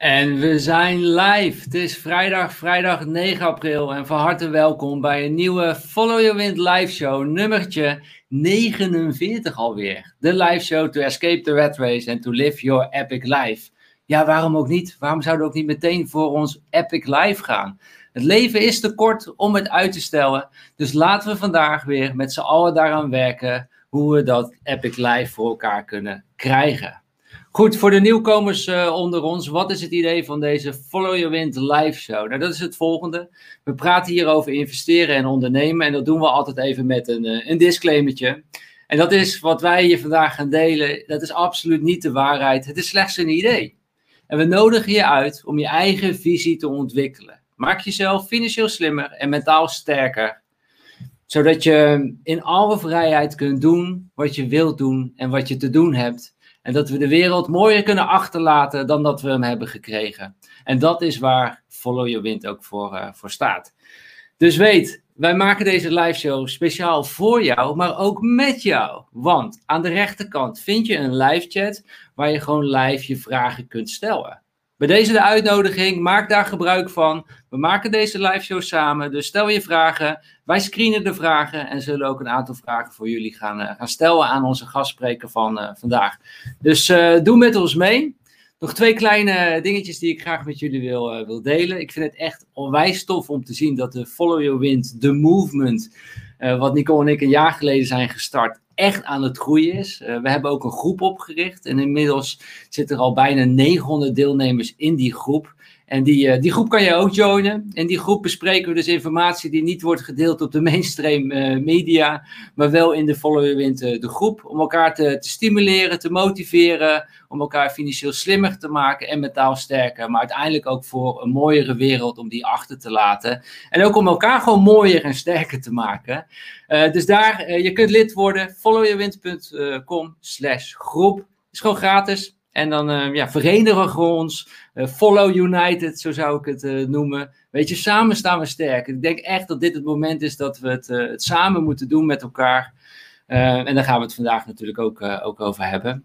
En we zijn live. Het is vrijdag, vrijdag 9 april. En van harte welkom bij een nieuwe Follow Your Wind live show, nummertje 49 alweer. De live show to escape the rat race and to live your epic life. Ja, waarom ook niet? Waarom zouden we ook niet meteen voor ons epic life gaan? Het leven is te kort om het uit te stellen. Dus laten we vandaag weer met z'n allen daaraan werken hoe we dat epic life voor elkaar kunnen krijgen. Goed, voor de nieuwkomers uh, onder ons, wat is het idee van deze Follow Your Wind live show? Nou, dat is het volgende. We praten hier over investeren en ondernemen en dat doen we altijd even met een, uh, een disclaimertje. En dat is wat wij hier vandaag gaan delen, dat is absoluut niet de waarheid. Het is slechts een idee. En we nodigen je uit om je eigen visie te ontwikkelen. Maak jezelf financieel slimmer en mentaal sterker. Zodat je in alle vrijheid kunt doen wat je wilt doen en wat je te doen hebt. En dat we de wereld mooier kunnen achterlaten dan dat we hem hebben gekregen. En dat is waar Follow Your Wind ook voor, uh, voor staat. Dus weet, wij maken deze live show speciaal voor jou, maar ook met jou. Want aan de rechterkant vind je een live chat waar je gewoon live je vragen kunt stellen. Bij deze de uitnodiging, maak daar gebruik van. We maken deze live show samen, dus stel je vragen. Wij screenen de vragen en zullen ook een aantal vragen voor jullie gaan, uh, gaan stellen aan onze gastspreker van uh, vandaag. Dus uh, doe met ons mee. Nog twee kleine dingetjes die ik graag met jullie wil, wil delen. Ik vind het echt onwijs tof om te zien dat de Follow Your Wind, de movement, wat Nicole en ik een jaar geleden zijn gestart, echt aan het groeien is. Uh, we hebben ook een groep opgericht en inmiddels zitten er al bijna 900 deelnemers in die groep. En die, uh, die groep kan je ook joinen. In die groep bespreken we dus informatie die niet wordt gedeeld op de mainstream uh, media, maar wel in de Follow Wind de groep. Om elkaar te, te, stimuleren, te motiveren, om elkaar financieel slimmer te maken en mentaal sterker. Maar uiteindelijk ook voor een mooiere wereld om die achter te laten. En ook om elkaar gewoon mooier en sterker te maken. Uh, dus daar, je kunt lid worden, followyourwind.com slash groep. is gewoon gratis. En dan uh, ja, verenigen we ons. Uh, follow United, zo zou ik het uh, noemen. Weet je, samen staan we sterk. Ik denk echt dat dit het moment is dat we het, het samen moeten doen met elkaar. en daar gaan we het vandaag natuurlijk ook, ook over hebben.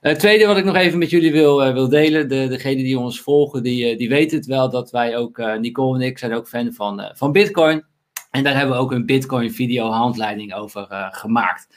Het tweede wat ik nog even met jullie wil, wil delen. De, degenen die ons volgen, die, die weten het wel dat wij ook, Nicole en ik, zijn ook fan van, van Bitcoin. En daar hebben we ook een Bitcoin video handleiding over gemaakt.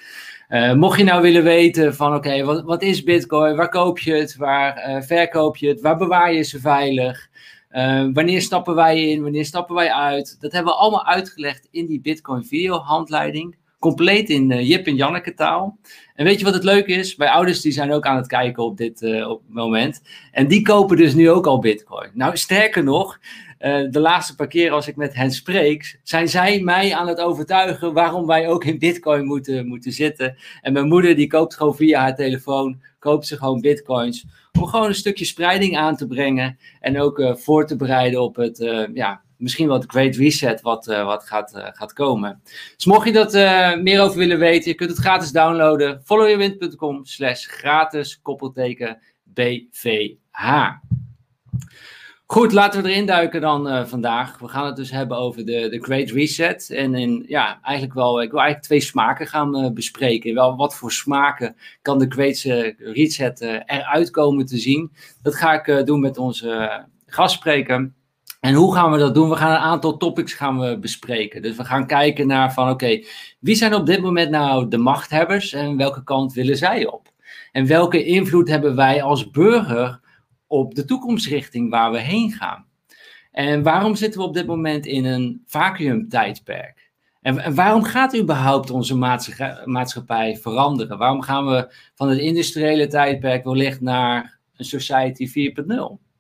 Uh, mocht je nou willen weten van oké, wat, wat is Bitcoin? Waar koop je het? Waar uh, verkoop je het? Waar bewaar je ze veilig? Uh, wanneer stappen wij in? Wanneer stappen wij uit? Dat hebben we allemaal uitgelegd in die Bitcoin video handleiding. Compleet in Jip en Janneke taal. En weet je wat het leuke is? Mijn ouders die zijn ook aan het kijken op dit op moment. En die kopen dus nu ook al Bitcoin. Nou, sterker nog, uh, de laatste paar keer als ik met hen spreek, zijn zij mij aan het overtuigen waarom wij ook in Bitcoin moeten, moeten zitten. En mijn moeder die koopt gewoon via haar telefoon, koopt ze gewoon Bitcoins. Om gewoon een stukje spreiding aan te brengen en ook uh, voor te bereiden op het, uh, ja, misschien wat Great Reset wat, wat gaat, gaat komen. Dus mocht je dat meer over willen weten, je kunt het gratis downloaden. followyourwind.com slash gratis koppelteken BVH. Goed, laten we erin duiken dan uh, vandaag. We gaan het dus hebben over de, de Great Reset. En in, ja, eigenlijk wel, ik wil eigenlijk twee smaken gaan uh, bespreken. Wel, wat voor smaken kan de Great Reset uh, eruit komen te zien? Dat ga ik doen met onze gastspreker. En hoe gaan we dat doen? We gaan een aantal topics gaan we bespreken. Dus we gaan kijken naar van oké, wie zijn op dit moment nou de machthebbers en welke kant willen zij op? En welke invloed hebben wij als burger op de toekomstrichting waar we heen gaan. En waarom zitten we op dit moment in een vacuümtijdperk? En, en waarom gaat überhaupt onze maatschappij veranderen? Waarom gaan we van het industriële tijdperk wellicht naar een society 4.0?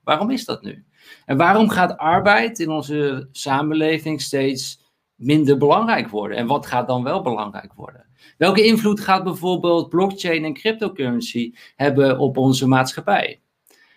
Waarom is dat nu? En waarom gaat arbeid in onze samenleving steeds minder belangrijk worden? En wat gaat dan wel belangrijk worden? Welke invloed gaat bijvoorbeeld blockchain en cryptocurrency hebben op onze maatschappij?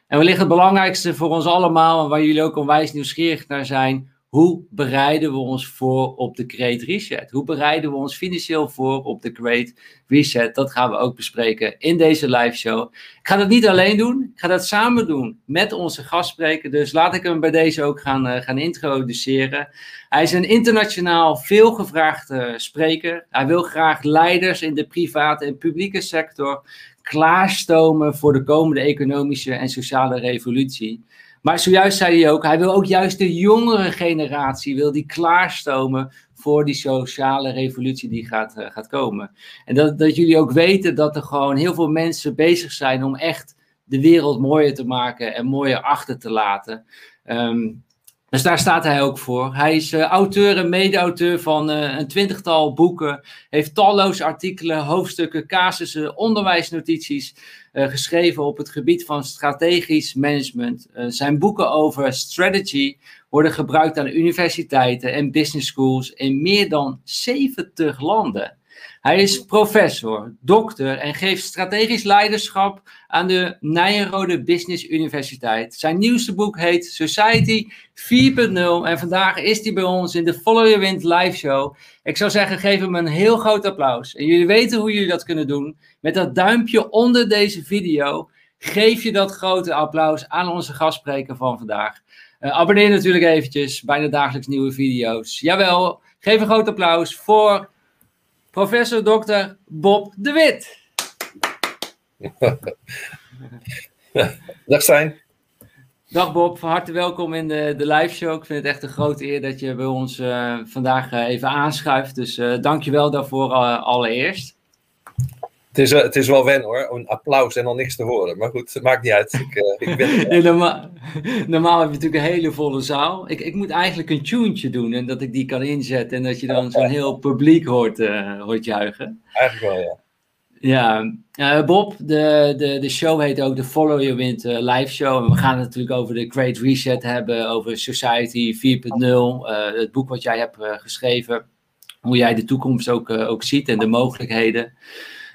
En wellicht het belangrijkste voor ons allemaal, en waar jullie ook onwijs nieuwsgierig naar zijn, hoe bereiden we ons voor op de Great Reset? Hoe bereiden we ons financieel voor op de Great Reset? Dat gaan we ook bespreken in deze live show. Ik ga dat niet alleen doen, ik ga dat samen doen met onze gastspreker. Dus laat ik hem bij deze ook gaan, uh, gaan introduceren. Hij is een internationaal veelgevraagde spreker. Hij wil graag leiders in de private en publieke sector klaarstomen voor de komende economische en sociale revolutie. Maar zojuist zei hij ook, hij wil ook juist de jongere generatie, wil die klaarstomen voor die sociale revolutie die gaat, uh, gaat komen. En dat, dat jullie ook weten dat er gewoon heel veel mensen bezig zijn om echt de wereld mooier te maken en mooier achter te laten. Um, dus daar staat hij ook voor. Hij is uh, auteur en mede-auteur van uh, een twintigtal boeken. Heeft talloze artikelen, hoofdstukken, casussen, onderwijsnotities uh, geschreven op het gebied van strategisch management. zijn boeken over strategy worden gebruikt aan universiteiten en business schools in meer dan 70 landen. Hij is professor, dokter en geeft strategisch leiderschap aan de Nijenrode Business Universiteit. Zijn nieuwste boek heet Society 4.0 en vandaag is hij bij ons in de Follow Your Wind live show. Ik zou zeggen, geef hem een heel groot applaus. En jullie weten hoe jullie dat kunnen doen. Met dat duimpje onder deze video geef je dat grote applaus aan onze gastspreker van vandaag. Uh, abonneer natuurlijk eventjes, bijna dagelijks nieuwe video's. Jawel, geef een groot applaus voor professor Dr. Bob de Wit. Dag Stijn. Dag Bob, van harte welkom in de, de live show. Ik vind het echt een grote eer dat je bij ons uh, vandaag uh, even aanschuift. Dus uh, dank je wel daarvoor allereerst. Het is, het is wel wen hoor, een applaus en dan niks te horen. Maar goed, het maakt niet uit. Ik, ik ben... nee, normaal, normaal heb je natuurlijk een hele volle zaal. Ik, ik moet eigenlijk een tuentje doen en dat ik die kan inzetten en dat je dan zo'n heel publiek hoort, hoort juichen. Eigenlijk wel, ja. Ja, uh, Bob, de, de, de show heet ook de Follow Your Wind uh, live show. En we gaan het natuurlijk over de Great Reset hebben, over Society 4.0, uh, het boek wat jij hebt geschreven, hoe jij de toekomst ook, ook ziet en de mogelijkheden.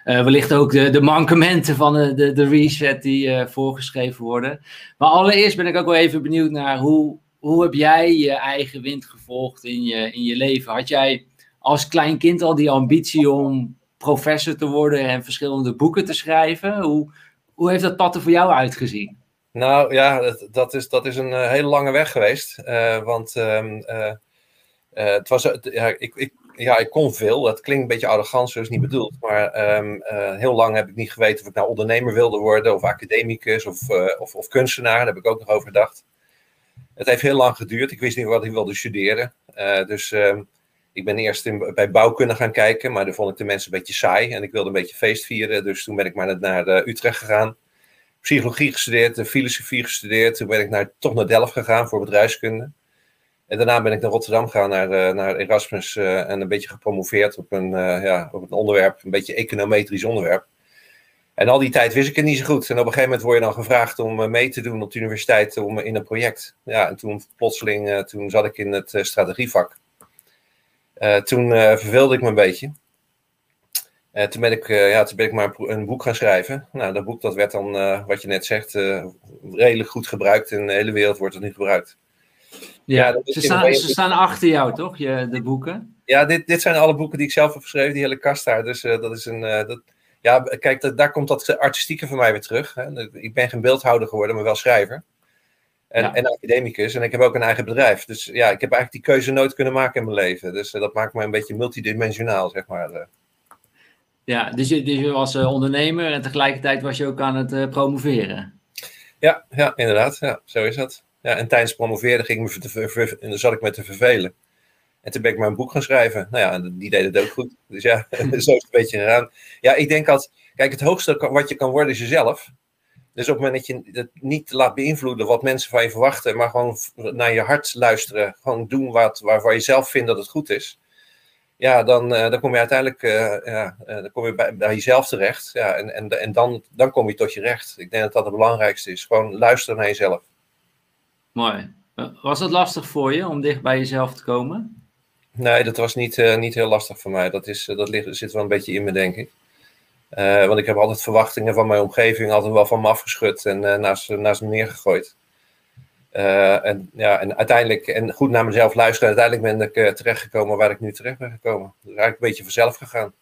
Wellicht ook de, de mankementen van de, de, de reset die voorgeschreven worden. Maar allereerst ben ik ook wel even benieuwd naar hoe, hoe heb jij je eigen wind gevolgd in je, in je leven? Had jij als klein kind al die ambitie om professor te worden en verschillende boeken te schrijven. Hoe, hoe heeft dat pad er voor jou uitgezien? Nou ja, dat, dat is, dat is een uh, hele lange weg geweest. Want uh, het was, ja, ik, ik, ja, ik kon veel. Dat klinkt een beetje arrogant, zo is niet bedoeld. Maar um, heel lang heb ik niet geweten of ik nou ondernemer wilde worden, of academicus, of, of, of, kunstenaar. Daar heb ik ook nog over gedacht. Het heeft heel lang geduurd. Ik wist niet wat ik wilde studeren. dus um, ik ben eerst in, bij bouwkunde gaan kijken, maar daar vond ik de mensen een beetje saai. En ik wilde een beetje feest vieren, dus toen ben ik maar naar, Utrecht gegaan. Psychologie gestudeerd, filosofie gestudeerd. Toen ben ik naar, toch naar Delft gegaan voor bedrijfskunde. En daarna ben ik naar Rotterdam gegaan, naar, uh, naar Erasmus. Uh, en een beetje gepromoveerd op een, ja, op een onderwerp, een beetje econometrisch onderwerp. En al die tijd wist ik het niet zo goed. En op een gegeven moment word je dan gevraagd om mee te doen op de universiteit om, in een project. Ja, en toen plotseling, toen zat ik in het strategievak. Toen verveelde ik me een beetje. Uh, toen, ben ik, ja, toen ben ik maar een boek gaan schrijven. Nou, dat boek dat werd dan, wat je net zegt, redelijk goed gebruikt. In de hele wereld wordt het nu gebruikt. Ja, ja ze, staan, ze staan achter jou, toch? Je, de boeken? Ja, dit, dit zijn alle boeken die ik zelf heb geschreven, die hele kast daar. Dus dat is een. dat, ja, kijk, dat, daar komt dat artistieke van mij weer terug. Hè. Ik ben geen beeldhouder geworden, maar wel schrijver. En, en, academicus. En ik heb ook een eigen bedrijf. Dus ja, ik heb eigenlijk die keuze nooit kunnen maken in mijn leven. Dus uh, dat maakt me een beetje multidimensionaal, zeg maar. Ja, dus je, dus je was ondernemer en tegelijkertijd was je ook aan het promoveren. Ja, ja, inderdaad. Ja, zo is dat. Ja, en tijdens promoveren ging me te, en dan zat ik me te vervelen. En toen ben ik een boek gaan schrijven. Nou ja, die deed het ook goed. Dus ja, zo is het een beetje gedaan. Ja, ik denk dat, kijk, het hoogste wat je kan worden is jezelf. Dus op het moment dat je het niet laat beïnvloeden wat mensen van je verwachten, maar gewoon naar je hart luisteren, gewoon doen wat, waarvan je zelf vindt dat het goed is, ja, dan, uh, dan kom je uiteindelijk uh, ja, uh, dan kom je bij, bij, jezelf terecht. Ja, en en, en dan, dan kom je tot je recht. Ik denk dat dat het belangrijkste is. Gewoon luisteren naar jezelf. Mooi. Was het lastig voor je om dicht bij jezelf te komen? Nee, dat was niet, niet heel lastig voor mij. Dat, is, dat ligt, zit wel een beetje in me, denk ik. Uh, want ik heb altijd verwachtingen van mijn omgeving altijd wel van me afgeschud en naast, naast me neergegooid. En, ja, en uiteindelijk, en goed naar mezelf luisteren, uiteindelijk ben ik terechtgekomen waar ik nu terecht ben gekomen. Dus eigenlijk een beetje vanzelf gegaan.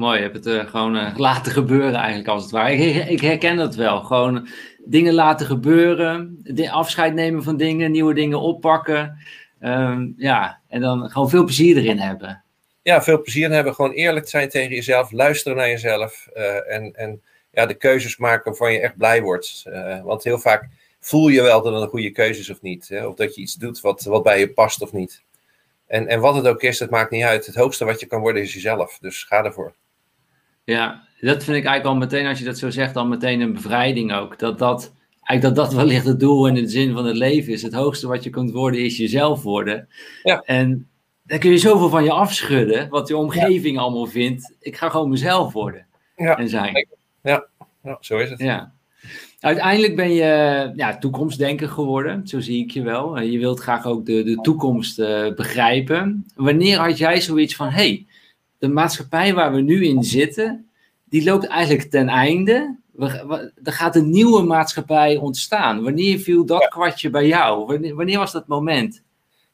Mooi, je hebt het gewoon laten gebeuren eigenlijk als het ware. Ik, ik, herken dat wel. Gewoon dingen laten gebeuren, afscheid nemen van dingen, nieuwe dingen oppakken. Ehm, ja, en dan gewoon veel plezier erin hebben ja, veel plezier hebben. Gewoon eerlijk zijn tegen jezelf. Luisteren naar jezelf. Uh, en, en ja, de keuzes maken waarvan je echt blij wordt. Want heel vaak voel je wel dat het een goede keuze is of niet. Hè? Of dat je iets doet wat, wat bij je past of niet. En, en wat het ook is, het maakt niet uit. Het hoogste wat je kan worden is jezelf. Dus ga ervoor. Ja, dat vind ik eigenlijk al meteen, als je dat zo zegt, al meteen een bevrijding ook. Dat dat, eigenlijk dat dat wellicht het doel en de zin van het leven is. Het hoogste wat je kunt worden is jezelf worden. Ja. En dan kun je zoveel van je afschudden, wat je omgeving allemaal vindt. Ik ga gewoon mezelf worden ja. en zijn. Ja. ja, zo is het. Ja. Uiteindelijk ben je ja, toekomstdenker geworden, zo zie ik je wel. Je wilt graag ook de, de toekomst uh, begrijpen. Wanneer had jij zoiets van, hey, de maatschappij waar we nu in zitten, die loopt eigenlijk ten einde. We, er gaat een nieuwe maatschappij ontstaan. Wanneer viel dat kwartje bij jou? Wanneer, wanneer, was dat moment?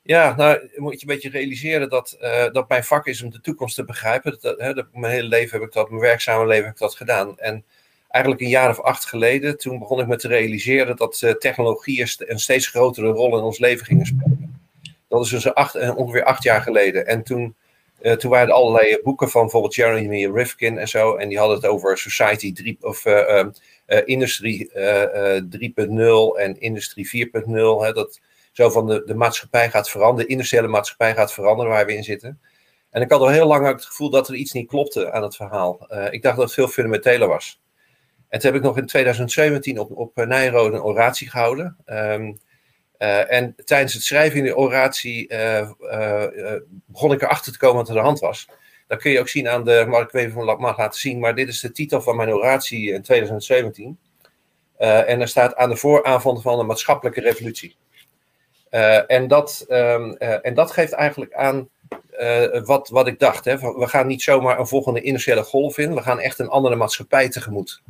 Ja, nou moet je een beetje realiseren dat, uh, dat mijn vak is om de toekomst te begrijpen. Dat, hè, dat, mijn hele leven heb ik dat, mijn werkzame leven heb ik dat gedaan. En eigenlijk een jaar of acht geleden, toen begon ik me te realiseren dat uh, technologieën een steeds grotere rol in ons leven gingen spelen. Dat is dus acht, eh, ongeveer acht jaar geleden. En toen, uh, toen waren er allerlei boeken van bijvoorbeeld Jeremy Rifkin en zo. En die hadden het over Society 3 of uh, Industrie 3.0 en Industrie 4.0. Dat zo van de, de maatschappij gaat veranderen, de industriële maatschappij gaat veranderen waar we in zitten. En ik had al heel lang het gevoel dat er iets niet klopte aan het verhaal. ik dacht dat het veel fundamenteler was. En toen heb ik nog in 2017 op, op Nijrode een oratie gehouden. Ehm, eh, en tijdens het schrijven in de oratie uh, uh, begon ik erachter te komen wat er aan de hand was. Dat kun je ook zien aan de, mag ik even mag laten zien, maar dit is de titel van mijn oratie in 2017. en er staat aan de vooravond van de maatschappelijke revolutie. en, dat, um, en dat geeft eigenlijk aan wat, wat ik dacht. Hè. We gaan niet zomaar een volgende industriële golf in, we gaan echt een andere maatschappij tegemoet.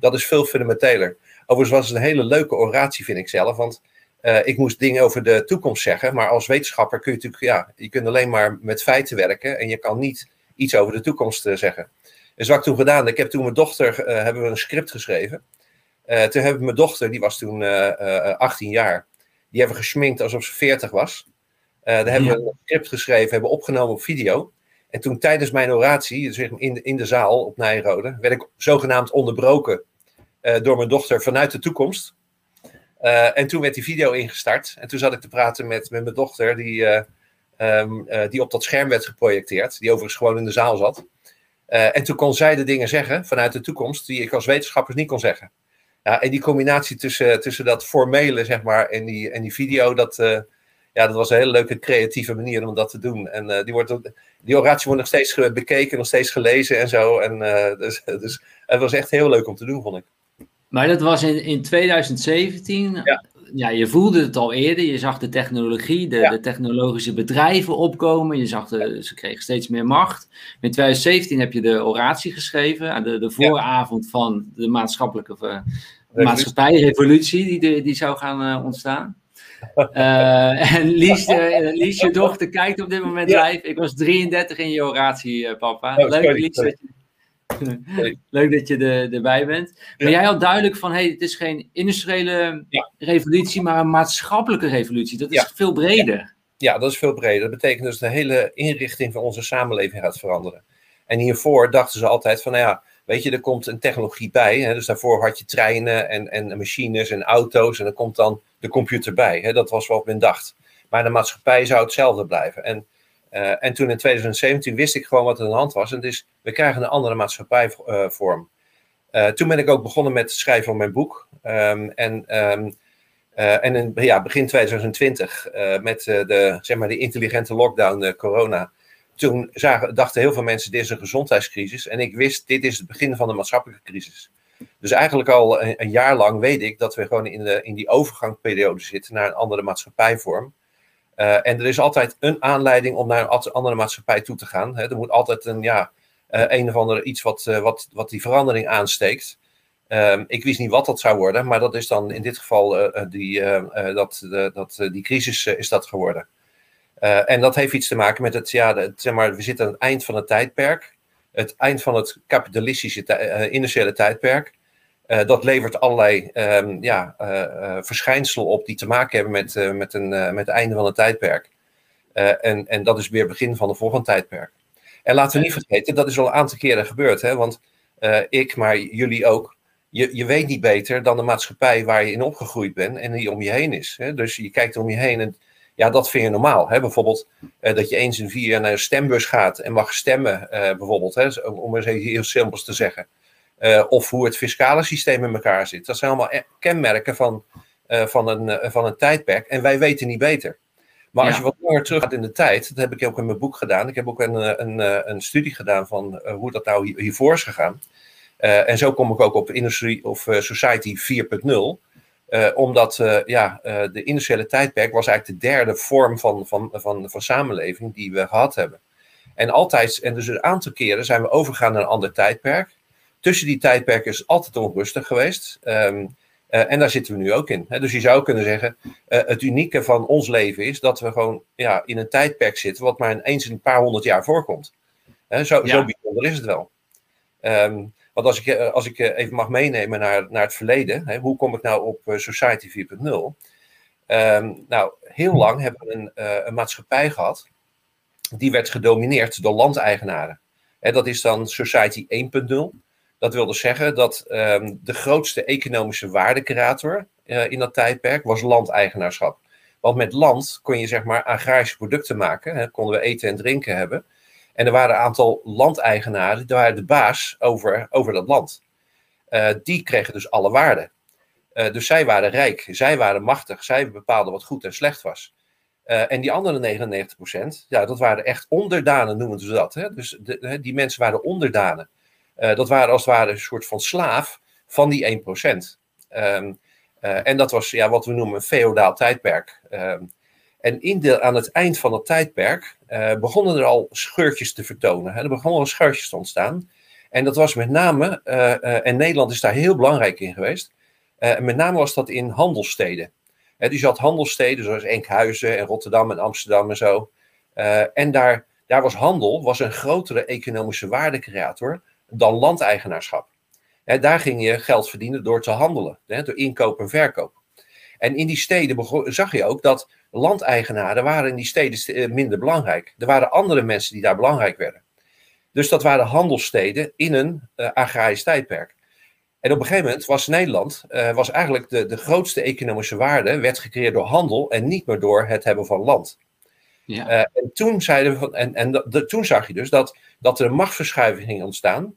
Dat is veel fundamenteler. Overigens was het een hele leuke oratie, vind ik zelf. Want uh, ik moest dingen over de toekomst zeggen. Maar als wetenschapper kun je natuurlijk, ja, je kunt alleen maar met feiten werken. En je kan niet iets over de toekomst uh, zeggen. Dus wat ik toen gedaan, ik heb toen mijn dochter, uh, hebben we een script geschreven. toen heb ik mijn dochter, die was toen 18 jaar. Die hebben we gesminkt alsof ze 40 was. daar hebben we een script geschreven, hebben opgenomen op video. En toen tijdens mijn oratie, dus in de, in de zaal op Nijrode, werd ik zogenaamd onderbroken door mijn dochter vanuit de toekomst. Uh, en toen werd die video ingestart. En toen zat ik te praten met, met mijn dochter, die, uh, um, die op dat scherm werd geprojecteerd. Die overigens gewoon in de zaal zat. en toen kon zij de dingen zeggen vanuit de toekomst die ik als wetenschapper niet kon zeggen. Ja, en die combinatie tussen, tussen dat formele, zeg maar, en die, en die video, dat, ja, dat was een hele leuke creatieve manier om dat te doen. En die, wordt, die oratie wordt nog steeds bekeken, nog steeds gelezen en zo. En, dus, dus het was echt heel leuk om te doen, vond ik. Maar dat was in, in 2017. Ja. ja. je voelde het al eerder. Je zag de technologie, de, de technologische bedrijven opkomen. Je zag de, ze kregen steeds meer macht. In 2017 heb je de oratie geschreven. De, de vooravond van de maatschappelijke uh, maatschappijrevolutie die, die zou gaan uh, ontstaan. Uh, en Lies, Lies, je dochter, kijkt op dit moment live. Ik was 33 in je oratie, papa. Oh, Leuk, Lies, dat je Leuk dat je er, erbij bent. Maar jij had duidelijk van, hey, het is geen industriële revolutie, maar een maatschappelijke revolutie. Dat is veel breder. Ja, dat is veel breder. Dat betekent dus dat de hele inrichting van onze samenleving gaat veranderen. En hiervoor dachten ze altijd van, nou ja, weet je, er komt een technologie bij. Hè? Dus daarvoor had je treinen en, en machines en auto's en er komt dan de computer bij. Hè? Dat was wat men dacht. Maar de maatschappij zou hetzelfde blijven. En uh, en toen in 2017 wist ik gewoon wat er aan de hand was. En dus we krijgen een andere maatschappijvorm. Uh, toen ben ik ook begonnen met het schrijven van mijn boek. Um, en uh, en in ja, begin 2020, met de, zeg maar, de intelligente lockdown, de corona. Toen zagen, dachten heel veel mensen: dit is een gezondheidscrisis. En ik wist: dit is het begin van de maatschappelijke crisis. Dus eigenlijk al een, een jaar lang weet ik dat we gewoon in, de, in die overgangsperiode zitten naar een andere maatschappijvorm. Uh, en er is altijd een aanleiding om naar een andere maatschappij toe te gaan. Hè. Er moet altijd een, ja, uh, een of ander iets wat, uh, wat, wat die verandering aansteekt. Ehm, ik wist niet wat dat zou worden, maar dat is dan in dit geval die, dat, dat, die crisis is dat geworden. en dat heeft iets te maken met het, ja, zeg maar, we zitten aan het eind van het tijdperk. Het eind van het kapitalistische industriële tijdperk. Uh, dat levert allerlei um, ja, uh, verschijnselen op die te maken hebben met, met, een, met het einde van het tijdperk. en, en dat is weer het begin van de volgende tijdperk. En laten we niet vergeten, dat is al een aantal keren gebeurd. Hè? Want ik, maar jullie ook, je, je weet niet beter dan de maatschappij waar je in opgegroeid bent en die om je heen is. Hè? Dus je kijkt om je heen en ja, dat vind je normaal. Hè? Bijvoorbeeld eh, dat je eens in vier jaar naar een stembus gaat en mag stemmen, eh, bijvoorbeeld, hè? om eens even heel simpels te zeggen. Uh, of hoe het fiscale systeem in elkaar zit. Dat zijn allemaal e-, kenmerken van, van, een, van een tijdperk en wij weten niet beter. Maar als je wat langer terug gaat in de tijd, dat heb ik ook in mijn boek gedaan. Ik heb ook een, een, een studie gedaan van hoe dat nou hiervoor is gegaan. En zo kom ik ook op Industry of Society 4.0. Uh, omdat ja, de industriële tijdperk was eigenlijk de derde vorm van, van, van, van samenleving die we gehad hebben. En altijd, en dus een aantal keren zijn we overgegaan naar een ander tijdperk. Tussen die tijdperken is altijd onrustig geweest. Um, en daar zitten we nu ook in. Hè? Dus je zou kunnen zeggen, het unieke van ons leven is dat we gewoon ja, in een tijdperk zitten wat maar eens in een paar honderd jaar voorkomt. Hè? Zo, ja. zo bijzonder is het wel. Um, want als ik, eh, als ik eh, even mag meenemen naar, naar het verleden, hè, hoe kom ik nou op eh, Society 4.0? Um, ehm, nou, heel lang hebben we een, uh, een, maatschappij gehad, die werd gedomineerd door landeigenaren. Hè, dat is dan Society 1.0. Dat wil dus zeggen dat um, de grootste economische waardecreator uh, in dat tijdperk was landeigenaarschap. Want met land kon je zeg maar agrarische producten maken, hè, konden we eten en drinken hebben. En er waren een aantal landeigenaren, die waren de baas over, over dat land. Uh, die kregen dus alle waarden. Uh, dus zij waren rijk, zij waren machtig, zij bepaalden wat goed en slecht was. En die andere 99%, ja, dat waren echt onderdanen, noemen ze dat. Hè? Dus de, die mensen waren onderdanen. Dat waren als het ware een soort van slaaf van die 1%. Um, ehm, en dat was ja, wat we noemen een feodaal tijdperk. Um, en in de, aan het eind van het tijdperk uh, begonnen er al scheurtjes te vertonen. Hè. Er begonnen al scheurtjes te ontstaan. En dat was met name, en Nederland is daar heel belangrijk in geweest. met name was dat in handelssteden. dus je had handelssteden zoals Enkhuizen en Rotterdam en Amsterdam en zo. en daar, daar was handel was een grotere economische waardecreator dan landeigenaarschap. daar ging je geld verdienen door te handelen, door inkoop en verkoop. En in die steden zag je ook dat landeigenaren waren in die steden eh, minder belangrijk. Er waren andere mensen die daar belangrijk werden. Dus dat waren handelssteden in een uh, agrarisch tijdperk. En op een gegeven moment was Nederland, uh, was eigenlijk de, de grootste economische waarde, werd gecreëerd door handel en niet meer door het hebben van land. Ja. Uh, en, toen zeiden we van, en, en de, toen zag je dus dat, dat er een machtsverschuiving ging ontstaan.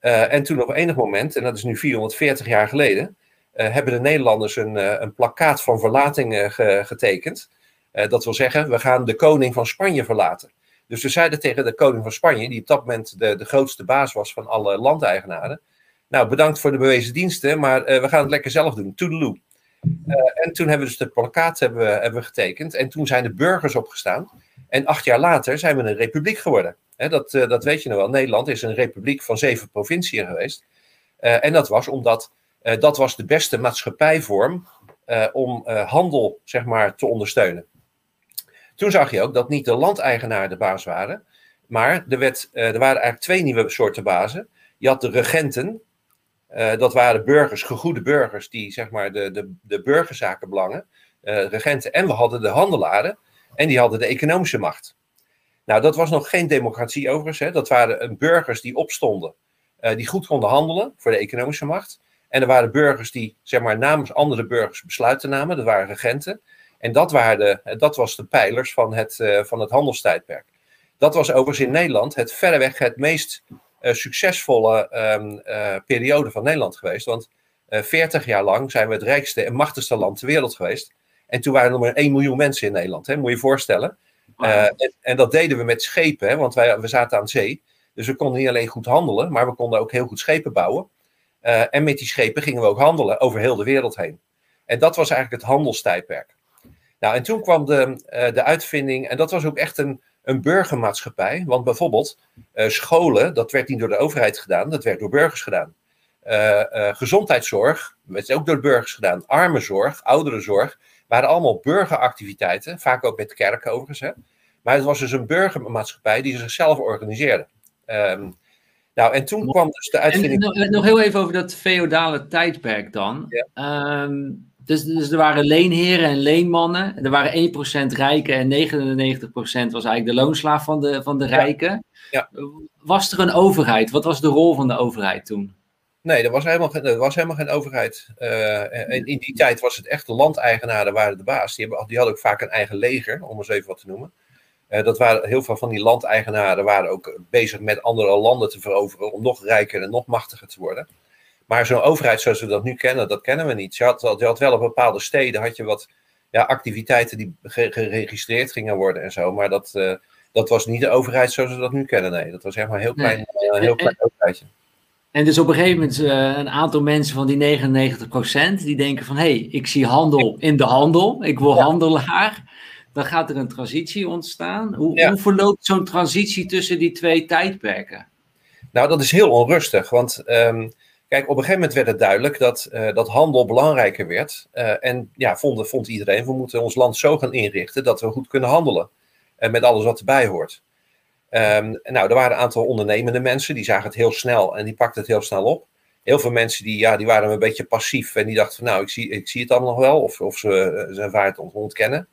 en toen op enig moment, en dat is nu 440 jaar geleden, uh, hebben de Nederlanders een, een plakkaat van verlating ge, getekend. dat wil zeggen, we gaan de koning van Spanje verlaten. Dus we zeiden tegen de koning van Spanje, die op dat moment de, de grootste baas was van alle landeigenaren. Nou, bedankt voor de bewezen diensten, maar we gaan het lekker zelf doen. Toedeloe. En toen hebben we dus de plakkaat hebben we, hebben getekend. En toen zijn de burgers opgestaan. En acht jaar later zijn we een republiek geworden. dat, dat weet je nog wel. Nederland is een republiek van zeven provinciën geweest. en dat was omdat dat was de beste maatschappijvorm uh, om handel zeg maar, te ondersteunen. Toen zag je ook dat niet de landeigenaren de baas waren, maar er, werd, er waren eigenlijk twee nieuwe soorten bazen. Je had de regenten, dat waren burgers, gegoede burgers, die zeg maar de, de, de burgerzakenbelangen, regenten. En we hadden de handelaren, en die hadden de economische macht. Nou, dat was nog geen democratie overigens. Hè. Dat waren burgers die opstonden, die goed konden handelen voor de economische macht. En er waren burgers die zeg maar, namens andere burgers besluiten namen. Dat waren regenten. En dat, waren de, dat was de pijlers van het, van het handelstijdperk. Dat was overigens in Nederland het verreweg het meest succesvolle um, uh, periode van Nederland geweest. Want 40 jaar lang zijn we het rijkste en machtigste land ter wereld geweest. En toen waren er maar 1 miljoen mensen in Nederland. Hè? Moet je je voorstellen. En, en, dat deden we met schepen, hè? want wij, we zaten aan zee. Dus we konden niet alleen goed handelen, maar we konden ook heel goed schepen bouwen. Uh, en met die schepen gingen we ook handelen over heel de wereld heen. En dat was eigenlijk het handelstijdperk. Nou, en toen kwam de, uh, de uitvinding, en dat was ook echt een, een burgermaatschappij. Want bijvoorbeeld uh, scholen, dat werd niet door de overheid gedaan, dat werd door burgers gedaan. gezondheidszorg werd ook door burgers gedaan. Armenzorg, ouderenzorg, waren allemaal burgeractiviteiten. Vaak ook met kerken overigens. Hè? Maar het was dus een burgermaatschappij die zichzelf organiseerde. Um, nou, en toen kwam dus de uitvinding... En, nog heel even over dat feodale tijdperk dan. Um, dus, dus er waren leenheren en leenmannen. Er waren 1% rijken en 99% was eigenlijk de loonslaaf van de, van de rijken. Ja. Was er een overheid? Wat was de rol van de overheid toen? Nee, er was helemaal geen, er was helemaal geen overheid. Uh, in die tijd was het echt de landeigenaren waren de baas. Die, hebben, die hadden ook vaak een eigen leger, om eens even wat te noemen. Uh, dat waren, heel veel van die landeigenaren waren ook bezig met andere landen te veroveren om nog rijker en nog machtiger te worden. Maar zo'n overheid zoals we dat nu kennen, dat kennen we niet. Je had, je had wel op bepaalde steden had je wat ja, activiteiten die geregistreerd gingen worden en zo. Maar dat, uh, dat was niet de overheid zoals we dat nu kennen. Nee, dat was echt maar een heel klein, nee. een heel klein overheidje. En dus op een gegeven moment uh, een aantal mensen van die 99% die denken van hé, hey, ik zie handel in de handel, ik word ja. handelaar. Dan gaat er een transitie ontstaan. Hoe, ja. hoe verloopt zo'n transitie tussen die twee tijdperken? Nou, dat is heel onrustig, want um, Kijk, op een gegeven moment werd het duidelijk dat, uh, dat handel belangrijker werd. Uh, en ja, vond, vond iedereen, we moeten ons land zo gaan inrichten dat we goed kunnen handelen. En met alles wat erbij hoort. Um, nou, er waren een aantal ondernemende mensen, die zagen het heel snel en die pakten het heel snel op. Heel veel mensen die, ja, die waren een beetje passief en die dachten van nou, ik zie, ik zie het allemaal nog wel. Of, of ze, ze waren het ontkennen.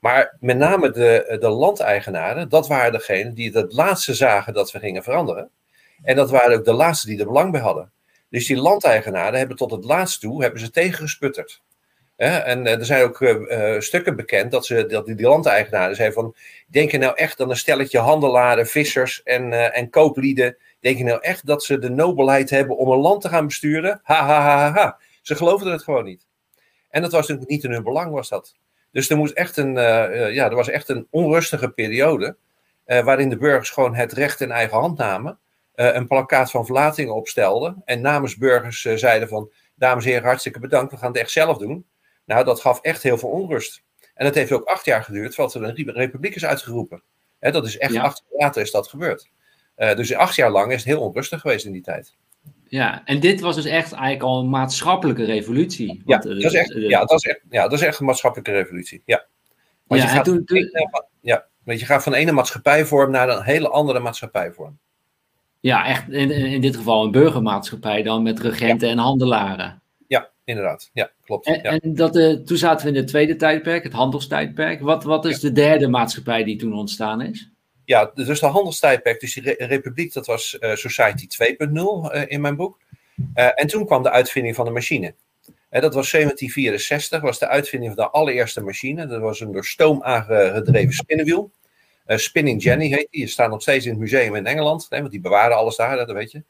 Maar met name de, de landeigenaren, dat waren degenen die het laatste zagen dat we gingen veranderen. En dat waren ook de laatste die er belang bij hadden. Dus die landeigenaren hebben tot het laatst toe hebben ze tegengesputterd. en er zijn ook uh, stukken bekend dat, ze, dat die, landeigenaren zeiden van... Denk je nou echt dat een stelletje handelaren, vissers en, en kooplieden... Denk je nou echt dat ze de nobelheid hebben om een land te gaan besturen? Ha, ha, ha, ha. Ze geloofden het gewoon niet. En dat was natuurlijk niet in hun belang, was dat. Dus er, moest echt een, ja, er was echt een onrustige periode... waarin de burgers gewoon het recht in eigen hand namen... Uh, een plakkaat van verlatingen opstelden. En namens burgers uh, zeiden van, dames en heren, hartstikke bedankt, we gaan het echt zelf doen. Nou, dat gaf echt heel veel onrust. En dat heeft ook acht jaar geduurd, voordat er een republiek is uitgeroepen. Hè, dat is echt ja. acht jaar later is dat gebeurd. Uh, dus acht jaar lang is het heel onrustig geweest in die tijd. Ja, en dit was dus echt eigenlijk al een maatschappelijke revolutie. Want, ja, dat is echt, ja, dat is echt, ja, dat is echt een maatschappelijke revolutie. Ja. Want ja, je, gaat toen, toen... ja, want je gaat van de ene maatschappijvorm naar een hele andere maatschappijvorm. Ja, echt in, in dit geval een burgermaatschappij dan met regenten ja. en handelaren. Ja, inderdaad. Ja, klopt. En, ja. en dat, uh, toen zaten we in het tweede tijdperk, het handelstijdperk. Wat, wat is ja. de derde maatschappij die toen ontstaan is? Ja, dus de handelstijdperk, dus die re republiek, dat was uh, Society 2.0 uh, in mijn boek. En toen kwam de uitvinding van de machine. dat was 1764, was de uitvinding van de allereerste machine. Dat was een door stoom aangedreven spinnenwiel. Uh, Spinning Jenny heet die. Die staat nog steeds in het museum in Engeland. Want die bewaren alles daar, dat weet je.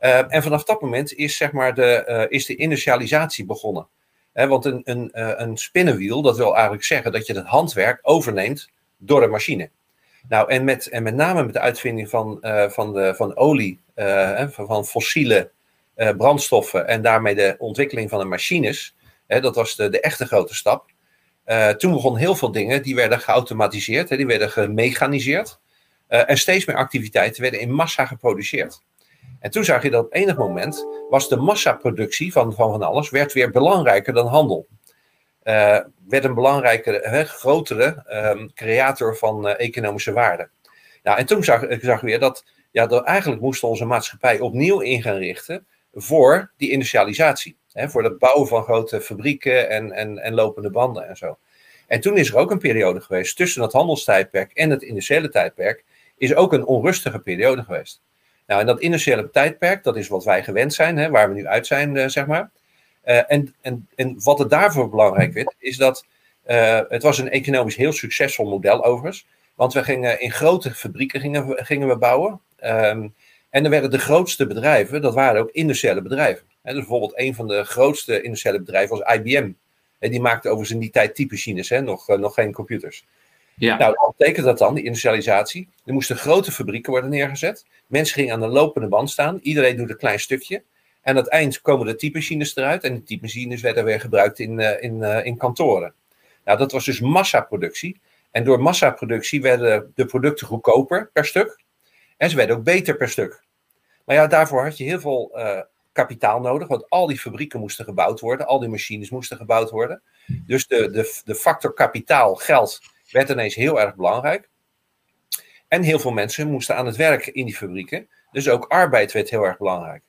Uh, en vanaf dat moment is, zeg maar, de, uh, is de initialisatie begonnen. Want een, een, een spinnenwiel, dat wil eigenlijk zeggen dat je het handwerk overneemt door een machine. Nou, en met, en met name met de uitvinding van, van, de, van olie, van, van fossiele brandstoffen en daarmee de ontwikkeling van de machines, dat was de, de echte grote stap. Uh, toen begonnen heel veel dingen, die werden geautomatiseerd, hè, die werden gemechaniseerd. Uh, en steeds meer activiteiten werden in massa geproduceerd. En toen zag je dat op enig moment was de massaproductie van, van van alles werd weer belangrijker dan handel. Uh, werd een belangrijke, grotere um, creator van economische waarde. Nou, en toen zag ik zag weer dat, ja, dat eigenlijk moesten onze maatschappij opnieuw in gaan richten voor die industrialisatie. Hè, voor het bouwen van grote fabrieken en, en, en lopende banden en zo. En toen is er ook een periode geweest tussen het handelstijdperk en het industriële tijdperk, is ook een onrustige periode geweest. Nou, en dat industriële tijdperk, dat is wat wij gewend zijn, hè, waar we nu uit zijn, uh, zeg maar. Uh, en, en, en wat het daarvoor belangrijk werd, is dat uh, het was een economisch heel succesvol model overigens. Want we gingen in grote fabrieken gingen, we bouwen. Um, en er werden de grootste bedrijven, dat waren ook industriële bedrijven. Dus bijvoorbeeld een van de grootste industriële bedrijven was IBM. En die maakte overigens in die tijd typemachines, hè, nog, uh, nog geen computers. Ja. Nou, wat betekent dat dan, die industrialisatie? Er moesten grote fabrieken worden neergezet. Mensen gingen aan de lopende band staan. Iedereen doet een klein stukje. En aan het eind komen de typemachines eruit. En de typemachines werden weer gebruikt in, uh, in, uh, in kantoren. Nou, dat was dus massaproductie. En door massaproductie werden de producten goedkoper per stuk. En ze werden ook beter per stuk. Maar ja, daarvoor had je heel veel uh, kapitaal nodig, want al die fabrieken moesten gebouwd worden, al die machines moesten gebouwd worden. Dus de, de, de factor kapitaal, geld, werd ineens heel erg belangrijk. En heel veel mensen moesten aan het werk in die fabrieken. Dus ook arbeid werd heel erg belangrijk.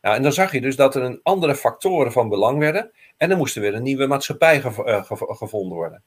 Nou, en dan zag je dus dat er een andere factoren van belang werden. En er moest weer een nieuwe maatschappij gev gevonden worden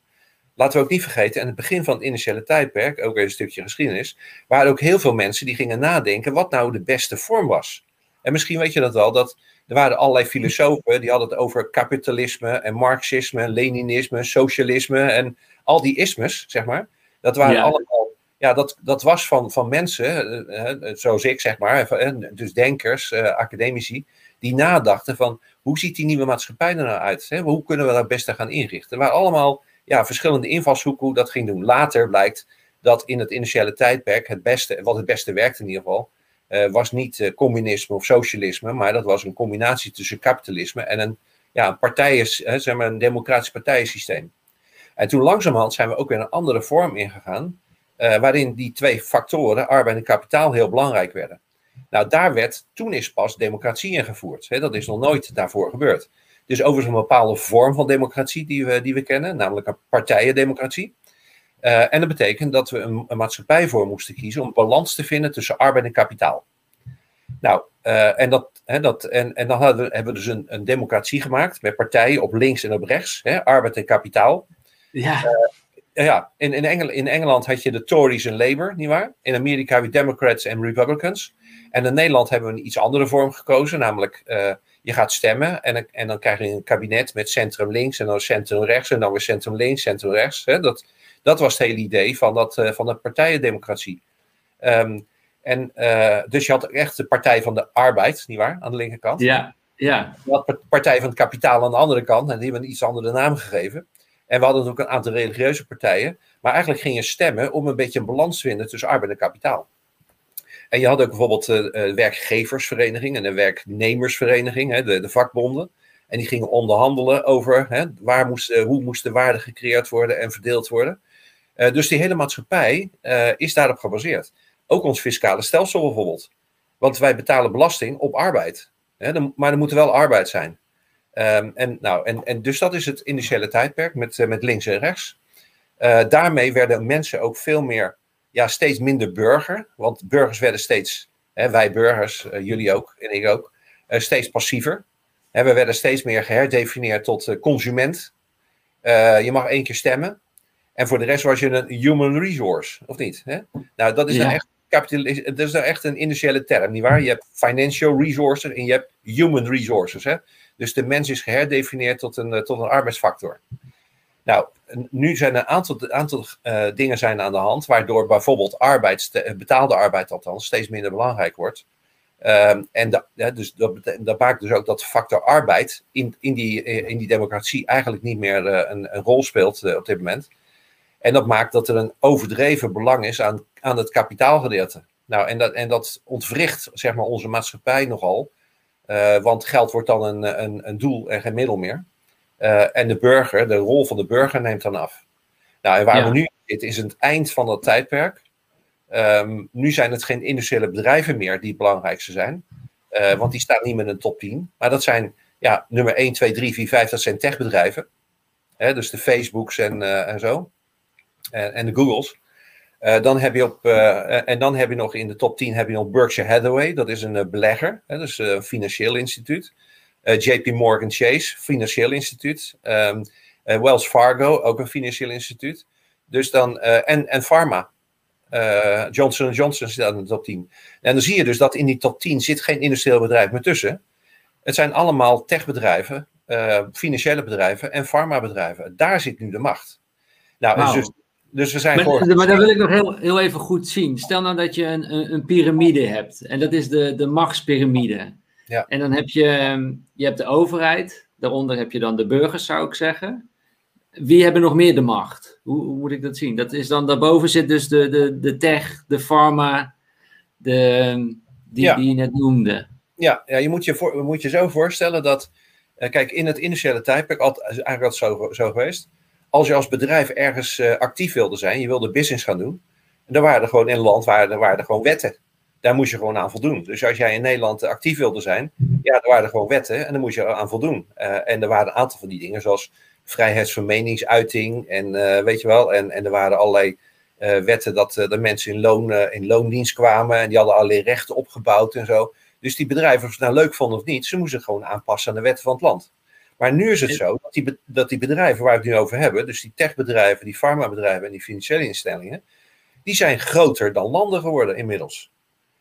laten we ook niet vergeten, aan het begin van het initiële tijdperk, ook even een stukje geschiedenis, waren ook heel veel mensen die gingen nadenken wat nou de beste vorm was. En misschien weet je dat wel, dat er waren allerlei filosofen die hadden het over kapitalisme en marxisme, leninisme, socialisme en al die ismes, zeg maar. Dat waren allemaal, ja, dat, dat was van, van mensen, uh, zoals ik zeg maar, dus denkers, academici, die nadachten van hoe ziet die nieuwe maatschappij er nou uit? Hè? Hoe kunnen we dat beste gaan inrichten? Er waren allemaal ja, verschillende invalshoeken hoe dat ging doen. Later blijkt dat in het initiële tijdperk het beste, wat het beste werkte in ieder geval, was niet uh, communisme of socialisme, maar dat was een combinatie tussen kapitalisme en een, ja, een, partijen, zeg maar een democratisch partijensysteem. En toen langzamerhand zijn we ook weer een andere vorm ingegaan, waarin die twee factoren, arbeid en kapitaal, heel belangrijk werden. Nou, daar werd, toen is pas democratie ingevoerd. Hè? Dat is nog nooit daarvoor gebeurd. Dus overigens een bepaalde vorm van democratie die we, die we kennen, namelijk een partijendemocratie. Uh, en dat betekent dat we een, een, maatschappij voor moesten kiezen om balans te vinden tussen arbeid en kapitaal. Nou, uh, en, dat, hè, dat, en, en dan hadden hebben we dus een, een democratie gemaakt met partijen op links en op rechts, hè, arbeid en kapitaal. Ja. Uh, ja, in, in, Engel, in Engeland had je de Tories en Labour, nietwaar? In Amerika je Democrats en Republicans. En in Nederland hebben we een iets andere vorm gekozen, namelijk je gaat stemmen en, en dan krijg je een kabinet met centrum links en dan centrum rechts en dan weer centrum links, centrum rechts. Hè? Dat, dat was het hele idee van, dat, uh, van de partijendemocratie. Um, en uh, dus je had echt de Partij van de Arbeid, nietwaar, aan de linkerkant. Ja, ja. Je had de Partij van het Kapitaal aan de andere kant en die hebben een iets andere naam gegeven. En we hadden ook een aantal religieuze partijen. Maar eigenlijk ging je stemmen om een beetje een balans te vinden tussen arbeid en kapitaal. En je had ook bijvoorbeeld de uh, uh, werkgeversvereniging en de werknemersvereniging, de, de, vakbonden. En die gingen onderhandelen over hè, waar moest, uh, hoe moest de waarde gecreëerd worden en verdeeld worden. Uh, dus die hele maatschappij uh, is daarop gebaseerd. Ook ons fiscale stelsel bijvoorbeeld. Want wij betalen belasting op arbeid. Hè, maar er moet wel arbeid zijn. Um, en, nou, en, en dus dat is het initiële tijdperk met, uh, met links en rechts. daarmee werden mensen ook veel meer, ja, steeds minder burger. Want burgers werden steeds, hè, wij burgers, jullie ook en ik ook, steeds passiever. Hè, we werden steeds meer geherdefinieerd tot consument. je mag één keer stemmen. En voor de rest was je een human resource, of niet? Hè? Nou, dat is, ja. echt, dat is nou echt een initiële term, nietwaar? Je hebt financial resources en je hebt human resources. Hè? Dus de mens is geherdefinieerd tot een, tot een arbeidsfactor. Nou, nu zijn er een aantal, aantal uh, dingen zijn aan de hand, waardoor bijvoorbeeld arbeid, betaalde arbeid althans, steeds minder belangrijk wordt. Um, en da, dus dat, dat, maakt dus ook dat factor arbeid in, in, die, in die democratie eigenlijk niet meer uh, een, een, rol speelt uh, op dit moment. En dat maakt dat er een overdreven belang is aan, aan het kapitaalgedeelte. Nou, en dat, en dat ontwricht zeg maar, onze maatschappij nogal. Uh, want geld wordt dan een, een, een doel en geen middel meer. Uh, en de burger, de rol van de burger neemt dan af. Nou, en waar ja. we nu zitten is het eind van dat tijdperk. Um, nu zijn het geen industriële bedrijven meer die het belangrijkste zijn. Uh, want die staan niet meer in de top 10. Maar dat zijn ja, nummer 1, 2, 3, 4, 5, dat zijn techbedrijven. Hè, dus de Facebooks en, en zo en, en de Googles. Uh, dan heb je op, uh, en dan heb je nog in de top 10 heb je nog Berkshire Hathaway, dat is een uh, belegger, hè, dus een financieel instituut. JP Morgan Chase, financieel instituut. Um, Wells Fargo, ook een financieel instituut. Dus dan, en, en Pharma. Johnson Johnson zit in de top 10. En dan zie je dus dat in die top 10 zit geen industrieel bedrijf meer tussen. Het zijn allemaal techbedrijven, financiële bedrijven en farmabedrijven. Daar zit nu de macht. Nou, wow. dus dus we zijn maar, voor... maar dat wil ik nog heel, heel even goed zien. Stel nou dat je een, een, een piramide hebt. En dat is de, de machtspyramide. Ja. En dan heb je, ehm, je hebt de overheid. Daaronder heb je dan de burgers, zou ik zeggen. Wie hebben nog meer de macht? Hoe, hoe moet ik dat zien? Dat is dan, daarboven zit dus de, de, de tech, de pharma, de, ehm, die, ja. die je net noemde. Ja, ja je moet je, voor, moet je zo voorstellen dat... Uh, kijk, in het initiële tijdperk altijd, eigenlijk altijd zo, zo geweest als je als bedrijf ergens uh, actief wilde zijn, je wilde business gaan doen, dan waren er gewoon in een land waren er, waren gewoon wetten. Daar moest je gewoon aan voldoen. Dus als jij in Nederland actief wilde zijn, ja, er waren er gewoon wetten en daar moest je aan voldoen. Uh, en er waren een aantal van die dingen, zoals vrijheid van meningsuiting en weet je wel, en, en er waren allerlei wetten dat de mensen in, loon, in loondienst kwamen en die hadden allerlei rechten opgebouwd en zo. Dus die bedrijven, of ze het nou leuk vonden of niet, ze moesten gewoon aanpassen aan de wetten van het land. Maar nu is het zo dat die, dat die bedrijven waar we het nu over hebben, dus die techbedrijven, die farmabedrijven en die financiële instellingen, die zijn groter dan landen geworden inmiddels.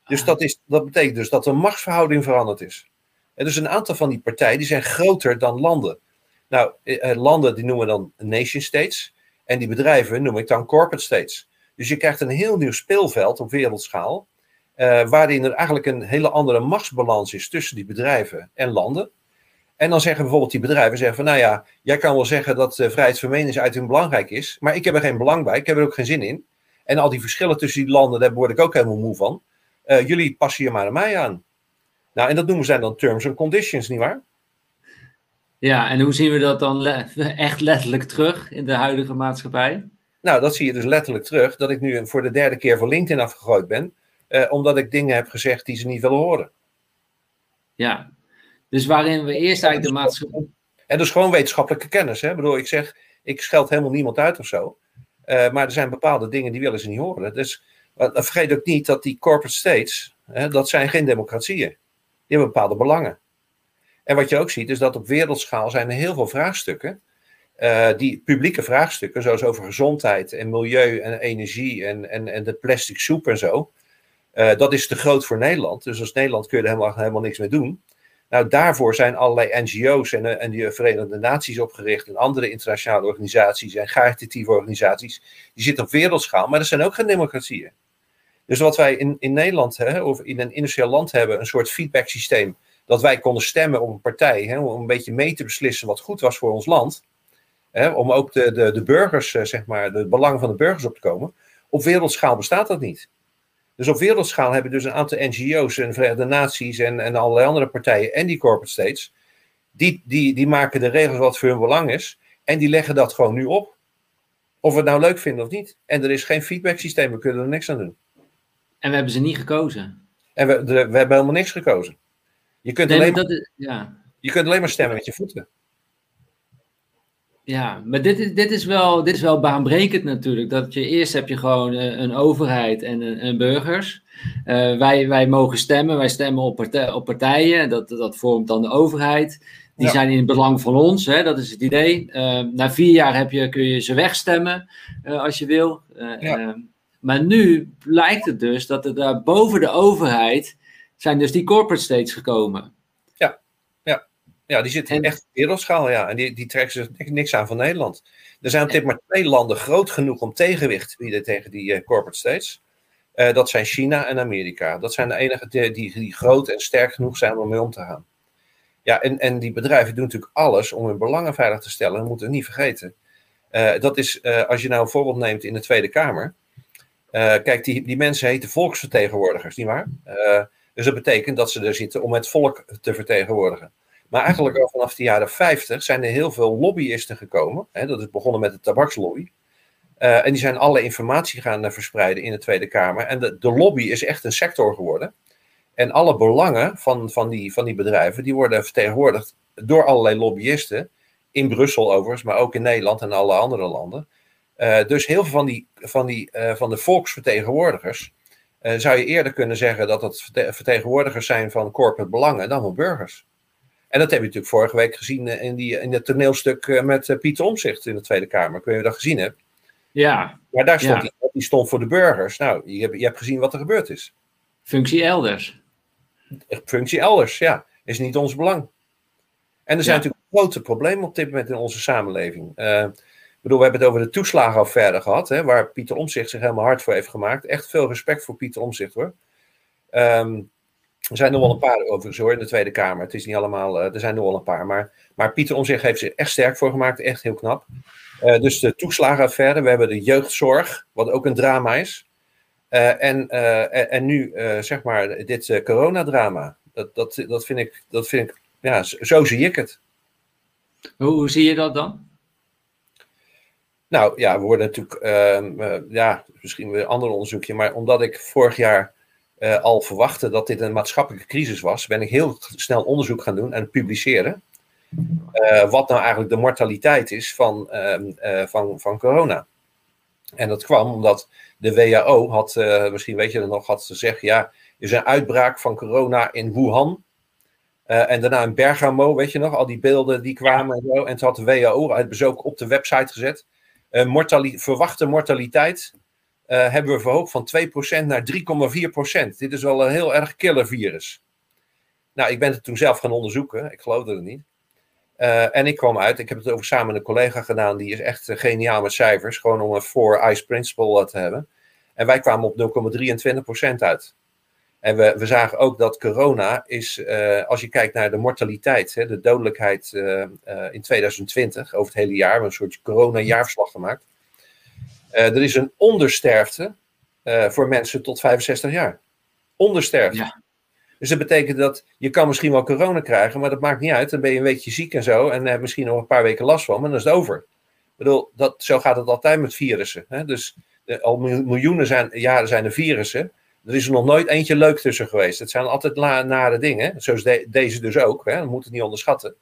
Dus ah. dat, is, dat betekent dus dat de machtsverhouding veranderd is. En dus een aantal van die partijen die zijn groter dan landen. Nou, eh, eh, landen die noemen we dan nation states. En die bedrijven noem ik dan corporate states. Dus je krijgt een heel nieuw speelveld op wereldschaal. Uh, waarin er eigenlijk een hele andere machtsbalans is tussen die bedrijven en landen. En dan zeggen bijvoorbeeld die bedrijven zeggen van, nou ja, jij kan wel zeggen dat uh, vrijheid van meningsuiting belangrijk is, maar ik heb er geen belang bij, ik heb er ook geen zin in. En al die verschillen tussen die landen, daar word ik ook helemaal moe van. Uh, jullie passen hier maar naar mij aan. Nou, en dat noemen zij dan terms and conditions, nietwaar? Ja, en hoe zien we dat dan echt letterlijk terug in de huidige maatschappij? Nou, dat zie je dus letterlijk terug, dat ik nu voor de derde keer voor LinkedIn afgegooid ben, uh, omdat ik dingen heb gezegd die ze niet willen horen. Ja, dus waarin we eerst eigenlijk de maatschappij. En dus gewoon wetenschappelijke kennis. Hè? Ik bedoel, ik zeg, ik scheld helemaal niemand uit of zo. Uh, maar er zijn bepaalde dingen die willen ze niet horen. Dus uh, vergeet ook niet dat die corporate states, hè, dat zijn geen democratieën. Die hebben bepaalde belangen. En wat je ook ziet, is dat op wereldschaal zijn er heel veel vraagstukken. Uh, die publieke vraagstukken, zoals over gezondheid en milieu en energie en, en, en de plastic soep en zo. Dat is te groot voor Nederland. Dus als Nederland kun je er helemaal, helemaal niks mee doen. Nou, daarvoor zijn allerlei NGO's en, en de Verenigde Naties opgericht en andere internationale organisaties en caritatieve organisaties. Die zitten op wereldschaal, maar dat zijn ook geen democratieën. Dus wat wij in, in Nederland hè, of in een industrieel land hebben, een soort feedback systeem, dat wij konden stemmen op een partij, hè, om een beetje mee te beslissen wat goed was voor ons land. Hè, om ook de, de, de burgers, eh, zeg maar, de belangen van de burgers op te komen. Op wereldschaal bestaat dat niet. Dus op wereldschaal hebben dus een aantal NGO's en Verenigde Naties en, en allerlei andere partijen en die corporate states, die, die, die maken de regels wat voor hun belang is en die leggen dat gewoon nu op. Of we het nou leuk vinden of niet. En er is geen feedback systeem, we kunnen er niks aan doen. En we hebben ze niet gekozen. En we, we hebben helemaal niks gekozen. Je kunt, alleen, maar, ja. je kunt alleen maar stemmen met je voeten. Ja, maar dit is, dit, is wel, dit is wel baanbrekend natuurlijk. Dat je, eerst heb je gewoon uh, een overheid en, een burgers. Uh, wij, wij mogen stemmen, wij stemmen op, partij, op partijen. Dat, dat vormt dan de overheid. Die zijn in het belang van ons, hè, dat is het idee. Uh, na vier jaar heb je, kun je ze wegstemmen als je wil. Ja. maar nu blijkt het dus dat er daar boven de overheid zijn dus die corporate states gekomen. Ja, die zitten echt op wereldschaal, ja. En die, die trekken zich niks aan van Nederland. Er zijn op dit maar twee landen groot genoeg om tegenwicht te bieden tegen die uh, corporate states. Uh, dat zijn China en Amerika. Dat zijn de enige die, die, die, groot en sterk genoeg zijn om mee om te gaan. Ja, en, en die bedrijven doen natuurlijk alles om hun belangen veilig te stellen. Dat moeten we niet vergeten. Uh, dat is, als je nou een voorbeeld neemt in de Tweede Kamer. kijk, die, die mensen heten volksvertegenwoordigers, nietwaar? Dus dat betekent dat ze er zitten om het volk te vertegenwoordigen. Maar eigenlijk al vanaf de jaren 50 zijn er heel veel lobbyisten gekomen. Hè, dat is begonnen met de tabakslobby. Uh, en die zijn alle informatie gaan uh, verspreiden in de Tweede Kamer. En de, de, lobby is echt een sector geworden. En alle belangen van, van, die, van die bedrijven, die worden vertegenwoordigd door allerlei lobbyisten. In Brussel overigens, maar ook in Nederland en alle andere landen. Uh, dus heel veel van, die, van, die, van de volksvertegenwoordigers, zou je eerder kunnen zeggen dat het vertegenwoordigers zijn van corporate belangen dan van burgers. En dat heb je natuurlijk vorige week gezien eh, in, die, in het toneelstuk eh, met Pieter Omzicht in de Tweede Kamer. Ik weet je dat gezien hebt. Ja. Maar daar stond ja. die, stond voor de burgers. Nou, je hebt, je hebt gezien wat er gebeurd is. Functie elders. Functie elders, ja. Is niet ons belang. En er zijn ja. natuurlijk grote problemen op dit moment in onze samenleving. Uh, bedoel, we hebben het over de toeslagenaffaire gehad, hè, waar Pieter Omzicht zich helemaal hard voor heeft gemaakt. Echt veel respect voor Pieter Omzicht hoor. Um, er zijn nog wel een paar overigens hoor in de Tweede Kamer. Het is niet allemaal, uh, er zijn nog wel een paar. Maar, maar Pieter Omzicht heeft zich echt sterk voor gemaakt. Echt heel knap. Uh, dus de toeslagenaffaire. We hebben de jeugdzorg, wat ook een drama is. Uh, en, en nu zeg maar dit coronadrama. Dat, dat, dat, vind ik, dat vind ik, ja, zo zie ik het. Hoe, hoe zie je dat dan? Nou ja, we worden natuurlijk, uh, ja, misschien weer een ander onderzoekje, maar omdat ik vorig jaar uh, al verwachtte dat dit een maatschappelijke crisis was, ben ik heel snel onderzoek gaan doen en publiceren. Uh, wat nou eigenlijk de mortaliteit is van, ehm, van, van corona. En dat kwam omdat de WHO had, misschien weet je het nog, had gezegd, ja, er is een uitbraak van corona in Wuhan. en daarna in Bergamo, weet je nog, al die beelden die kwamen en zo. En toen had de WHO het ook op de website gezet mortali verwachte mortaliteit hebben we verhoogd van 2% naar 3,4%. Dit is wel een heel erg killer virus. Nou, ik ben het toen zelf gaan onderzoeken. Ik geloofde het niet. Uh, en ik kwam uit, ik heb het over samen met een collega gedaan, die is echt geniaal met cijfers, gewoon om een 4-ICE principle te hebben. En wij kwamen op 0,23% uit. En we, we zagen ook dat corona is, uh, als je kijkt naar de mortaliteit, hè, de dodelijkheid uh, in 2020, over het hele jaar, we hebben een soort corona-jaarverslag gemaakt. Er is een ondersterfte voor mensen tot 65 jaar. Ondersterfte. Ja. Dus dat betekent dat je kan misschien wel corona krijgen, maar dat maakt niet uit. Dan ben je een weekje ziek en zo en heb misschien nog een paar weken last van, maar dan is het over. Ik bedoel, dat, zo gaat het altijd met virussen. Hè? Dus al miljoenen zijn, jaren zijn er virussen. Er is er nog nooit eentje leuk tussen geweest. Het zijn altijd nare dingen, zoals deze dus ook. Hè? Dat moet het niet onderschatten.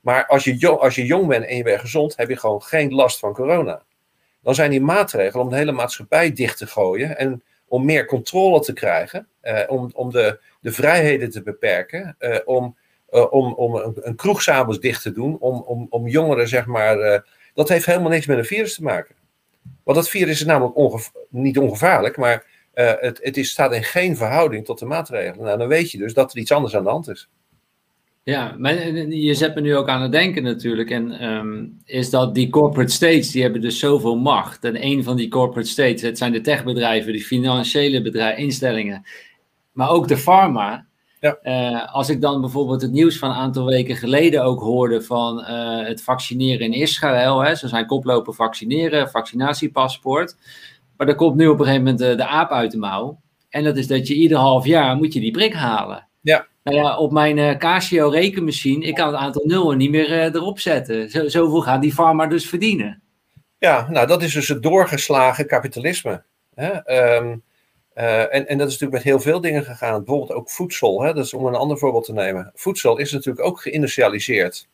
Maar als je, jong, als je jong bent en je bent gezond, heb je gewoon geen last van corona. Dan zijn die maatregelen om de hele maatschappij dicht te gooien en om meer controle te krijgen, eh, om, om de, de vrijheden te beperken, eh, om, uh, om, om een, een kroeg dicht te doen, om, om, om jongeren, zeg maar, dat heeft helemaal niks met een virus te maken. Want dat virus is namelijk niet ongevaarlijk, maar het, het is, staat in geen verhouding tot de maatregelen. Nou, dan weet je dus dat er iets anders aan de hand is. Ja, maar je zet me nu ook aan het denken natuurlijk. En um, is dat die corporate states, die hebben dus zoveel macht. En een van die corporate states, het zijn de techbedrijven, die financiële bedrijven, instellingen maar ook de pharma. Ja. Uh, als ik dan bijvoorbeeld het nieuws van een aantal weken geleden ook hoorde van uh, het vaccineren in Israël. Hè, ze zijn koplopen vaccineren, vaccinatiepaspoort. Maar er komt nu op een gegeven moment de, de, aap uit de mouw. En dat is dat je ieder half jaar moet je die prik halen. Ja. Nou ja, op mijn uh, Casio rekenmachine, ik kan het aantal nullen niet meer erop zetten. Zo, zoveel gaat die pharma dus verdienen. Ja, nou dat is dus het doorgeslagen kapitalisme. Hè? Um, uh, en, en dat is natuurlijk met heel veel dingen gegaan. Bijvoorbeeld ook voedsel. Hè? Dat is om een ander voorbeeld te nemen. Voedsel is natuurlijk ook geïndustrialiseerd.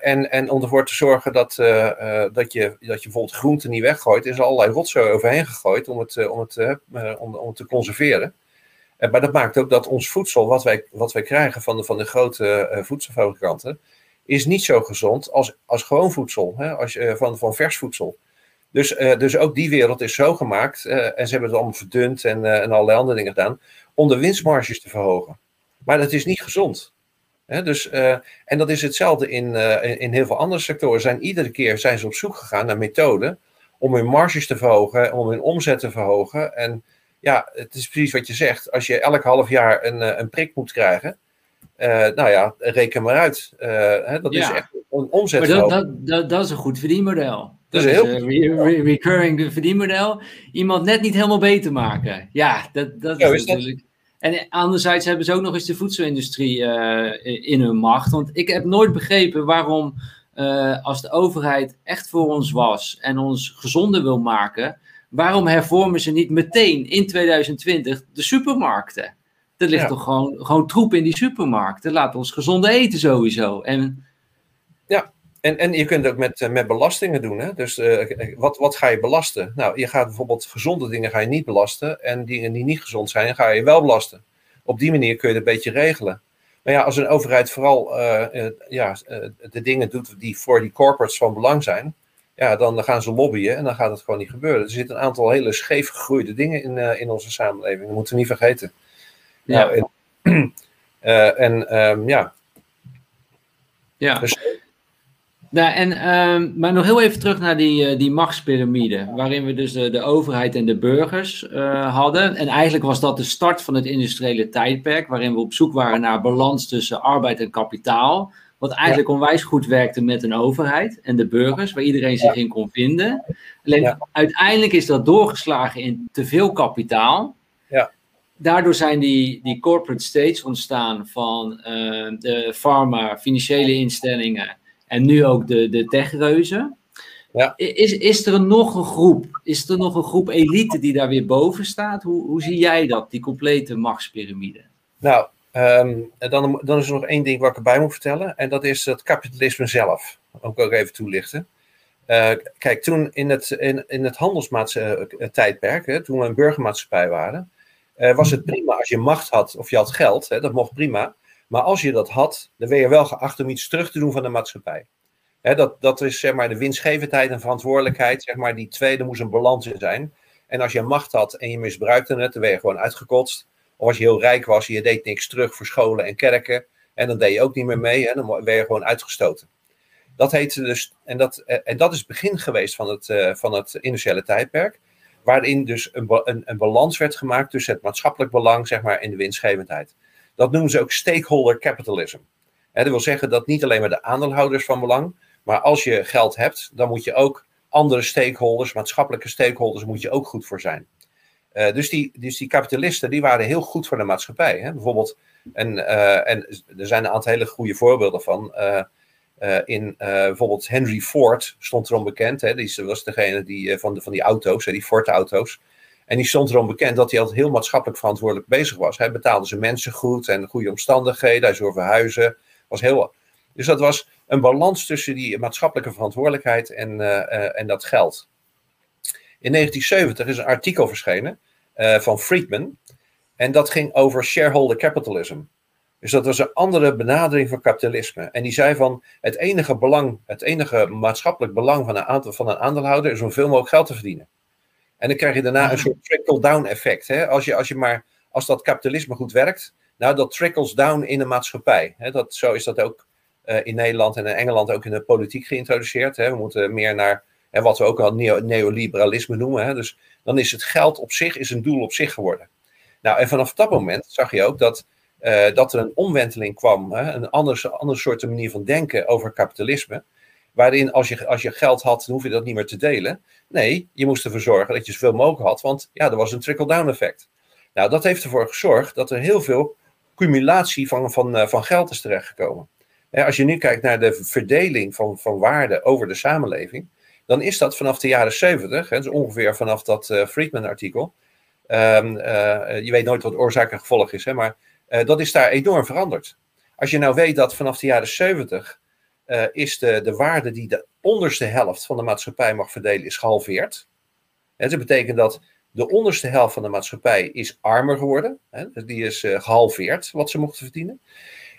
En, en om ervoor te zorgen dat, dat, je, dat je bijvoorbeeld groenten niet weggooit, is er allerlei rotzooi overheen gegooid om het, om het, om, om het te conserveren. Maar dat maakt ook dat ons voedsel, wat wij, wat wij krijgen van de, van de grote voedselfabrikanten, is niet zo gezond als, als gewoon voedsel, hè? Als, van, van vers voedsel. Dus, dus ook die wereld is zo gemaakt, en ze hebben het allemaal verdund en, en allerlei andere dingen gedaan, om de winstmarges te verhogen. Maar dat is niet gezond. Dus, en dat is hetzelfde in, in, in, heel veel andere sectoren. Zijn, iedere keer zijn ze op zoek gegaan naar methoden om hun marges te verhogen, om hun omzet te verhogen. En ja, het is precies wat je zegt. Als je elk half jaar een, een prik moet krijgen, nou ja, reken maar uit. Hè, dat is echt een omzet. Maar dat, dat, dat, dat is een goed verdienmodel. Dat is een re recurring verdienmodel. Iemand net niet helemaal beter maken. Ja, dat, dat ja, is natuurlijk. En anderzijds hebben ze ook nog eens de voedselindustrie in hun macht. Want ik heb nooit begrepen waarom, als de overheid echt voor ons was en ons gezonder wil maken, waarom hervormen ze niet meteen in 2020 de supermarkten? Er ligt ja. toch gewoon, gewoon troep in die supermarkten. Laat ons gezonde eten sowieso. En ja, en, en je kunt het ook met, eh, met belastingen doen. Hè? Dus uh, wat, wat ga je belasten? Nou, je gaat bijvoorbeeld gezonde dingen ga je niet belasten. En dingen die niet gezond zijn, ga je wel belasten. Op die manier kun je het een beetje regelen. Maar ja, als een overheid vooral uh, ja, de dingen doet die voor die corporates van belang zijn. Ja, dan gaan ze lobbyen en dan gaat het gewoon niet gebeuren. Er zitten een aantal hele scheef gegroeide dingen in, in onze samenleving. Dat moeten we niet vergeten. Ja. Nou, en, en um, ja. Ja. Dus, nou, en, um, maar nog heel even terug naar die, uh, die machtspyramide, waarin we dus de, overheid en de burgers hadden. En eigenlijk was dat de start van het industriële tijdperk, waarin we op zoek waren naar balans tussen arbeid en kapitaal. Wat eigenlijk ja. onwijs goed werkte met een overheid en de burgers, waar iedereen zich in kon vinden. Alleen ja. uiteindelijk is dat doorgeslagen in te veel kapitaal. Ja. Daardoor zijn die, die corporate states ontstaan van uh, de pharma, financiële instellingen en nu ook de, de techreuzen. Ja. Is, is er nog een groep? Is er nog een groep elite die daar weer boven staat? Hoe, hoe zie jij dat, die complete machtspyramide? Nou, um, dan, dan is er nog één ding wat ik erbij moet vertellen. En dat is het kapitalisme zelf. Ook ook even toelichten. Uh, kijk, toen in het, in, in het handelstijdperk, uh, toen we een burgermaatschappij waren, was het prima als je macht had of je had geld. Hè, dat mocht prima. Maar als je dat had, dan ben je wel geacht om iets terug te doen van de maatschappij. dat, dat is zeg maar de winstgevendheid en verantwoordelijkheid. Zeg maar, die tweede moest een balans in zijn. En als je macht had en je misbruikte het, dan werd je gewoon uitgekotst. Of als je heel rijk was en je deed niks terug voor scholen en kerken. En dan deed je ook niet meer mee. En dan werd je gewoon uitgestoten. Dat heette dus, en dat, en dat is het begin geweest van het, uh, van het industriële tijdperk. Waarin dus een, een, een balans werd gemaakt tussen het maatschappelijk belang zeg maar, en de winstgevendheid. Dat noemen ze ook stakeholder capitalism. dat wil zeggen dat niet alleen maar de aandeelhouders van belang, maar als je geld hebt, dan moet je ook andere stakeholders, maatschappelijke stakeholders, moet je ook goed voor zijn. Uh, dus, die, dus die kapitalisten, die waren heel goed voor de maatschappij. Hè? Bijvoorbeeld, en, uh, en er zijn een aantal hele goede voorbeelden van. Uh, in bijvoorbeeld Henry Ford stond erom bekend. Hè? Die was degene die, van, de, van die auto's, hè, die Ford-auto's. En die stond erom bekend dat hij altijd heel maatschappelijk verantwoordelijk bezig was. Hij betaalde zijn mensen goed en goede omstandigheden. Hij zorgde voor huizen. Was heel, dus dat was een balans tussen die maatschappelijke verantwoordelijkheid en, en dat geld. In 1970 is een artikel verschenen uh, van Friedman. En dat ging over shareholder capitalism. Dus dat was een andere benadering van kapitalisme. En die zei van het enige belang, het enige maatschappelijk belang van een, aantal, van een aandeelhouder is om veel mogelijk geld te verdienen. En dan krijg je daarna een soort trickle-down effect. Hè? Als, je, als, je maar, als dat kapitalisme goed werkt, nou dat trickles down in de maatschappij. Hè? Dat, zo is dat ook uh, in Nederland en in Engeland ook in de politiek geïntroduceerd. Hè? We moeten meer naar hè, wat we ook al neo neoliberalisme noemen. Hè? Dus dan is het geld op zich is een doel op zich geworden. Nou, en vanaf dat moment zag je ook dat, uh, dat er een omwenteling kwam. Hè? Een andere, andere soort manier van denken over kapitalisme. Waarin als je, als je geld had, dan hoef je dat niet meer te delen. Nee, je moest ervoor zorgen dat je zoveel mogelijk had. Want ja, er was een trickle-down effect. Nou, dat heeft ervoor gezorgd dat er heel veel cumulatie van, van, uh, van geld is terechtgekomen. Als je nu kijkt naar de verdeling van, van waarde over de samenleving, dan is dat vanaf de jaren 70, dus ongeveer vanaf dat uh, Friedman-artikel. Um, uh, je weet nooit wat oorzaak en gevolg is, hè, maar uh, dat is daar enorm veranderd. Als je nou weet dat vanaf de jaren 70 is de, de waarde die de onderste helft van de maatschappij mag verdelen, is gehalveerd. Hè, dat betekent dat de onderste helft van de maatschappij is armer geworden. Hè, die is gehalveerd wat ze mochten verdienen.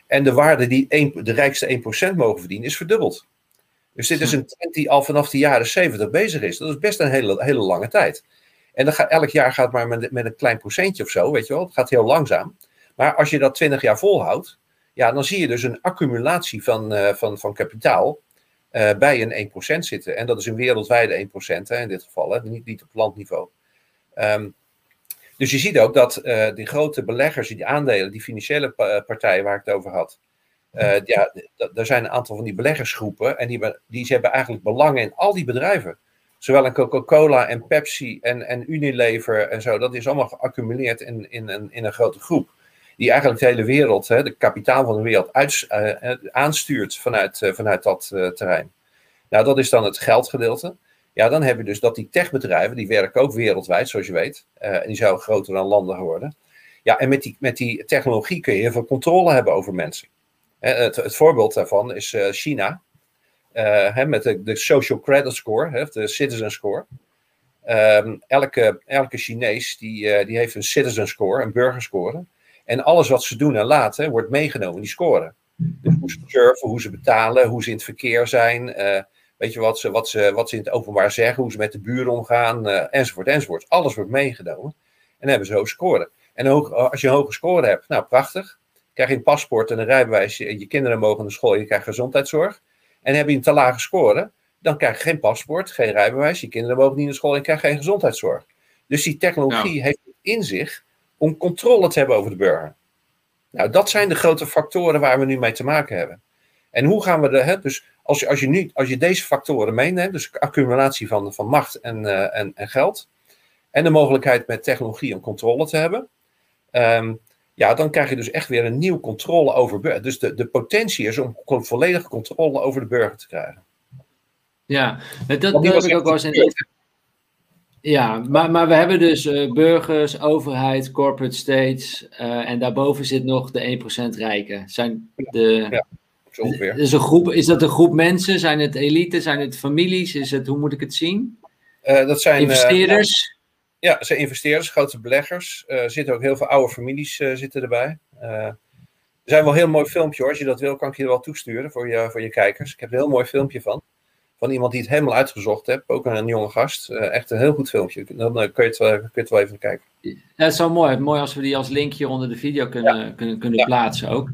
En de waarde die de rijkste 1% mogen verdienen is verdubbeld. Dus dit is een trend die al vanaf de jaren 70 bezig is. Dat is best een hele, hele lange tijd. En dan gaat, elk jaar gaat maar met, met een klein procentje of zo, weet je wel. Het gaat heel langzaam. Maar als je dat 20 jaar volhoudt, ja, dan zie je dus een accumulatie van, uh, van, van kapitaal uh, bij een 1% zitten. En dat is een wereldwijde 1% hè, in dit geval, hè, niet, niet op landniveau. Um, dus je ziet ook dat uh, die grote beleggers, die aandelen, die financiële partijen waar ik het over had, uh, ja, er zijn een aantal van die beleggersgroepen en die, die hebben eigenlijk belangen in al die bedrijven. Zowel in Coca-Cola en Pepsi en, en Unilever en zo. Dat is allemaal geaccumuleerd in, in, in, een grote groep. Die eigenlijk de hele wereld, hè, de kapitaal van de wereld, uit, uh, aanstuurt vanuit, vanuit dat terrein. Nou, dat is dan het geldgedeelte. Ja, dan heb je dus dat die techbedrijven, die werken ook wereldwijd, zoals je weet. En die zouden groter dan landen worden. Ja, en met die, met die technologie kun je heel veel controle hebben over mensen. Uh, het, het, voorbeeld daarvan is uh, China. Hè, met de, de, Social Credit Score, hè, de Citizen Score. Um, elke, elke Chinees die, die heeft een Citizen Score, een burgerscore. En alles wat ze doen en laten wordt meegenomen, die score. Dus hoe ze surfen, hoe ze betalen, hoe ze in het verkeer zijn Weet je wat ze, wat, ze, wat ze in het openbaar zeggen, hoe ze met de buren omgaan, enzovoort, enzovoort. Alles wordt meegenomen. En hebben ze hoog scoren. En als je een hoge score hebt, nou prachtig. Krijg je een paspoort en een rijbewijs. Je, je kinderen mogen naar school, je krijgt gezondheidszorg. En heb je een te lage score, dan krijg je geen paspoort, geen rijbewijs. Je kinderen mogen niet naar school en je krijgt geen gezondheidszorg. Dus die technologie heeft het in zich om controle te hebben over de burger. Nou, dat zijn de grote factoren waar we nu mee te maken hebben. En hoe gaan we er, hè, dus als je, als je, nu, als je deze factoren meeneemt, dus accumulatie van, van macht en, uh, en, en geld, en de mogelijkheid met technologie om controle te hebben, um, ja, dan krijg je dus echt weer een nieuwe controle over. Dus de, de potentie is om volledige controle over de burger te krijgen. Ja, dat, dat heb ik ook wel eens in. Ja, maar, maar we hebben dus uh, burgers, overheid, corporate states uh, en daarboven zit nog de 1% rijken. Zijn de, ja ongeveer. Is, een groep, is dat een groep mensen? Zijn het elite? Zijn het families? Is het, hoe moet ik het zien? Uh, dat zijn investeerders. Ja, zijn investeerders, grote beleggers. Uh, er zitten ook heel veel oude families zitten erbij. er zijn wel een heel mooi filmpje hoor. Als je dat wil, kan ik je er wel toesturen voor je, voor je kijkers. Ik heb er een heel mooi filmpje van. van iemand die het helemaal uitgezocht heeft. Ook een jonge gast. echt een heel goed filmpje. Dan kun, je het, kun je het wel even kijken. Ja, het is wel mooi. Mooi als we die als linkje onder de video kunnen, kunnen, kunnen plaatsen ook.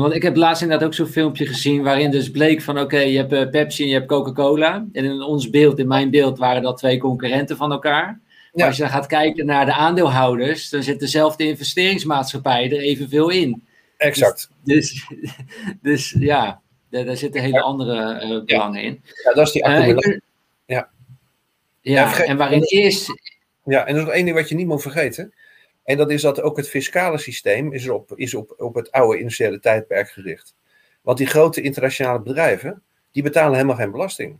want ik heb laatst inderdaad ook zo'n filmpje gezien waarin dus bleek van oké, je hebt Pepsi en je hebt Coca-Cola. En in ons beeld, in mijn beeld, waren dat twee concurrenten van elkaar. Maar als je dan gaat kijken naar de aandeelhouders, dan zit dezelfde investeringsmaatschappij er evenveel in. Exact. Dus, dus, dus ja, daar, daar zitten hele andere uh, belangen in. Ja, dat is die accumulatie. Uh, ja. Ja, en waarin eerst... Ja, en er is nog één ding wat je niet moet vergeten. En dat is dat ook het fiscale systeem is op, is op, op het oude industriële tijdperk gericht. Want die grote internationale bedrijven, die betalen helemaal geen belasting.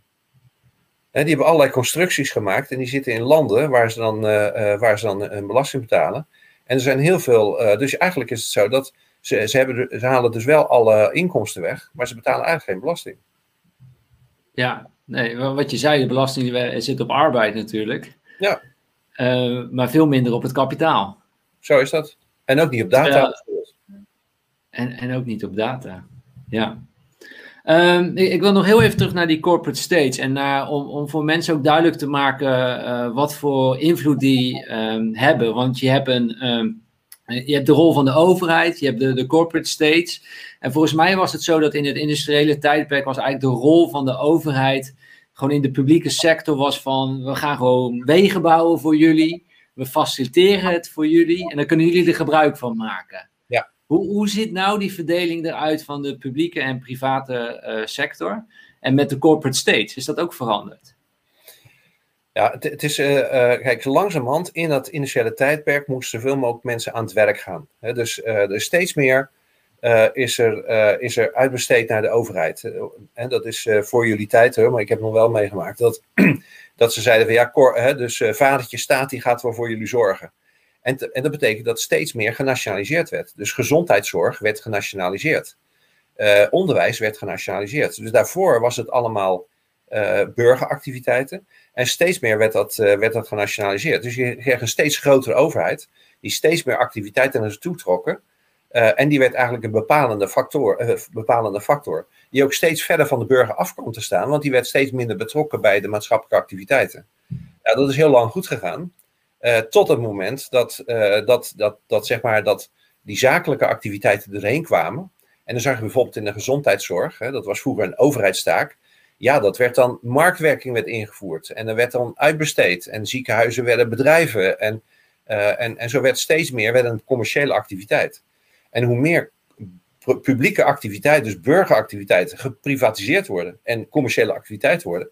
Die hebben allerlei constructies gemaakt en die zitten in landen waar ze dan, uh, waar ze dan een belasting betalen. En er zijn heel veel, dus eigenlijk is het zo dat ze, ze, hebben, ze halen dus wel alle inkomsten weg, maar ze betalen eigenlijk geen belasting. Ja, nee, wat je zei, de belasting zit op arbeid natuurlijk. Ja. Uh, maar veel minder op het kapitaal. Zo is dat. En ook niet op data. en, en ook niet op data. Ja. Um, ik, wil nog heel even terug naar die corporate stage. En naar, om, om voor mensen ook duidelijk te maken uh, wat voor invloed die um, hebben. Want je hebt een. Um, je hebt de rol van de overheid, je hebt de, de corporate states. En volgens mij was het zo dat in het industriële tijdperk was eigenlijk de rol van de overheid gewoon in de publieke sector was van we gaan gewoon wegen bouwen voor jullie, we faciliteren het voor jullie en dan kunnen jullie er gebruik van maken. Hoe, hoe ziet nou die verdeling eruit van de publieke en private uh, sector en met de corporate states? Is dat ook veranderd? Ja, het, het is, uh, uh, kijk, langzamerhand in dat initiële tijdperk moesten zoveel mogelijk mensen aan het werk gaan. Dus er steeds meer is, er, is er uitbesteed naar de overheid. en dat is voor jullie tijd, hoor, maar ik heb nog wel meegemaakt dat, dat ze zeiden van ja, dus vadertje staat, die gaat wel voor jullie zorgen. En, en dat betekent dat steeds meer genationaliseerd werd. Dus gezondheidszorg werd genationaliseerd. onderwijs werd genationaliseerd. Dus daarvoor was het allemaal burgeractiviteiten. En steeds meer werd dat, uh, werd dat genationaliseerd. Dus je kreeg een steeds grotere overheid, die steeds meer activiteiten naar zich toe trokken. En die werd eigenlijk een bepalende factor, bepalende factor, die ook steeds verder van de burger af kwam te staan, want die werd steeds minder betrokken bij de maatschappelijke activiteiten. Ja, dat is heel lang goed gegaan, tot het moment dat, dat, dat, dat, zeg maar, dat die zakelijke activiteiten erheen kwamen. En dan zag je bijvoorbeeld in de gezondheidszorg, hè, dat was vroeger een overheidstaak, ja, dat werd dan, marktwerking werd ingevoerd en er werd dan uitbesteed en ziekenhuizen werden bedrijven en, uh, en, en zo werd steeds meer werd een commerciële activiteit. En hoe meer publieke activiteiten, dus burgeractiviteiten, geprivatiseerd worden en commerciële activiteit worden,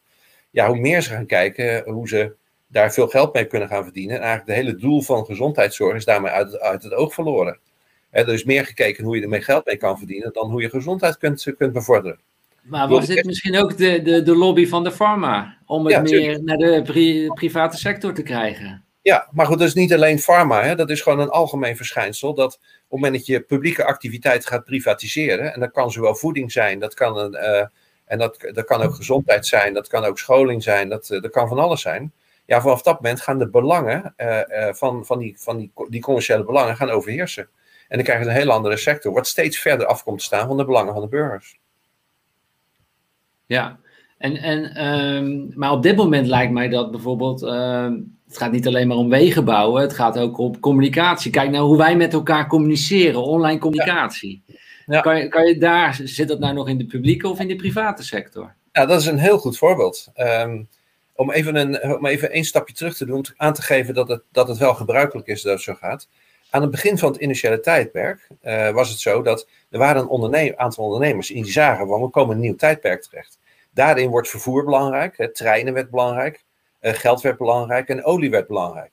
ja, hoe meer ze gaan kijken hoe ze daar veel geld mee kunnen gaan verdienen. En eigenlijk het hele doel van gezondheidszorg is daarmee uit, uit het oog verloren. er is meer gekeken hoe je ermee geld mee kan verdienen dan hoe je gezondheid kunt, kunt bevorderen. Maar was dit misschien ook de, de, de lobby van de pharma? Om het meer naar de private sector te krijgen? Ja, maar goed, dat is niet alleen pharma. Hè? Dat is gewoon een algemeen verschijnsel. Dat op het moment dat je publieke activiteit gaat privatiseren, en dat kan zowel voeding zijn, dat kan, een, uh, en dat, dat kan ook gezondheid zijn, dat kan ook scholing zijn, dat, uh, dat kan van alles zijn. Ja, vanaf dat moment gaan de belangen uh, van, van, die, van die, die commerciële belangen gaan overheersen. En dan krijg je een heel andere sector, wat steeds verder af komt te staan van de belangen van de burgers. Ja, en, en, um, maar op dit moment lijkt mij dat bijvoorbeeld, uh, het gaat niet alleen maar om wegen bouwen, het gaat ook om communicatie. Kijk nou hoe wij met elkaar communiceren, online communicatie. Ja. Kan, je, kan je daar, zit dat nou nog in de publieke of in de private sector? Ja, dat is een heel goed voorbeeld. Um, om even, een, even een stapje terug te doen, aan te geven dat het, dat het wel gebruikelijk is dat het zo gaat. Aan het begin van het initiële tijdperk uh, was het zo dat er waren een aantal ondernemers die zagen, we komen een nieuw tijdperk terecht. Daarin wordt vervoer belangrijk, hè, treinen werd belangrijk, uh, geld werd belangrijk en olie werd belangrijk.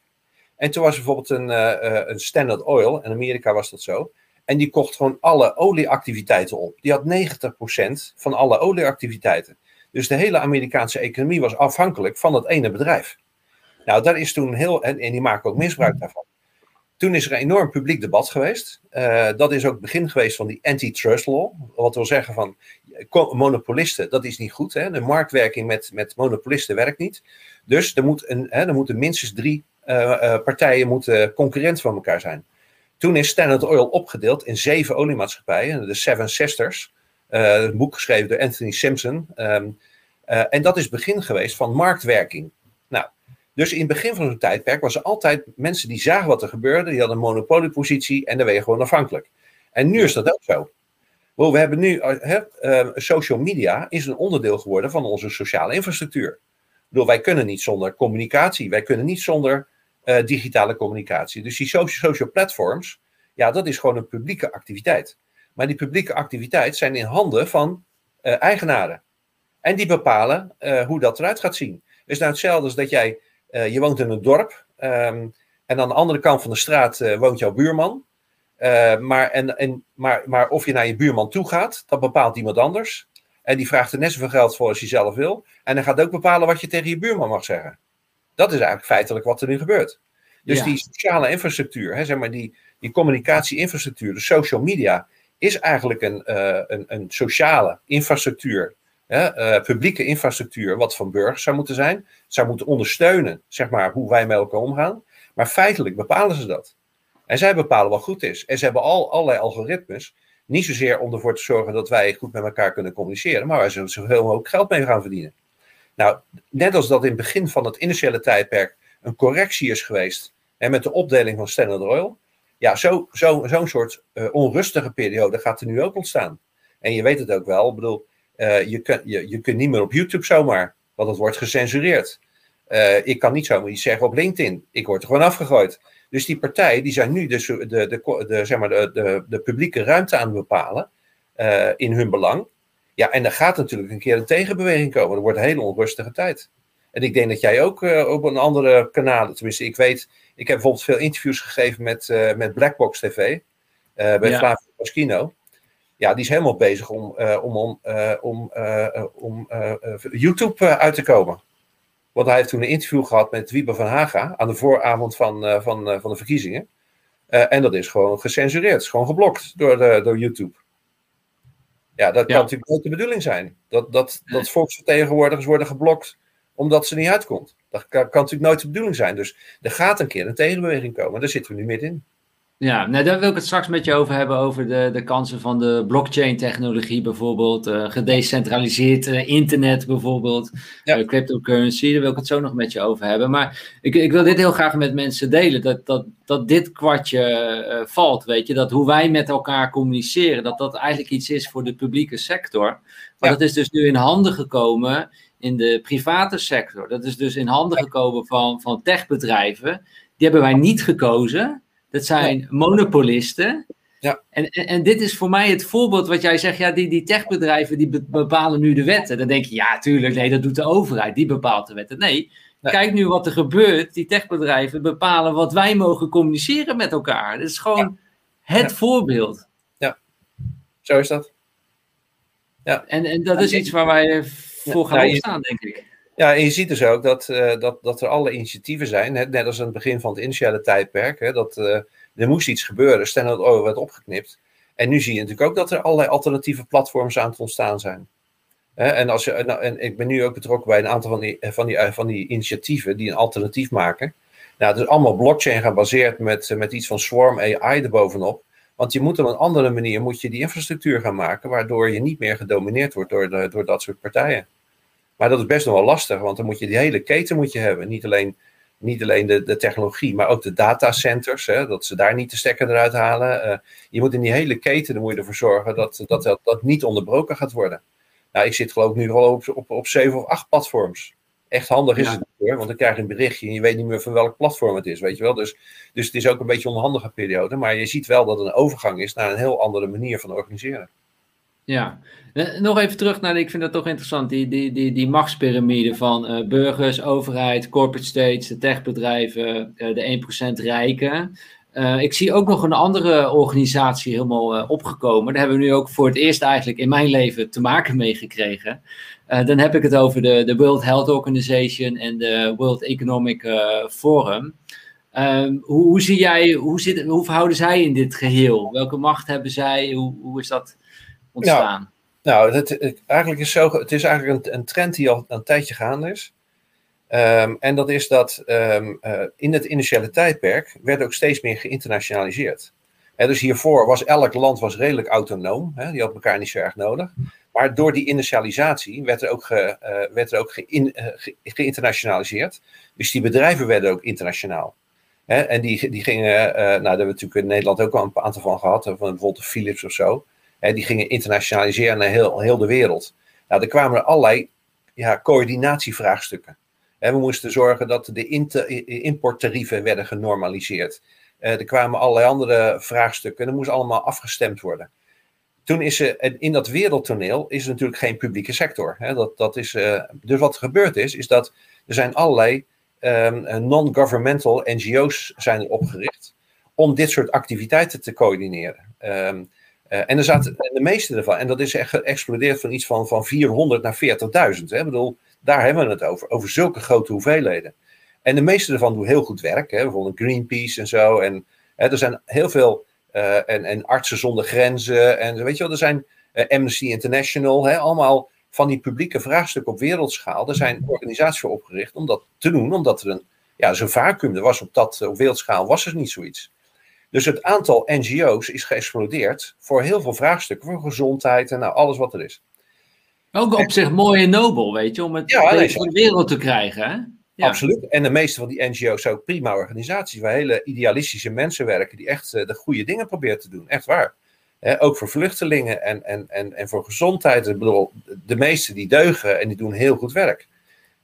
En toen was bijvoorbeeld een, uh, een Standard Oil, in Amerika was dat zo, en die kocht gewoon alle olieactiviteiten op. Die had 90% van alle olieactiviteiten. Dus de hele Amerikaanse economie was afhankelijk van dat ene bedrijf. Nou, dat is toen heel, en, en die maken ook misbruik daarvan. Toen is er een enorm publiek debat geweest. Uh, dat is ook het begin geweest van die antitrust law. Wat wil zeggen van monopolisten, dat is niet goed. Hè? De marktwerking met, met monopolisten werkt niet. Dus er, moet een, hè, er moeten minstens drie uh, uh, partijen moeten concurrent van elkaar zijn. Toen is Standard Oil opgedeeld in zeven oliemaatschappijen, de Seven Sisters. Een boek geschreven door Anthony Simpson. Um, en dat is begin geweest van marktwerking. Nou, dus in het begin van zo'n tijdperk was er altijd mensen die zagen wat er gebeurde, die hadden een monopoliepositie en dan ben je gewoon afhankelijk. En nu is dat ook zo. we hebben nu, uh, social media is een onderdeel geworden van onze sociale infrastructuur. Bedoel, wij kunnen niet zonder communicatie, wij kunnen niet zonder digitale communicatie. Dus die social, social platforms, ja, dat is gewoon een publieke activiteit. Maar die publieke activiteit zijn in handen van uh, eigenaren. En die bepalen hoe dat eruit gaat zien. Dus nou hetzelfde als dat jij uh, je woont in een dorp. Um, en aan de andere kant van de straat woont jouw buurman. Maar, en, en, maar, maar of je naar je buurman toe gaat, dat bepaalt iemand anders. En die vraagt er net zoveel geld voor als je zelf wil. En dan gaat ook bepalen wat je tegen je buurman mag zeggen. Dat is eigenlijk feitelijk wat er nu gebeurt. Dus ja. die sociale infrastructuur, hè, zeg maar die, die communicatie-infrastructuur, de social media, is eigenlijk een, uh, een, een sociale infrastructuur uh, publieke infrastructuur wat van burgers zou moeten zijn. Zou moeten ondersteunen, zeg maar, hoe wij met elkaar omgaan. Maar feitelijk bepalen ze dat. En zij bepalen wat goed is. En ze hebben al allerlei algoritmes. Niet zozeer om ervoor te zorgen dat wij goed met elkaar kunnen communiceren, maar wij zullen zoveel mogelijk geld mee gaan verdienen. Nou, net als dat in het begin van het initiële tijdperk een correctie is geweest hè, met de opdeling van Standard Oil. Ja, zo'n zo, zo'n soort uh, onrustige periode gaat er nu ook ontstaan. En je weet het ook wel. Ik bedoel, uh, je, kun, je, je kunt niet meer op YouTube zomaar, want het wordt gecensureerd. Uh, ik kan niet zomaar iets zeggen op LinkedIn. Ik word er gewoon afgegooid. Dus die partijen die zijn nu dus de, de, de, de, zeg maar de, de, de publieke ruimte aan het bepalen in hun belang. Ja, en er gaat natuurlijk een keer een tegenbeweging komen. Er wordt een hele onrustige tijd. En ik denk dat jij ook uh, op een andere kanalen, tenminste, ik weet, ik heb bijvoorbeeld veel interviews gegeven met, uh, met Blackbox TV, bij ja. Flavio ja, die is helemaal bezig om, om, om, om, YouTube uit te komen. Want hij heeft toen een interview gehad met Wiebe van Haga aan de vooravond van, van, van de verkiezingen. en dat is gewoon gecensureerd, is gewoon geblokt door, de, door YouTube. Ja, dat kan natuurlijk nooit de bedoeling zijn. Dat, dat, dat volksvertegenwoordigers worden geblokt omdat ze niet uitkomt. Dat kan, kan natuurlijk nooit de bedoeling zijn. Dus er gaat een keer een tegenbeweging komen. Daar zitten we nu middenin. Ja, nou, daar wil ik het straks met je over hebben, over de, de kansen van de blockchain-technologie bijvoorbeeld, uh, gedecentraliseerd uh, internet bijvoorbeeld, ja. uh, cryptocurrency, daar wil ik het zo nog met je over hebben. Maar ik, ik wil dit heel graag met mensen delen, dat, dat, dat dit kwartje valt, weet je, dat hoe wij met elkaar communiceren, dat dat eigenlijk iets is voor de publieke sector. Maar ja. dat is dus nu in handen gekomen in de private sector. Dat is dus in handen gekomen van, van techbedrijven. Die hebben wij niet gekozen. Dat zijn ja. monopolisten. Ja. En, en, en, dit is voor mij het voorbeeld wat jij zegt, ja, die, die techbedrijven die bepalen nu de wetten. Dan denk je, ja, tuurlijk, nee, dat doet de overheid, die bepaalt de wetten. Nee, kijk nu wat er gebeurt. Die techbedrijven bepalen wat wij mogen communiceren met elkaar. Dat is gewoon ja. het voorbeeld. Ja, zo is dat. Ja. En, en dat is iets waar wij voor gaan opstaan, denk ik. Ja, en je ziet dus ook dat, uh, dat, dat er alle initiatieven zijn, hè, net als aan het begin van het initiële tijdperk, hè, dat uh, er moest iets gebeuren, Standard Oil werd opgeknipt. En nu zie je natuurlijk ook dat er allerlei alternatieve platforms aan het ontstaan zijn. Hè, en, als je, nou, en ik ben nu ook betrokken bij een aantal van die, van die, van die initiatieven die een alternatief maken. Nou, het is allemaal blockchain gebaseerd met, met iets van Swarm AI erbovenop. Want je moet op een andere manier moet je die infrastructuur gaan maken, waardoor je niet meer gedomineerd wordt door, door dat soort partijen. Maar dat is best nog wel lastig, want dan moet je die hele keten moet je hebben. Niet alleen, niet alleen de, de technologie, maar ook de datacenters. Hè, dat ze daar niet de stekker eruit halen. Uh, je moet in die hele keten dan moet je ervoor zorgen dat dat, dat, dat niet onderbroken gaat worden. Nou, ik zit geloof ik nu al op, op, op zeven of acht platforms. Echt handig is ja. het hoor, want dan krijg je een berichtje en je weet niet meer van welk platform het is, weet je wel. Dus, dus het is ook een beetje een onhandige periode, maar je ziet wel dat het een overgang is naar een heel andere manier van organiseren. Ja, eh, nog even terug naar, ik vind dat toch interessant, die, die, die, die machtspyramide van uh, burgers, overheid, corporate states, de techbedrijven, uh, de 1% rijken. Uh, ik zie ook nog een andere organisatie helemaal opgekomen. Daar hebben we nu ook voor het eerst eigenlijk in mijn leven te maken mee gekregen. dan heb ik het over de, de World Health Organization en de World Economic Forum. Um, hoe, hoe, zie jij, hoe, zit, hoe verhouden zij in dit geheel? Welke macht hebben zij? Hoe, hoe is dat? ontstaan? Nou, nou eigenlijk is zo, het is eigenlijk een, een, trend die al een tijdje gaande is. Um, en dat is dat um, uh, in het initiële tijdperk werd ook steeds meer geïnternationaliseerd. He, dus hiervoor was elk land was redelijk autonoom, die had elkaar niet zo erg nodig. Maar door die initialisatie werd er ook, ge, werd er ook ge, geïnternationaliseerd. Dus die bedrijven werden ook internationaal. En die, die gingen, nou daar hebben we natuurlijk in Nederland ook al een aantal van gehad, van bijvoorbeeld Philips of zo. Die gingen internationaliseren naar heel, heel de wereld. Nou, er kwamen er allerlei ja, coördinatievraagstukken. We moesten zorgen dat de importtarieven werden genormaliseerd. Uh, er kwamen allerlei andere vraagstukken en dat moest allemaal afgestemd worden. Toen is er, in dat wereldtoneel is er natuurlijk geen publieke sector. Dat, dat is, uh, dus wat er gebeurd is, is dat er zijn allerlei um, non-governmental NGO's zijn er opgericht om dit soort activiteiten te coördineren. Um, uh, en er zaten de meeste ervan, en dat is echt geëxplodeerd van iets van, van 400 naar 40.000. Ik bedoel, daar hebben we het over, over zulke grote hoeveelheden. En de meeste ervan doen heel goed werk, hè, bijvoorbeeld Greenpeace en zo. En hè, er zijn heel veel, uh, en, en Artsen zonder Grenzen, en weet je wel, er zijn uh, Amnesty International, hè, allemaal van die publieke vraagstukken op wereldschaal. Er zijn organisaties voor opgericht om dat te doen, omdat er een, ja, zo'n vacuüm er was op, dat, op wereldschaal, was er niet zoiets. Dus het aantal NGO's is geëxplodeerd voor heel veel vraagstukken, voor gezondheid en nou, alles wat er is. Ook op zich mooi en nobel, weet je, om het ja, nee, voor de wereld te krijgen. Hè? Ja. Absoluut. En de meeste van die NGO's zijn ook prima organisaties waar hele idealistische mensen werken die echt uh, de goede dingen proberen te doen. Echt waar. ook voor vluchtelingen en, en, en, en voor gezondheid. Ik bedoel, de meeste die deugen en die doen heel goed werk.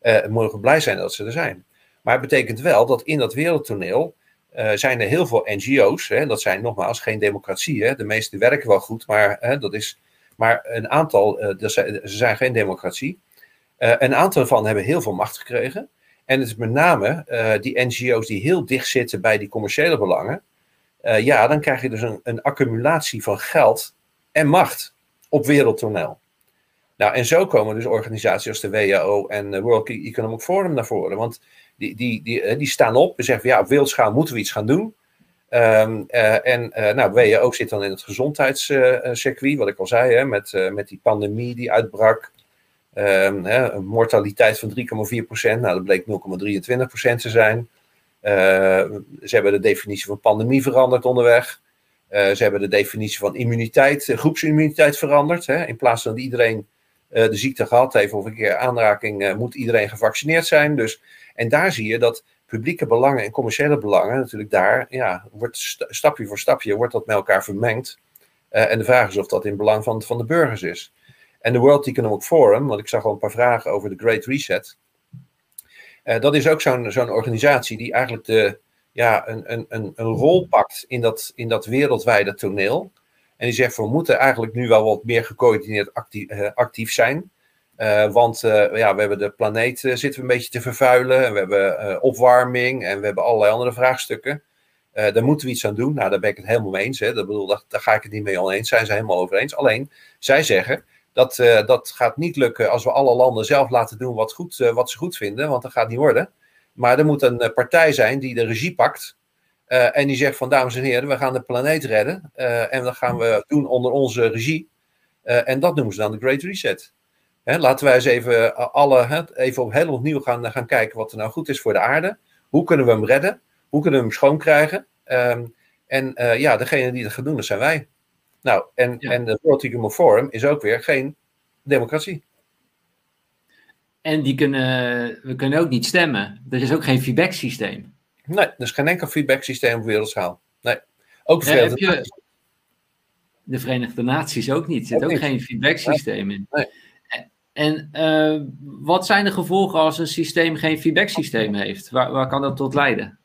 Uh, mogen blij zijn dat ze er zijn. Maar het betekent wel dat in dat wereldtoneel uh, zijn er heel veel NGO's. Hè, dat zijn nogmaals geen democratie. Hè, de meeste werken wel goed, maar, hè, dat is, maar een aantal, uh, ze zijn geen democratie. Uh, een aantal van hebben heel veel macht gekregen. En het is met name die NGO's die heel dicht zitten bij die commerciële belangen. ja, dan krijg je dus een, een accumulatie van geld en macht op wereldtoneel. Nou, en zo komen dus organisaties als de WHO en World Economic Forum naar voren. Want die, die, die, eh, die staan op en zeggen ja, op wereldschaal moeten we iets gaan doen. Um, en uh, nou, WHO zit dan in het gezondheidscircuit, wat ik al zei, hè, met, met die pandemie die uitbrak. Um, hè, een mortaliteit van 3,4%, nou dat bleek 0,23% te zijn. ze hebben de definitie van pandemie veranderd onderweg. ze hebben de definitie van immuniteit, groepsimmuniteit veranderd. Hè. In plaats van dat iedereen de ziekte gehad heeft of een keer aanraking, moet iedereen gevaccineerd zijn. Dus en daar zie je dat publieke belangen en commerciële belangen natuurlijk daar, ja, wordt stapje voor stapje wordt dat met elkaar vermengd. Uh, en de vraag is of dat in belang van, van de burgers is. En de World Economic Forum, want ik zag al een paar vragen over de Great Reset. Uh, dat is ook zo'n zo'n organisatie die eigenlijk de, ja, een, een, een, rol pakt in dat, in dat wereldwijde toneel. En die zegt, we moeten eigenlijk nu wel wat meer gecoördineerd actief, uh, actief zijn. Uh, want uh, ja, we hebben de planeet uh, zitten we een beetje te vervuilen. En we hebben opwarming en we hebben allerlei andere vraagstukken. daar moeten we iets aan doen. Nou, daar ben ik het helemaal mee eens. Hè. Dat bedoel, daar, daar ga ik het niet mee oneens. Zijn ze helemaal over eens. Alleen, zij zeggen dat dat gaat niet lukken als we alle landen zelf laten doen wat, goed, wat ze goed vinden. Want dat gaat niet worden. Maar er moet een partij zijn die de regie pakt. en die zegt van, dames en heren, we gaan de planeet redden. en dat gaan we doen onder onze regie. en dat noemen ze dan de Great Reset laten wij eens even, eh, alle, even op heel opnieuw gaan, gaan kijken wat er nou goed is voor de aarde. Hoe kunnen we hem redden? Hoe kunnen we hem schoon krijgen? Ehm, en uh, ja, degene die dat gaat doen, dat zijn wij. Nou, en, en de World Forum is ook weer geen democratie. En die kunnen, we kunnen ook niet stemmen. Er is ook geen feedback systeem. Nee, er is geen enkel feedback systeem op wereldschaal. Nee. Ook de Verenigde Naties. De Verenigde Naties ook niet. Er zit ook, geen feedback systeem in. Nee. En uh, wat zijn de gevolgen als een systeem geen feedback systeem heeft? Waar, waar kan dat tot leiden?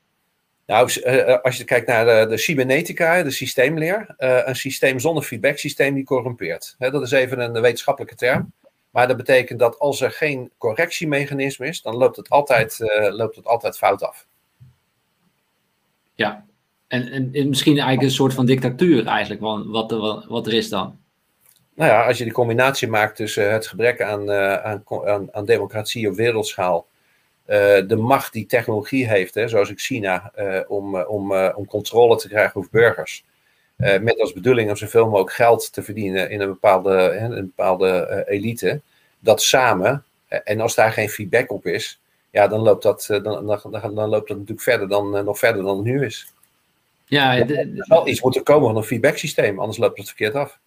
Nou, uh, als je kijkt naar de, de cybernetica, de systeemleer, uh, een systeem zonder feedback systeem die corrumpeert. Dat is even een wetenschappelijke term. Maar dat betekent dat als er geen correctiemechanisme is, dan loopt het altijd, loopt het altijd fout af. Ja, en, en, misschien eigenlijk een soort van dictatuur eigenlijk, wat, wat, wat er is dan nou ja, als je die combinatie maakt tussen het gebrek aan, uh, aan, aan, democratie op wereldschaal, uh, de macht die technologie heeft, hè, zoals ik China, uh, om, om, om controle te krijgen over burgers. met als bedoeling om zoveel mogelijk geld te verdienen in een bepaalde, een bepaalde elite. Dat samen, en als daar geen feedback op is, ja, dan loopt dat, dan, dan, dan, loopt dat natuurlijk verder dan, nog verder dan het nu is. Ja, er zal iets moeten komen van een feedback systeem, anders loopt het verkeerd af.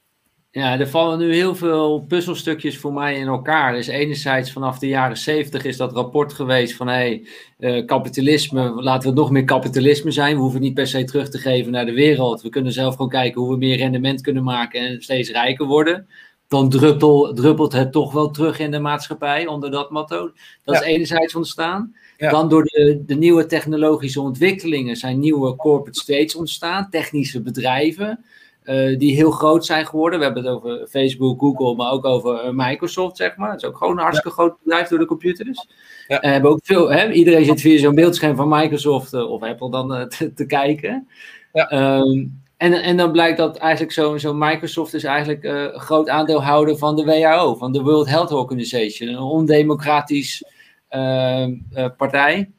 Ja, er vallen nu heel veel puzzelstukjes voor mij in elkaar. Dus enerzijds vanaf de jaren zeventig is dat rapport geweest van hey, uh, kapitalisme, laten we nog meer kapitalisme zijn. We hoeven niet per se terug te geven naar de wereld. We kunnen zelf gewoon kijken hoe we meer rendement kunnen maken en steeds rijker worden. Dan druppel, druppelt het toch wel terug in de maatschappij onder dat motto. Dat is enerzijds ontstaan. Dan door de, de nieuwe technologische ontwikkelingen zijn nieuwe corporate states ontstaan, technische bedrijven. Uh, die heel groot zijn geworden. We hebben het over Facebook, Google, maar ook over uh, Microsoft, zeg maar. Het is ook gewoon een hartstikke groot bedrijf door de computers. Ja. Uh, hebben ook veel, hè, iedereen zit via zo'n beeldscherm van Microsoft of Apple dan te, te, kijken. Ja. Um, en, en dan blijkt dat eigenlijk zo'n zo Microsoft is eigenlijk een groot aandeelhouder van de WHO, van de World Health Organization. Een ondemocratisch ehm, partij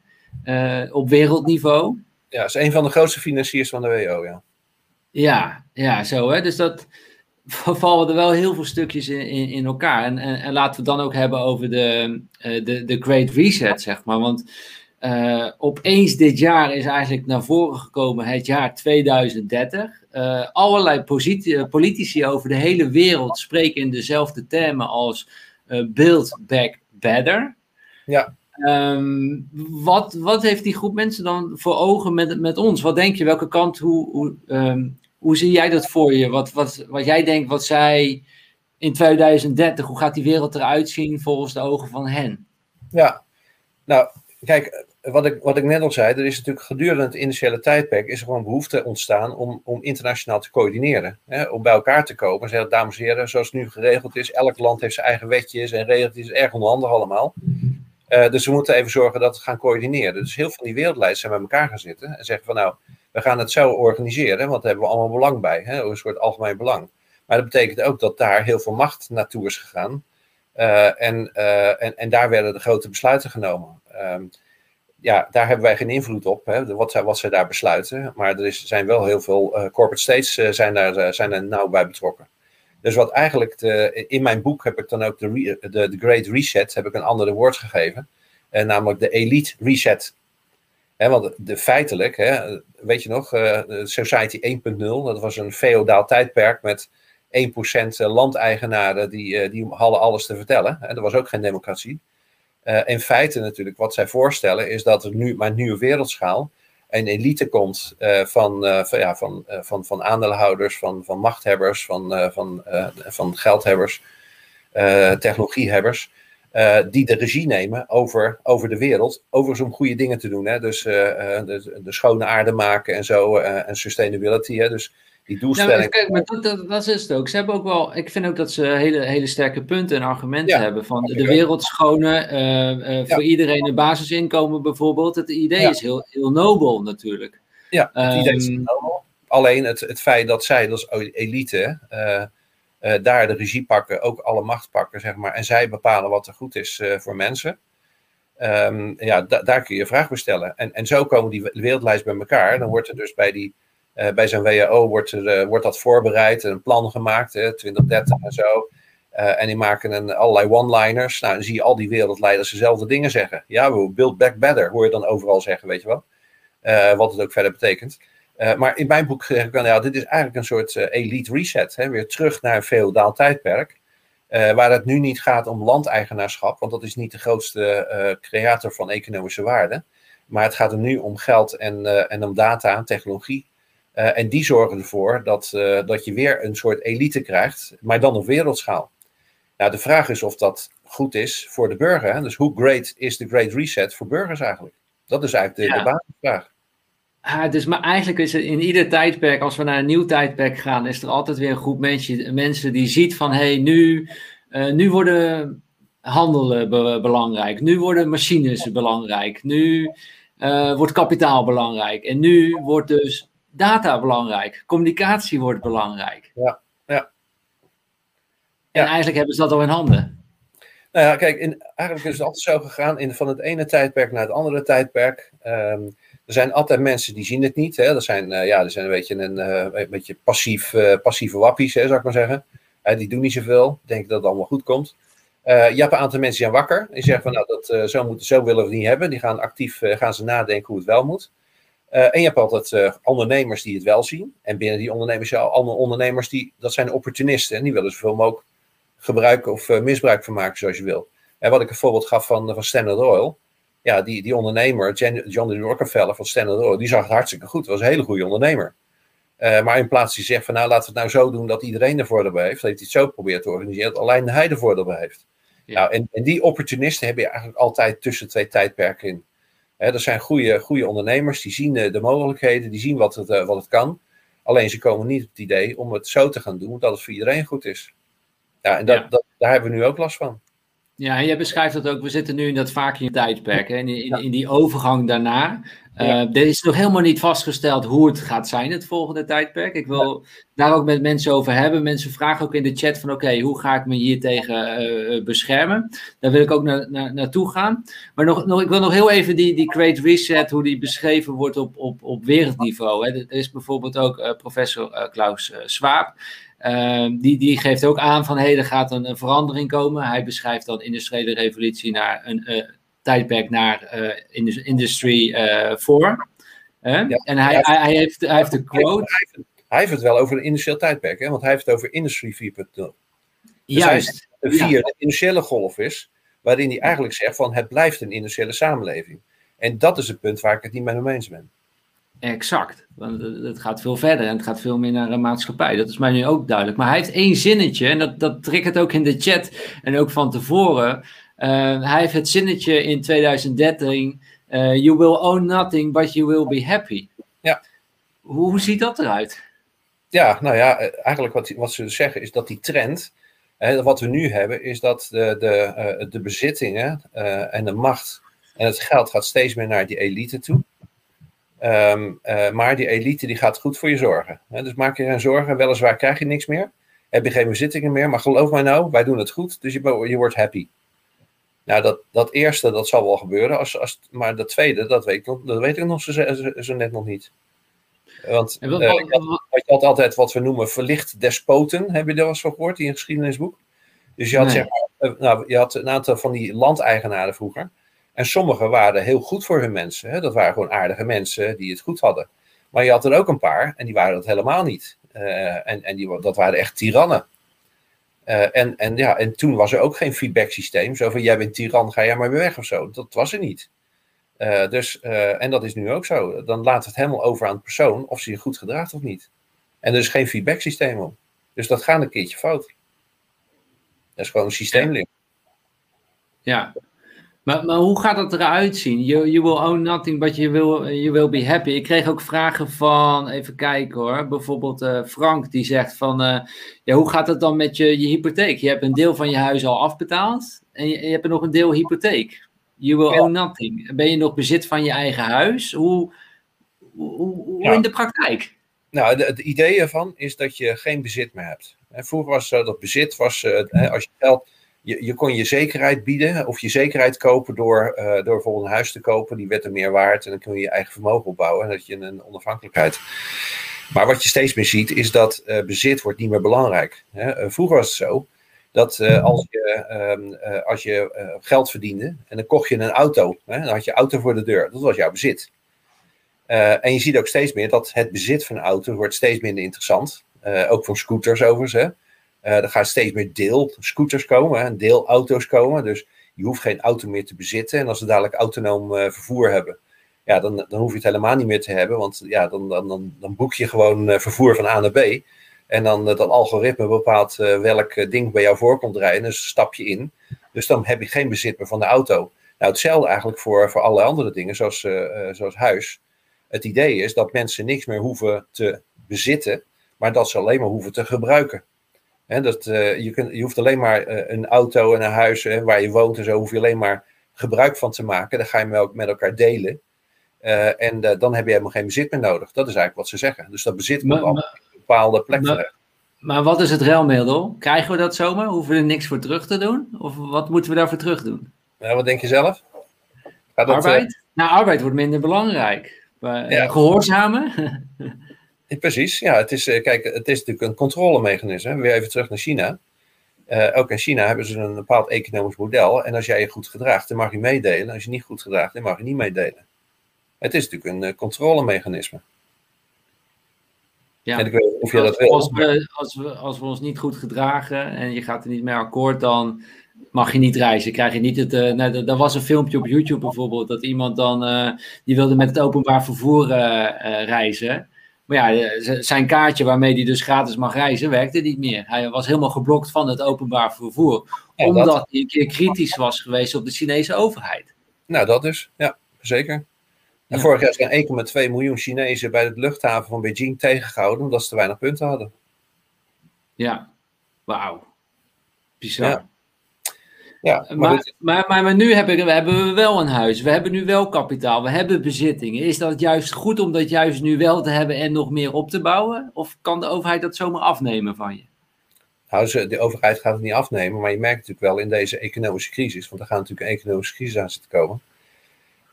op wereldniveau. Ja, is een van de grootste financiers van de WHO, ja. Ja, ja, zo hè. Dus dat vallen er wel heel veel stukjes in, in, in elkaar. En, en, en, laten we het dan ook hebben over de, uh, de, de Great Reset, zeg maar. Want uh, opeens dit jaar is eigenlijk naar voren gekomen het jaar 2030. Uh, eh, allerlei politici over de hele wereld spreken in dezelfde termen als Build Back Better. Ja. Um, wat, wat heeft die groep mensen dan voor ogen met, met ons? Wat denk je? Welke kant? Hoe, hoe, um, hoe zie jij dat voor je? Wat, wat, wat jij denkt, wat zij in 2030, hoe gaat die wereld eruit zien volgens de ogen van hen? Ja, nou, kijk, wat ik, wat ik net al zei, er is natuurlijk gedurende het initiële tijdperk is er gewoon behoefte ontstaan om, om internationaal te coördineren. Hè, om bij elkaar te komen en zeggen, dames en heren, zoals het nu geregeld is, elk land heeft zijn eigen wetjes en regelt is erg onhandig allemaal. Uh, dus we moeten even zorgen dat we gaan coördineren. Dus heel veel van die wereldleiders zijn bij elkaar gaan zitten en zeggen van nou, we gaan het zo organiseren, want daar hebben we allemaal belang bij, hè, een soort algemeen belang. Maar dat betekent ook dat daar heel veel macht naartoe is gegaan. Uh, en, uh, en, en daar werden de grote besluiten genomen. Um, ja, daar hebben wij geen invloed op, hè, wat, zij, wat zij daar besluiten. Maar er is, zijn wel heel veel uh, corporate states zijn, daar, zijn er nauw bij betrokken. Dus wat eigenlijk, de, in mijn boek heb ik dan ook de, de, de Great Reset, heb ik een andere woord gegeven. En namelijk de Elite Reset want de, feitelijk, weet je nog, uh, Society 1.0, dat was een feodaal tijdperk met 1% eh, landeigenaren die, uh, die hadden alles te vertellen. En er was ook geen democratie. In feite natuurlijk, wat zij voorstellen is dat er nu maar nieuwe wereldschaal een elite komt van, van, ja, van, van, van aandeelhouders, van, van machthebbers, van, van, van geldhebbers, technologiehebbers. Uh, die de regie nemen over, over de wereld. Overigens om goede dingen te doen. Hè? Dus uh, de, de, schone aarde maken en zo. en sustainability. Hè? Dus die doelstelling. Nou, kijk, maar dat, dat, dat, is het ook. Ze hebben ook wel. Ik vind ook dat ze hele, hele sterke punten en argumenten hebben. Van de, wereld schone. voor iedereen een basisinkomen bijvoorbeeld. Het idee is heel, heel nobel natuurlijk. Ja, het idee is um, nobel. Alleen het, het feit dat zij, als elite. Uh, daar de regie pakken, ook alle macht pakken, zeg maar. En zij bepalen wat er goed is uh, voor mensen. Um, ja, daar kun je vraag bestellen. En, en zo komen die wereldlijst bij elkaar. Dan wordt er dus bij, die, uh, bij zo'n WHO wordt, er, wordt dat voorbereid, een plan gemaakt, hè, 2030 en zo. en die maken een, allerlei one-liners. Nou, dan zie je al die wereldleiders dezelfde dingen zeggen. Ja, we build back better, hoor je dan overal zeggen, weet je wel. wat het ook verder betekent. Uh, maar in mijn boek zeg ik dan, ja, dit is eigenlijk een soort uh, elite reset. Hè, weer terug naar een feodaal tijdperk. Uh, waar het nu niet gaat om landeigenaarschap, want dat is niet de grootste creator van economische waarde. Maar het gaat er nu om geld en, en om data en technologie. en die zorgen ervoor dat, dat je weer een soort elite krijgt, maar dan op wereldschaal. Nou, de vraag is of dat goed is voor de burger. Hè? Dus hoe great is de Great Reset voor burgers eigenlijk? Dat is eigenlijk de, ja. de basisvraag. Ah, dus maar eigenlijk is het in ieder tijdperk, als we naar een nieuw tijdperk gaan, is er altijd weer een groep mensen, mensen die ziet van hé, hey, nu, uh, nu worden handelen be belangrijk, nu worden machines belangrijk, nu uh, wordt kapitaal belangrijk en nu wordt dus data belangrijk, communicatie wordt belangrijk. Ja, ja. En eigenlijk hebben ze dat al in handen. Nou ja, kijk, in, eigenlijk is het altijd zo gegaan in, van het ene tijdperk naar het andere tijdperk. Um, er zijn altijd mensen die zien het niet. Hè. Dat zijn, uh, ja, er zijn een beetje, een, een beetje passief, uh, passieve wappies, hè, zou ik maar zeggen. die doen niet zoveel, denken dat het allemaal goed komt. je hebt een aantal mensen die zijn wakker. Die zeggen van, nou, dat, zo, moet, zo willen we het niet hebben. Die gaan actief gaan ze nadenken hoe het wel moet. en je hebt altijd ondernemers die het wel zien. En binnen die ondernemers, ja, andere ondernemers, die, dat zijn opportunisten. En die willen zoveel mogelijk gebruiken of misbruik van maken zoals je wil. En wat ik een voorbeeld gaf van, van Standard Oil. Ja, die, die ondernemer, John D. Rockefeller van Standard Oil, die zag het hartstikke goed. Dat was een hele goede ondernemer. Uh, maar in plaats die zegt van nou laten we het nou zo doen dat iedereen er voordeel bij heeft, dat hij het zo probeert te organiseren dat alleen hij er voordeel bij heeft. Ja. Nou, en, en, die opportunisten heb je eigenlijk altijd tussen twee tijdperken in. He, dat zijn goede, goede ondernemers, die zien de, de mogelijkheden, die zien wat het, uh, wat het kan. Alleen ze komen niet op het idee om het zo te gaan doen dat het voor iedereen goed is. Ja, en dat, ja. Dat, daar hebben we nu ook last van. Ja, en jij beschrijft dat ook. We zitten nu in dat vacuüm tijdperk. En in, in, die overgang daarna. Uh, Er is nog helemaal niet vastgesteld hoe het gaat zijn, het volgende tijdperk. Ik wil daar ook met mensen over hebben. Mensen vragen ook in de chat van oké, hoe ga ik me hier tegen uh, beschermen? Daar wil ik ook na, na, naartoe gaan. Maar nog, nog, ik wil nog heel even die, die Great Reset, hoe die beschreven wordt op, op, op wereldniveau. Hè. Er is bijvoorbeeld ook uh, professor Klaus Schwab. Ehm, die, die geeft ook aan van hey, er gaat een, een, verandering komen. Hij beschrijft dan industriële revolutie naar een uh, tijdperk naar uh, Industry 4. Uh, ja, en hij, hij, hij, heeft, hij heeft de quote. Hij, heeft het wel over een industrieel tijdperk, hè? want hij heeft het over Industry 4.0. Dus Juist. De vierde ja. industriële golf is, waarin hij eigenlijk zegt van het blijft een industriële samenleving. En dat is het punt waar ik het niet met hem eens ben. Exact. Want het gaat veel verder en het gaat veel meer naar een maatschappij. Dat is mij nu ook duidelijk. Maar hij heeft één zinnetje, en dat, dat triggert ook in de chat en ook van tevoren. Uh, hij heeft het zinnetje in 2013: uh, You will own nothing, but you will be happy. Ja. Hoe, hoe ziet dat eruit? Ja, nou ja, eigenlijk wat, wat ze zeggen is dat die trend, hè, wat we nu hebben, is dat de, de, de bezittingen en de macht en het geld gaat steeds meer naar die elite toe. Um, uh, maar die elite die gaat goed voor je zorgen. dus maak je geen zorgen, weliswaar krijg je niks meer. Heb je geen bezittingen meer, maar geloof mij nou, wij doen het goed, dus je, je wordt happy. Nou, dat, dat eerste, dat zal wel gebeuren, als, als, maar dat tweede, dat weet, ik, dat weet ik nog zo, zo, zo net nog niet. Want uh, je had altijd wat we noemen verlicht despoten, heb je daar wel eens van gehoord in je geschiedenisboek? Dus je had, nee. zeg maar, nou, je had een aantal van die landeigenaren vroeger. En sommigen waren heel goed voor hun mensen. Hè? Dat waren gewoon aardige mensen die het goed hadden. Maar je had er ook een paar en die waren dat helemaal niet. Uh, en en die, dat waren echt tirannen. Uh, en, en, ja, en toen was er ook geen feedback systeem. Zo van, jij bent tiran, ga jij maar weer weg of zo. Dat was er niet. Uh, dus, en dat is nu ook zo. Dan laat het helemaal over aan de persoon of ze je goed gedraagt of niet. En er is geen feedback systeem op. Dus dat gaat een keertje fout. Dat is gewoon een systeemlink. Ja, maar, maar hoe gaat dat eruit zien? You, you will own nothing, but you will, you will be happy. Ik kreeg ook vragen van, even kijken hoor, bijvoorbeeld uh, Frank die zegt van, uh, ja, hoe gaat het dan met je, je hypotheek? Je hebt een deel van je huis al afbetaald en je, je hebt nog een deel hypotheek. You will ja. own nothing. Ben je nog bezit van je eigen huis? Hoe, hoe, hoe ja. in de praktijk? Nou, het idee ervan is dat je geen bezit meer hebt. Vroeger was dat bezit, was, als je geld je, je kon je zekerheid bieden of je zekerheid kopen door, uh, door een huis te kopen. Die werd er meer waard en dan kun je je eigen vermogen opbouwen en dat je een onafhankelijkheid. Maar wat je steeds meer ziet is dat uh, bezit wordt niet meer belangrijk. Hè? Uh, vroeger was het zo dat als je, um, als je geld verdiende en dan kocht je een auto, hè? dan had je auto voor de deur. Dat was jouw bezit. en je ziet ook steeds meer dat het bezit van een auto wordt steeds minder interessant. ook voor scooters overigens. Hè? Uh, er gaan steeds meer deelscooters komen, hè, deelauto's komen. Dus je hoeft geen auto meer te bezitten. En als we dadelijk autonoom uh, vervoer hebben, ja, dan, dan hoef je het helemaal niet meer te hebben. Want ja, dan, dan, dan, boek je gewoon uh, vervoer van A naar B. En dan dat algoritme bepaalt welk ding bij jou voor komt rijden. Dus stap je in. Dus dan heb je geen bezit meer van de auto. Nou, hetzelfde eigenlijk voor, voor alle andere dingen, zoals, zoals huis. Het idee is dat mensen niks meer hoeven te bezitten, maar dat ze alleen maar hoeven te gebruiken dat, uh, je, kunt, je hoeft alleen maar uh, een auto en een huis waar je woont en zo, hoef je alleen maar gebruik van te maken. Dan ga je met, met elkaar delen. en dan heb je helemaal geen bezit meer nodig. Dat is eigenlijk wat ze zeggen. Dus dat bezit komt op een bepaalde plek maar, maar wat is het ruilmiddel? Krijgen we dat zomaar? Hoeven we er niks voor terug te doen? Of wat moeten we daarvoor terug doen? Nou, wat denk je zelf? Gaat dat, arbeid? nou, arbeid wordt minder belangrijk. Ja. Gehoorzamen? Precies, ja. Het is, eh, kijk, het is natuurlijk een controlemechanisme. Weer even terug naar China. Uh, ook in China hebben ze een bepaald economisch model. En als jij je goed gedraagt, dan mag je meedelen. Als je niet goed gedraagt, dan mag je niet meedelen. Het is natuurlijk een controlemechanisme. Ja. En ik weet of je dat wil. Als we, als, we, als we ons niet goed gedragen en je gaat er niet mee akkoord, dan mag je niet reizen. Krijg je niet het. Uh, nou, er was een filmpje op YouTube bijvoorbeeld dat iemand dan. Die wilde met het openbaar vervoer reizen. Maar ja, zijn kaartje waarmee hij dus gratis mag reizen, werkte niet meer. Hij was helemaal geblokt van het openbaar vervoer. omdat hij een keer kritisch was geweest op de Chinese overheid. Nou, dat dus. Ja, zeker. En vorig jaar zijn 1,2 miljoen Chinezen bij de luchthaven van Beijing tegengehouden omdat ze te weinig punten hadden. Ja, wauw. Bizar. Ja. Ja, maar, maar, maar, maar, nu hebben, we, hebben we wel een huis, we hebben nu wel kapitaal, we hebben bezittingen. Is dat juist goed om dat juist nu wel te hebben en nog meer op te bouwen? Of kan de overheid dat zomaar afnemen van je? Nou, de overheid gaat het niet afnemen, maar je merkt natuurlijk wel in deze economische crisis, want er gaat natuurlijk een economische crisis aan zitten komen.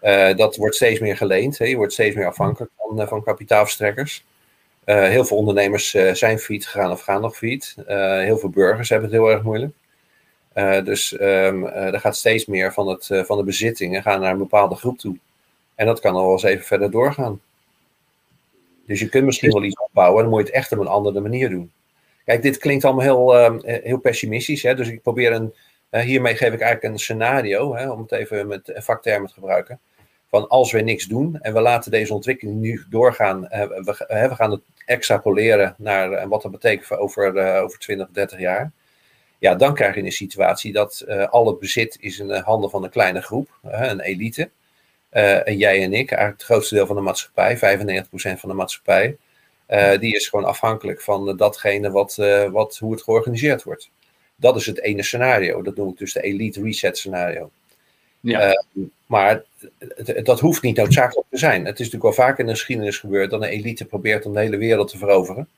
Uh, dat wordt steeds meer geleend, hè? je wordt steeds meer afhankelijk van, uh, van kapitaalverstrekkers. Uh, heel veel ondernemers zijn failliet gegaan of gaan nog failliet. heel veel burgers hebben het heel erg moeilijk. Uh, dus um, uh, er gaat steeds meer van, het, uh, van de bezittingen gaan naar een bepaalde groep toe. En dat kan al eens even verder doorgaan. Dus je kunt misschien wel iets opbouwen, dan moet je het echt op een andere manier doen. Kijk, dit klinkt allemaal heel, ehm, heel pessimistisch. Hè? Dus ik probeer een. hiermee geef ik eigenlijk een scenario, hè, om het even met vaktermen te gebruiken. Van als we niks doen en we laten deze ontwikkeling nu doorgaan, we, we gaan het extrapoleren naar wat dat betekent voor over, over 20, 30 jaar ja, dan krijg je een situatie dat uh, al het bezit is in de handen van een kleine groep, uh, een elite. Uh, en jij en ik, eigenlijk het grootste deel van de maatschappij, 95% van de maatschappij, die is gewoon afhankelijk van datgene wat, wat, hoe het georganiseerd wordt. Dat is het ene scenario. Dat noem ik dus de elite reset scenario. Ja. maar dat hoeft niet noodzakelijk te zijn. Het is natuurlijk wel vaak in de geschiedenis gebeurd dat een elite probeert om de hele wereld te veroveren.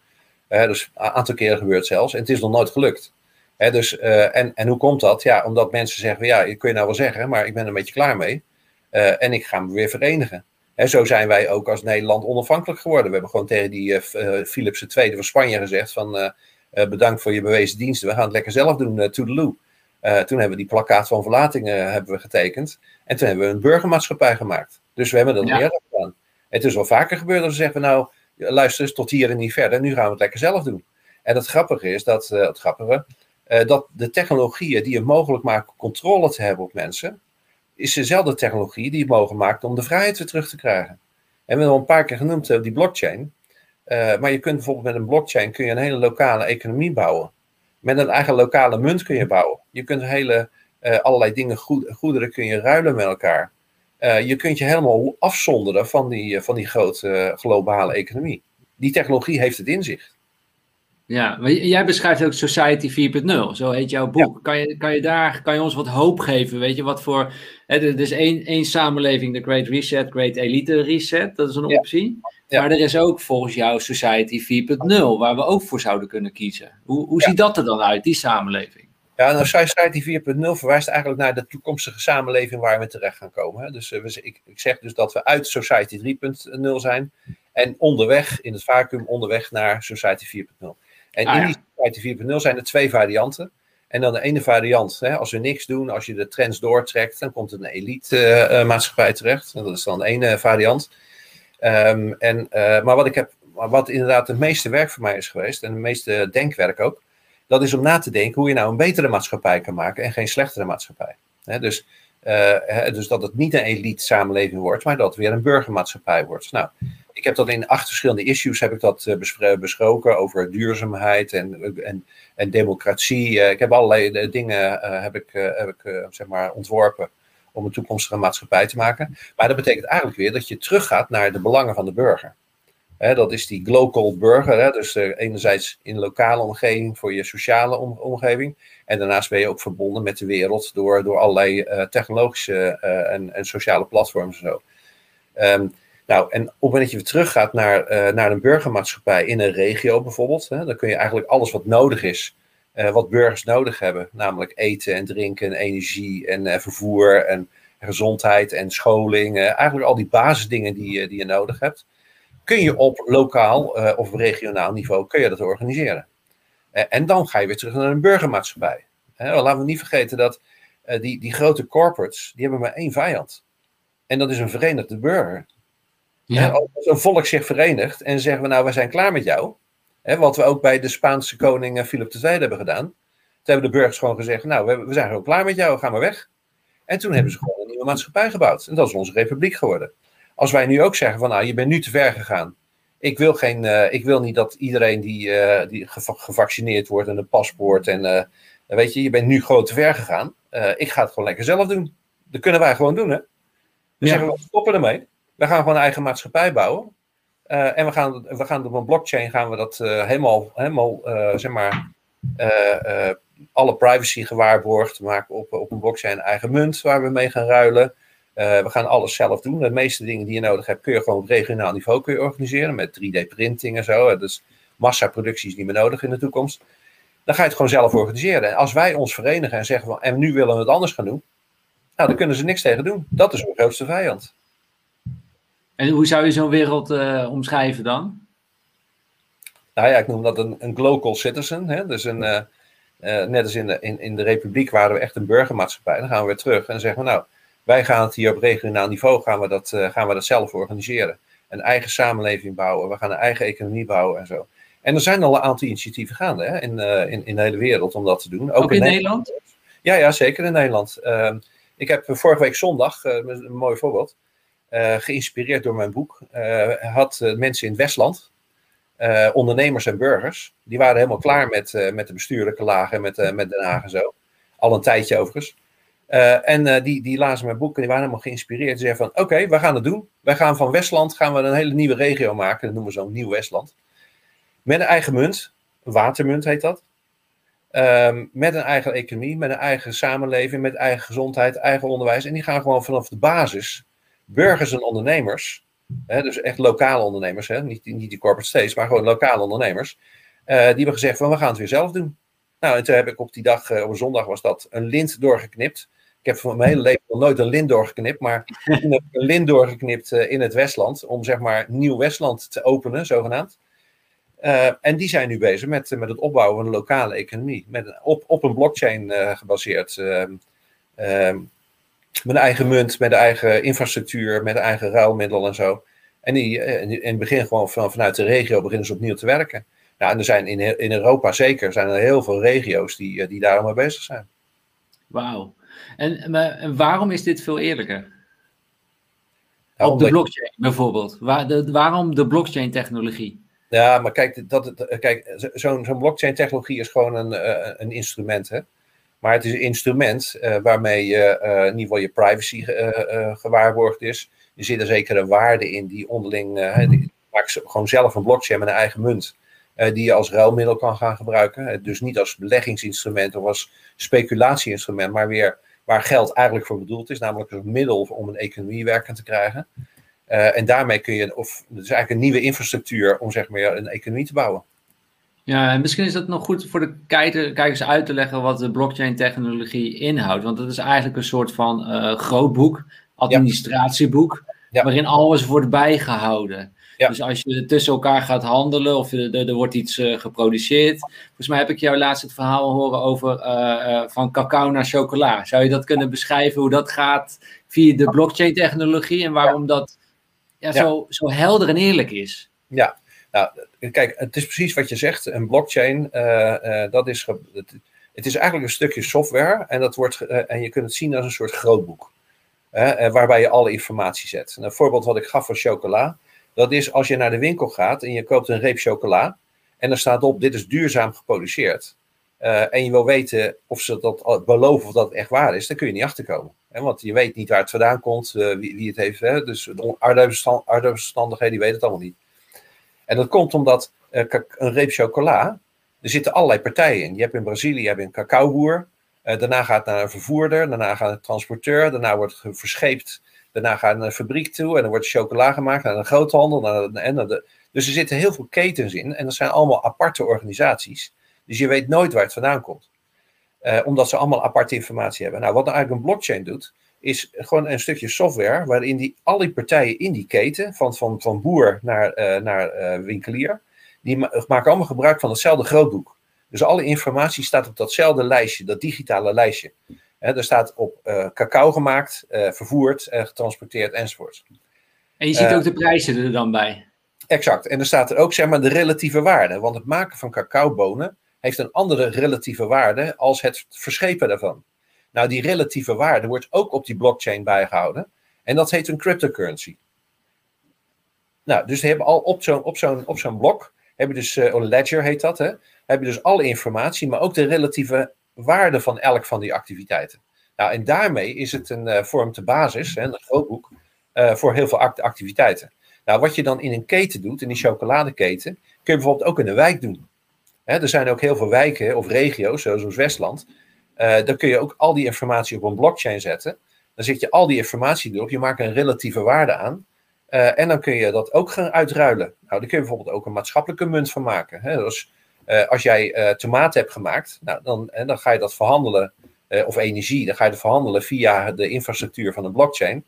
dus een aantal keren gebeurt zelfs. En het is nog nooit gelukt dus, uh, en, en hoe komt dat? Ja, omdat mensen zeggen, ja, kun je nou wel zeggen, maar ik ben er een beetje klaar mee. Uh, en ik ga me weer verenigen. He, zo zijn wij ook als Nederland onafhankelijk geworden. We hebben gewoon tegen die uh, Philips II van Spanje gezegd van bedankt voor je bewezen diensten. We gaan het lekker zelf doen, uh, toedeloe. toen hebben we die plakkaat van verlatingen hebben we getekend. En toen hebben we een burgermaatschappij gemaakt. Dus we hebben dat ja. gedaan. Het is wel vaker gebeurd dat ze zeggen, nou luister eens tot hier en niet verder. Nu gaan we het lekker zelf doen. En het grappige is dat, het grappige, dat de technologieën die het mogelijk maken controle te hebben op mensen, is dezelfde technologie die het mogelijk maakt om de vrijheid weer terug te krijgen. En we hebben al een paar keer genoemd uh, die blockchain. Uh, maar je kunt bijvoorbeeld met een blockchain kun je een hele lokale economie bouwen. Met een eigen lokale munt kun je bouwen. Je kunt hele, allerlei dingen, goederen kun je ruilen met elkaar. je kunt je helemaal afzonderen van die, van die grote globale economie. Die technologie heeft het in zich. Ja, maar jij beschrijft ook Society 4.0, zo heet jouw boek. Kan, je, kan je daar kan je ons wat hoop geven? Weet je wat voor. Hè, er is één, één samenleving, de Great Reset, Great Elite Reset, dat is een optie. Maar er is ook volgens jou Society 4.0, waar we ook voor zouden kunnen kiezen. Hoe, hoe ziet dat er dan uit, die samenleving? Ja, nou, Society 4.0 verwijst eigenlijk naar de toekomstige samenleving waar we terecht gaan komen. Hè. Dus uh, ik, ik zeg dus dat we uit Society 3.0 zijn en onderweg, in het vacuüm, onderweg naar Society 4.0. En ah, in die Society 4.0 zijn er twee varianten. En dan de ene variant, hè, als we niks doen, als je de trends doortrekt, dan komt er een elite uh, maatschappij terecht. En dat is dan de ene variant. Um, en, uh, maar wat ik heb, wat inderdaad het meeste werk voor mij is geweest, en het meeste denkwerk ook, dat is om na te denken hoe je nou een betere maatschappij kan maken en geen slechtere maatschappij. Dus, uh, dus dat het niet een elite samenleving wordt, maar dat het weer een burgermaatschappij wordt. Nou, ik heb dat in acht verschillende issues heb ik dat uh, besproken over duurzaamheid en, en, en democratie. Ik heb allerlei eh, dingen heb ik, heb ik zeg maar ontworpen om een toekomstige maatschappij te maken. Maar dat betekent eigenlijk weer dat je teruggaat naar de belangen van de burger. dat is die global burger, dus enerzijds in lokale omgeving voor je sociale omgeving. En daarnaast ben je ook verbonden met de wereld door, door allerlei technologische en, en sociale platforms en zo. Um, nou, en op het moment dat je weer teruggaat naar, uh, naar een burgermaatschappij in een regio bijvoorbeeld, hè, dan kun je eigenlijk alles wat nodig is, uh, wat burgers nodig hebben, namelijk eten en drinken en energie en uh, vervoer en gezondheid en scholing, eigenlijk al die basisdingen die, die je nodig hebt, kun je op lokaal of regionaal niveau kun je dat organiseren. en dan ga je weer terug naar een burgermaatschappij. laten we niet vergeten dat die, die grote corporates, die hebben maar één vijand. En dat is een verenigde burger. Ja. Als een volk zich verenigt en zeggen we nou, we zijn klaar met jou. Hè, wat we ook bij de Spaanse koning Philip II hebben gedaan. Toen hebben de burgers gewoon gezegd, nou, we, zijn gewoon klaar met jou, ga maar weg. En toen hebben ze gewoon een nieuwe maatschappij gebouwd. En dat is onze republiek geworden. Als wij nu ook zeggen van, nou, je bent nu te ver gegaan. Ik wil, geen, uh, ik wil niet dat iedereen die, uh, die gevaccineerd wordt en een paspoort en uh, weet je, je bent nu gewoon te ver gegaan. ik ga het gewoon lekker zelf doen. Dat kunnen wij gewoon doen, hè? Dus ja. zeggen we, stoppen ermee. We gaan gewoon een eigen maatschappij bouwen. en we gaan, we gaan op een blockchain gaan we dat helemaal, helemaal zeg maar, alle privacy gewaarborgd. Maken op, op een blockchain eigen munt waar we mee gaan ruilen. We gaan alles zelf doen. De meeste dingen die je nodig hebt, kun je gewoon op regionaal niveau kun je organiseren. Met 3D-printing en zo. Dus massaproductie is niet meer nodig in de toekomst. Dan ga je het gewoon zelf organiseren. En als wij ons verenigen en zeggen van, en nu willen we het anders gaan doen. Nou, dan kunnen ze niks tegen doen. Dat is hun grootste vijand. En hoe zou je zo'n wereld uh, omschrijven dan? Nou ja, ik noem dat een, een global citizen. Hè? Dus een, uh, net als in de, in, in de Republiek waren we echt een burgermaatschappij. Dan gaan we weer terug en dan zeggen we nou wij gaan het hier op regionaal niveau gaan we dat, gaan we dat zelf organiseren. Een eigen samenleving bouwen, we gaan een eigen economie bouwen en zo. En er zijn al een aantal initiatieven gaande hè, in, in, in de hele wereld om dat te doen. Ook, in, Nederland? Ja, ja, zeker in Nederland. Uh, ik heb vorige week zondag, een mooi voorbeeld, geïnspireerd door mijn boek, had mensen in het Westland, ondernemers en burgers, die waren helemaal klaar met, met de bestuurlijke lagen, met, met Den Haag en zo. Al een tijdje overigens. En die, die lazen mijn boek en die waren helemaal geïnspireerd. Ze zeiden van, oké, we gaan het doen. Wij gaan van Westland gaan we een hele nieuwe regio maken. Dat noemen we zo Nieuw Westland. Met een eigen munt. Watermunt heet dat. Um, met een eigen economie, met een eigen samenleving, met eigen gezondheid, eigen onderwijs. En die gaan gewoon vanaf de basis, burgers en ondernemers, hè, dus echt lokale ondernemers, hè, niet, niet die corporate states, maar gewoon lokale ondernemers, uh, die hebben gezegd van, we gaan het weer zelf doen. Nou, en toen heb ik op die dag, op een zondag was dat, een lint doorgeknipt ik heb van mijn hele leven nog nooit een lint doorgeknipt, maar toen heb ik een lint doorgeknipt uh, in het Westland, om zeg maar Nieuw Westland te openen, zogenaamd. En die zijn nu bezig met, met het opbouwen van een lokale economie, met, op, op een blockchain gebaseerd. Ehm, een eigen munt, met eigen infrastructuur, met eigen ruilmiddel en zo. En die in het begin gewoon van, vanuit de regio beginnen ze opnieuw te werken. Nou, en er zijn in, in Europa zeker zijn er heel veel regio's die, die daar mee bezig zijn. Wauw. En, en waarom is dit veel eerlijker? Nou, Op de blockchain bijvoorbeeld. Waar, de, waarom de blockchain technologie? Ja, maar kijk, dat, kijk zo'n zo'n blockchain technologie is gewoon een, uh, een instrument. Hè? Maar het is een instrument uh, waarmee je, uh, in ieder geval je privacy gewaarborgd is. Er zit er zekere waarde in die onderling. die maakt gewoon zelf een blockchain met een eigen munt. die je als ruilmiddel kan gaan gebruiken. dus niet als beleggingsinstrument of als speculatieinstrument, maar weer waar geld eigenlijk voor bedoeld is, namelijk een middel om een economie werkend te krijgen. En daarmee kun je, of het is eigenlijk een nieuwe infrastructuur om zeg maar een economie te bouwen. Ja, en misschien is het nog goed voor de kijkers uit te leggen wat de blockchain-technologie inhoudt. Want het is eigenlijk een soort van uh, grootboek, administratieboek, ja. waarin alles wordt bijgehouden. Dus als je tussen elkaar gaat handelen of er, wordt iets uh, geproduceerd. Volgens mij heb ik jou laatst het verhaal horen over uh, uh, van cacao naar chocola. Zou je dat kunnen beschrijven hoe dat gaat via de blockchain technologie en waarom dat ja, Zo, zo helder en eerlijk is? Ja, nou kijk, het is precies wat je zegt. Een blockchain, dat is, het, is eigenlijk een stukje software en, dat wordt, en je kunt het zien als een soort grootboek. waarbij je alle informatie zet. een voorbeeld wat ik gaf van chocola. Dat is als je naar de winkel gaat en je koopt een reep chocola. En er staat op, dit is duurzaam geproduceerd. Uh, en je wil weten of ze dat beloven of dat echt waar is, dan kun je niet achterkomen. Hè? Want je weet niet waar het vandaan komt, wie, wie, het heeft. Hè? Dus de arbeidsverstandigheden, die weten het allemaal niet. En dat komt omdat uh, een reep chocola, er zitten allerlei partijen in. Je hebt in Brazilië een cacaoboer. daarna gaat het naar een vervoerder, daarna gaat het transporteur, daarna wordt het verscheept Daarna ga je naar een fabriek toe en dan wordt chocola gemaakt naar een groothandel. Naar, en de, dus er zitten heel veel ketens in en dat zijn allemaal aparte organisaties. Dus je weet nooit waar het vandaan komt. Uh, omdat ze allemaal aparte informatie hebben. Nou, wat nou eigenlijk een blockchain doet, is gewoon een stukje software waarin die, al die partijen in die keten, van, van, van boer naar, uh, naar uh, winkelier, die maken allemaal gebruik van hetzelfde grootboek. Dus alle informatie staat op datzelfde lijstje, dat digitale lijstje. He, er staat op uh, cacao gemaakt, vervoerd, getransporteerd enzovoort. En je ziet ook de prijzen er dan bij. Exact. En er staat er ook zeg maar de relatieve waarde. Want het maken van cacaobonen heeft een andere relatieve waarde als het verschepen daarvan. Nou, die relatieve waarde wordt ook op die blockchain bijgehouden. En dat heet een cryptocurrency. Nou, dus hebben al op zo'n op zo'n op zo'n blok, heb je dus, uh, een ledger heet dat, hè, heb je dus alle informatie, maar ook de relatieve waarde van elk van die activiteiten. Nou, en daarmee is het een uh, vorm te basis, hè, een grootboek, uh, voor heel veel act activiteiten. Nou, wat je dan in een keten doet, in die chocoladeketen, kun je bijvoorbeeld ook in een wijk doen. Hè, er zijn ook heel veel wijken of regio's, zoals Westland. Uh, dan kun je ook al die informatie op een blockchain zetten. Dan zet je al die informatie erop, je maakt een relatieve waarde aan. Uh, en dan kun je dat ook gaan uitruilen. Nou, daar kun je bijvoorbeeld ook een maatschappelijke munt van maken. Hè? Dus uh, als jij tomaten hebt gemaakt, nou, dan, en dan ga je dat verhandelen, of energie, dan ga je dat verhandelen via de infrastructuur van een blockchain.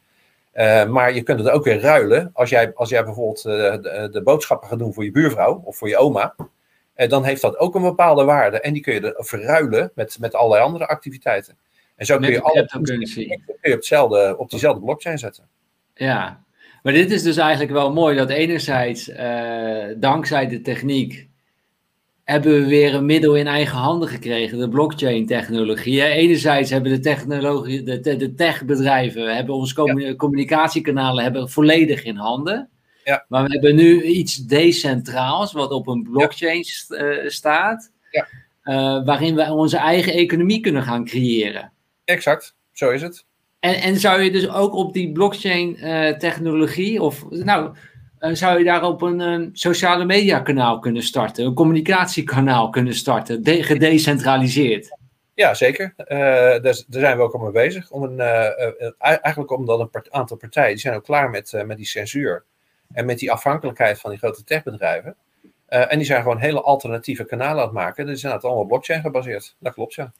Maar je kunt het ook weer ruilen. Als jij, als jij bijvoorbeeld de, boodschappen gaat doen voor je buurvrouw of voor je oma. Uh, dan heeft dat ook een bepaalde waarde. En die kun je verruilen met, met allerlei andere activiteiten. En zo kun je, alle, je hetzelfde, op diezelfde blockchain zetten. Ja, maar dit is dus eigenlijk wel mooi. Dat enerzijds dankzij de techniek hebben we weer een middel in eigen handen gekregen, de blockchain-technologie. Enerzijds hebben de, technologie, de, de techbedrijven, hebben onze communicatiekanalen hebben volledig in handen. Ja. Maar we hebben nu iets decentraals, wat op een blockchain uh, staat, ja. uh, waarin we onze eigen economie kunnen gaan creëren. Exact, zo is het. En, en zou je dus ook op die blockchain-technologie, uh, of nou, uh, zou je daar op een uh, sociale media kanaal kunnen starten, een communicatiekanaal kunnen starten, gedecentraliseerd. Ja, zeker. Uh, daar, daar, zijn we ook al mee bezig. Om een, eigenlijk omdat een part aantal partijen, die zijn ook klaar met, met die censuur en met die afhankelijkheid van die grote techbedrijven. en die zijn gewoon hele alternatieve kanalen aan het maken. Die zijn het allemaal blockchain gebaseerd. Dat klopt, ja.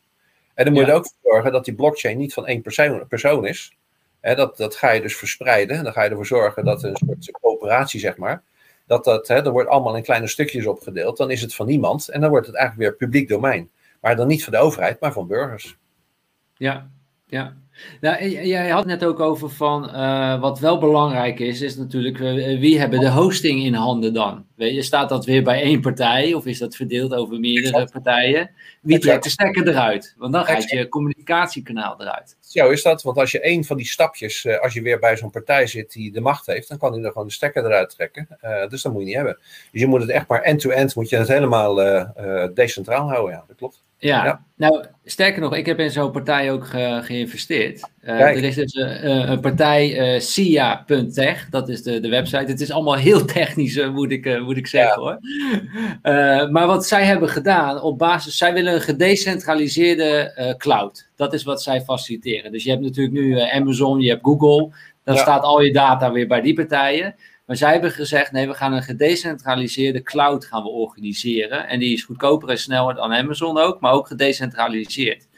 En dan moet je er ook voor zorgen dat die blockchain niet van één persoon, persoon is, dat, dat ga je dus verspreiden. Dan ga je ervoor zorgen dat een soort coöperatie, zeg maar. Dat dat, hè, dat wordt allemaal in kleine stukjes opgedeeld. Dan is het van niemand. En dan wordt het eigenlijk weer publiek domein. Maar dan niet van de overheid, maar van burgers. Ja, ja. Nou, jij had net ook over van uh, wat wel belangrijk is, is natuurlijk uh, wie hebben de hosting in handen dan? Weet je, staat dat weer bij één partij of is dat verdeeld over meerdere partijen? Wie trekt de stekker eruit? Want dan gaat je communicatiekanaal eruit. Zo is dat, want als je één van die stapjes, uh, als je weer bij zo'n partij zit die de macht heeft, dan kan hij er gewoon de stekker eruit trekken. dus dat moet je niet hebben. Dus je moet het echt maar end-to-end, -end, moet je het helemaal decentraal houden, ja, dat klopt. Ja. nou, sterker nog, ik heb in zo'n partij ook ge geïnvesteerd. Uh, er is dus uh, een partij, uh, sia.tech, dat is de, de website. Het is allemaal heel technisch, moet, ik, moet ik zeggen hoor. maar wat zij hebben gedaan, op basis, zij willen een gedecentraliseerde cloud. Dat is wat zij faciliteren. Dus je hebt natuurlijk nu Amazon, je hebt Google. Dan ja. staat al je data weer bij die partijen. Maar zij hebben gezegd, nee, we gaan een gedecentraliseerde cloud gaan we organiseren. En die is goedkoper en sneller dan Amazon ook, maar ook gedecentraliseerd.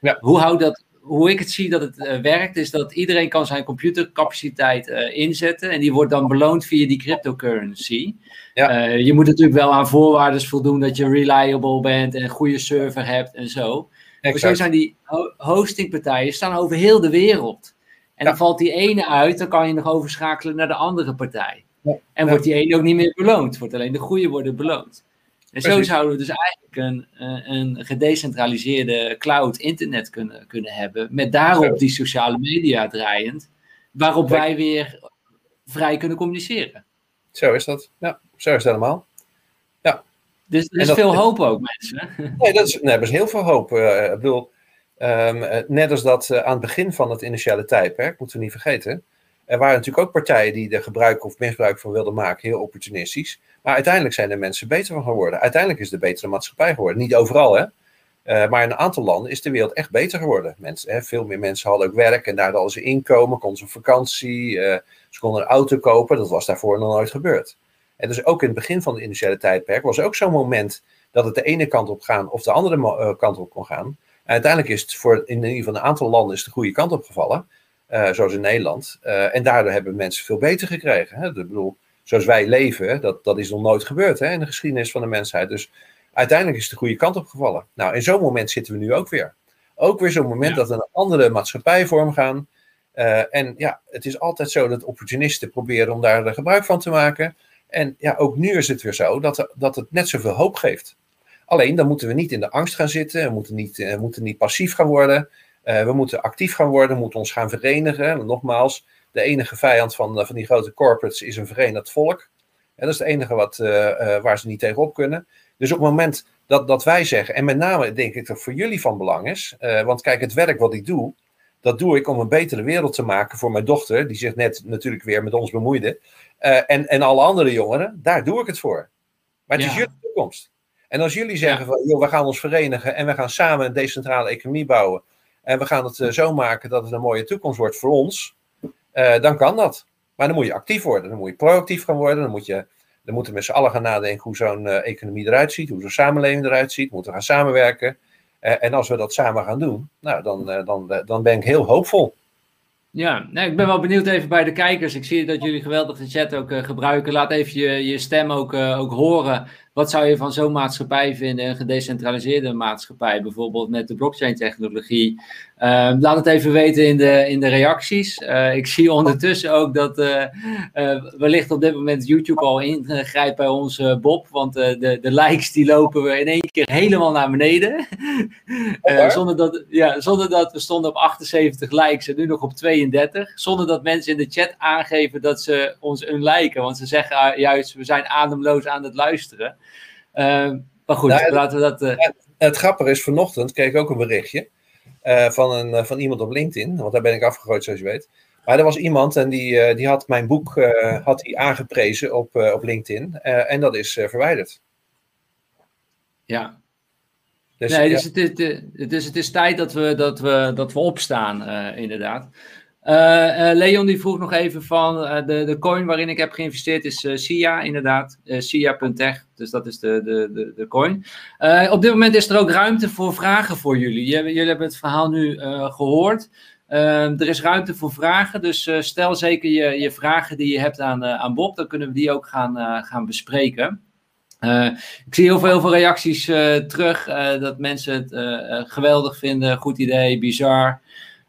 Ja. Hoe, houdt dat, hoe ik het zie dat het uh, werkt, is dat iedereen kan zijn computercapaciteit uh, inzetten. En die wordt dan beloond via die cryptocurrency. Ja. Uh, je moet natuurlijk wel aan voorwaarden voldoen dat je reliable bent en een goede server hebt en zo. Maar zo zijn die hostingpartijen staan over heel de wereld. En dan valt die ene uit, dan kan je nog overschakelen naar de andere partij. Ja. En wordt die ene ook niet meer beloond. Wordt alleen de goede worden beloond. En zo zouden we dus eigenlijk een, een gedecentraliseerde cloud internet kunnen, kunnen hebben. Met daarop die sociale media draaiend. Waarop wij weer vrij kunnen communiceren. Zo is dat. Ja, zo is het helemaal. Ja. Dus er is veel hoop ook, mensen. Nee, dat is, nee, er is heel veel hoop. Uh, ik bedoel, Um, net als dat uh, aan het begin van het initiale tijdperk, moeten we niet vergeten. Er waren natuurlijk ook partijen die er gebruik of misbruik van wilden maken, heel opportunistisch. Maar uiteindelijk zijn er mensen beter van geworden. Uiteindelijk is de betere maatschappij geworden. Niet overal, hè. Uh, maar in een aantal landen is de wereld echt beter geworden. Mensen, hè, veel meer mensen hadden ook werk en daardoor hadden ze inkomen, konden ze op vakantie, uh, ze konden een auto kopen. Dat was daarvoor nog nooit gebeurd. En dus ook in het begin van het initiële tijdperk was ook zo'n moment dat het de ene kant op gaan of de andere kant op kon gaan uiteindelijk is het voor in ieder geval een aantal landen is de goede kant opgevallen. Uh, zoals in Nederland. Uh, en daardoor hebben mensen veel beter gekregen. Hè? Ik bedoel, zoals wij leven, dat, dat is nog nooit gebeurd hè, in de geschiedenis van de mensheid. Dus uiteindelijk is het de goede kant opgevallen. Nou, in zo'n moment zitten we nu ook weer. Ook weer zo'n moment ja. dat we een andere maatschappij vormgaan. en ja, het is altijd zo dat opportunisten proberen om daar gebruik van te maken. En ja, ook nu is het weer zo dat, dat het net zoveel hoop geeft. Alleen dan moeten we niet in de angst gaan zitten, we moeten niet, we moeten niet passief gaan worden. We moeten actief gaan worden, moeten ons gaan verenigen. nogmaals, de enige vijand van, van die grote corporates is een verenigd volk. En dat is het enige wat, waar ze niet tegenop kunnen. Dus op het moment dat, dat wij zeggen, en met name denk ik dat voor jullie van belang is, want kijk, het werk wat ik doe, dat doe ik om een betere wereld te maken voor mijn dochter, die zich net natuurlijk weer met ons bemoeide, uh, en, en alle andere jongeren, daar doe ik het voor. Maar het is jullie toekomst. En als jullie zeggen van, joh, we gaan ons verenigen en we gaan samen een decentrale economie bouwen, en we gaan het uh, zo maken dat het een mooie toekomst wordt voor ons, dan kan dat. Maar dan moet je actief worden, dan moet je proactief gaan worden, dan moet je dan moeten we met z'n allen gaan nadenken hoe zo'n uh, economie eruit ziet, hoe zo'n samenleving eruit ziet. We moeten gaan samenwerken. En als we dat samen gaan doen, nou, dan, dan, dan ben ik heel hoopvol. Ja, ik ben wel benieuwd even bij de kijkers. Ik zie dat jullie geweldig de chat ook gebruiken. Laat even je, je stem ook, ook horen. Wat zou je van zo'n maatschappij vinden, een gedecentraliseerde maatschappij, bijvoorbeeld met de blockchain-technologie? Uh, laat het even weten in de, in de reacties. Uh, ik zie ondertussen ook dat uh, wellicht op dit moment YouTube al ingrijpt bij onze Bob, want de, de likes die lopen we in één keer helemaal naar beneden. zonder, dat, ja, zonder dat we stonden op 78 likes en nu nog op 32. Zonder dat mensen in de chat aangeven dat ze ons een liken, want ze zeggen juist we zijn ademloos aan het luisteren. Ehm, maar goed, nou, laten we dat... Uh... Het, grappige is, vanochtend kreeg ik ook een berichtje uh, van, een, eh, van iemand op LinkedIn, want daar ben ik afgegooid zoals je weet. Maar er was iemand en die, die had mijn boek had die aangeprezen op, op LinkedIn en dat is verwijderd. Ja, dus, nee, dus, het, is, dus het is tijd dat we, dat we, dat we opstaan, inderdaad. Uh, Leon die vroeg nog even van uh, de, de coin waarin ik heb geïnvesteerd is SIA inderdaad, SIA.tech, dus dat is de, de, de, de coin. op dit moment is er ook ruimte voor vragen voor jullie. Jullie, jullie hebben het verhaal nu gehoord. er is ruimte voor vragen, dus stel zeker je, je vragen die je hebt aan, aan Bob, dan kunnen we die ook gaan, gaan bespreken. ik zie heel veel, heel veel reacties terug dat mensen het geweldig vinden, goed idee, bizar.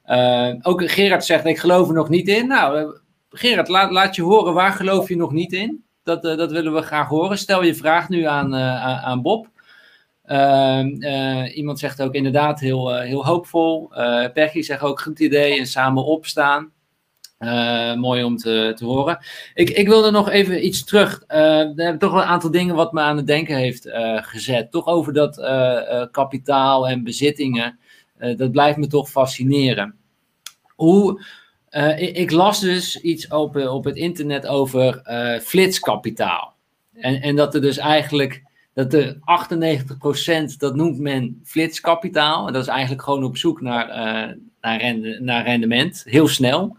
Uh, ook Gerard zegt, ik geloof er nog niet in. Nou, uh, Gerard, laat, laat je horen, waar geloof je nog niet in? Dat, uh, dat willen we graag horen. Stel je vraag nu aan, aan Bob. Ehm, iemand zegt ook inderdaad heel, heel hoopvol. Peggy zegt ook goed idee en samen opstaan. mooi om te, te horen. Ik, ik wilde nog even iets terug. er hebben toch wel een aantal dingen wat me aan het denken heeft gezet. Toch over dat kapitaal en bezittingen. Eh, dat blijft me toch fascineren. Hoe, uh, ik, ik, las dus iets op, op het internet over uh, flitskapitaal. En, en dat er dus eigenlijk, dat de 98% dat noemt men flitskapitaal. En dat is eigenlijk gewoon op zoek naar, uh, naar, naar rendement, heel snel.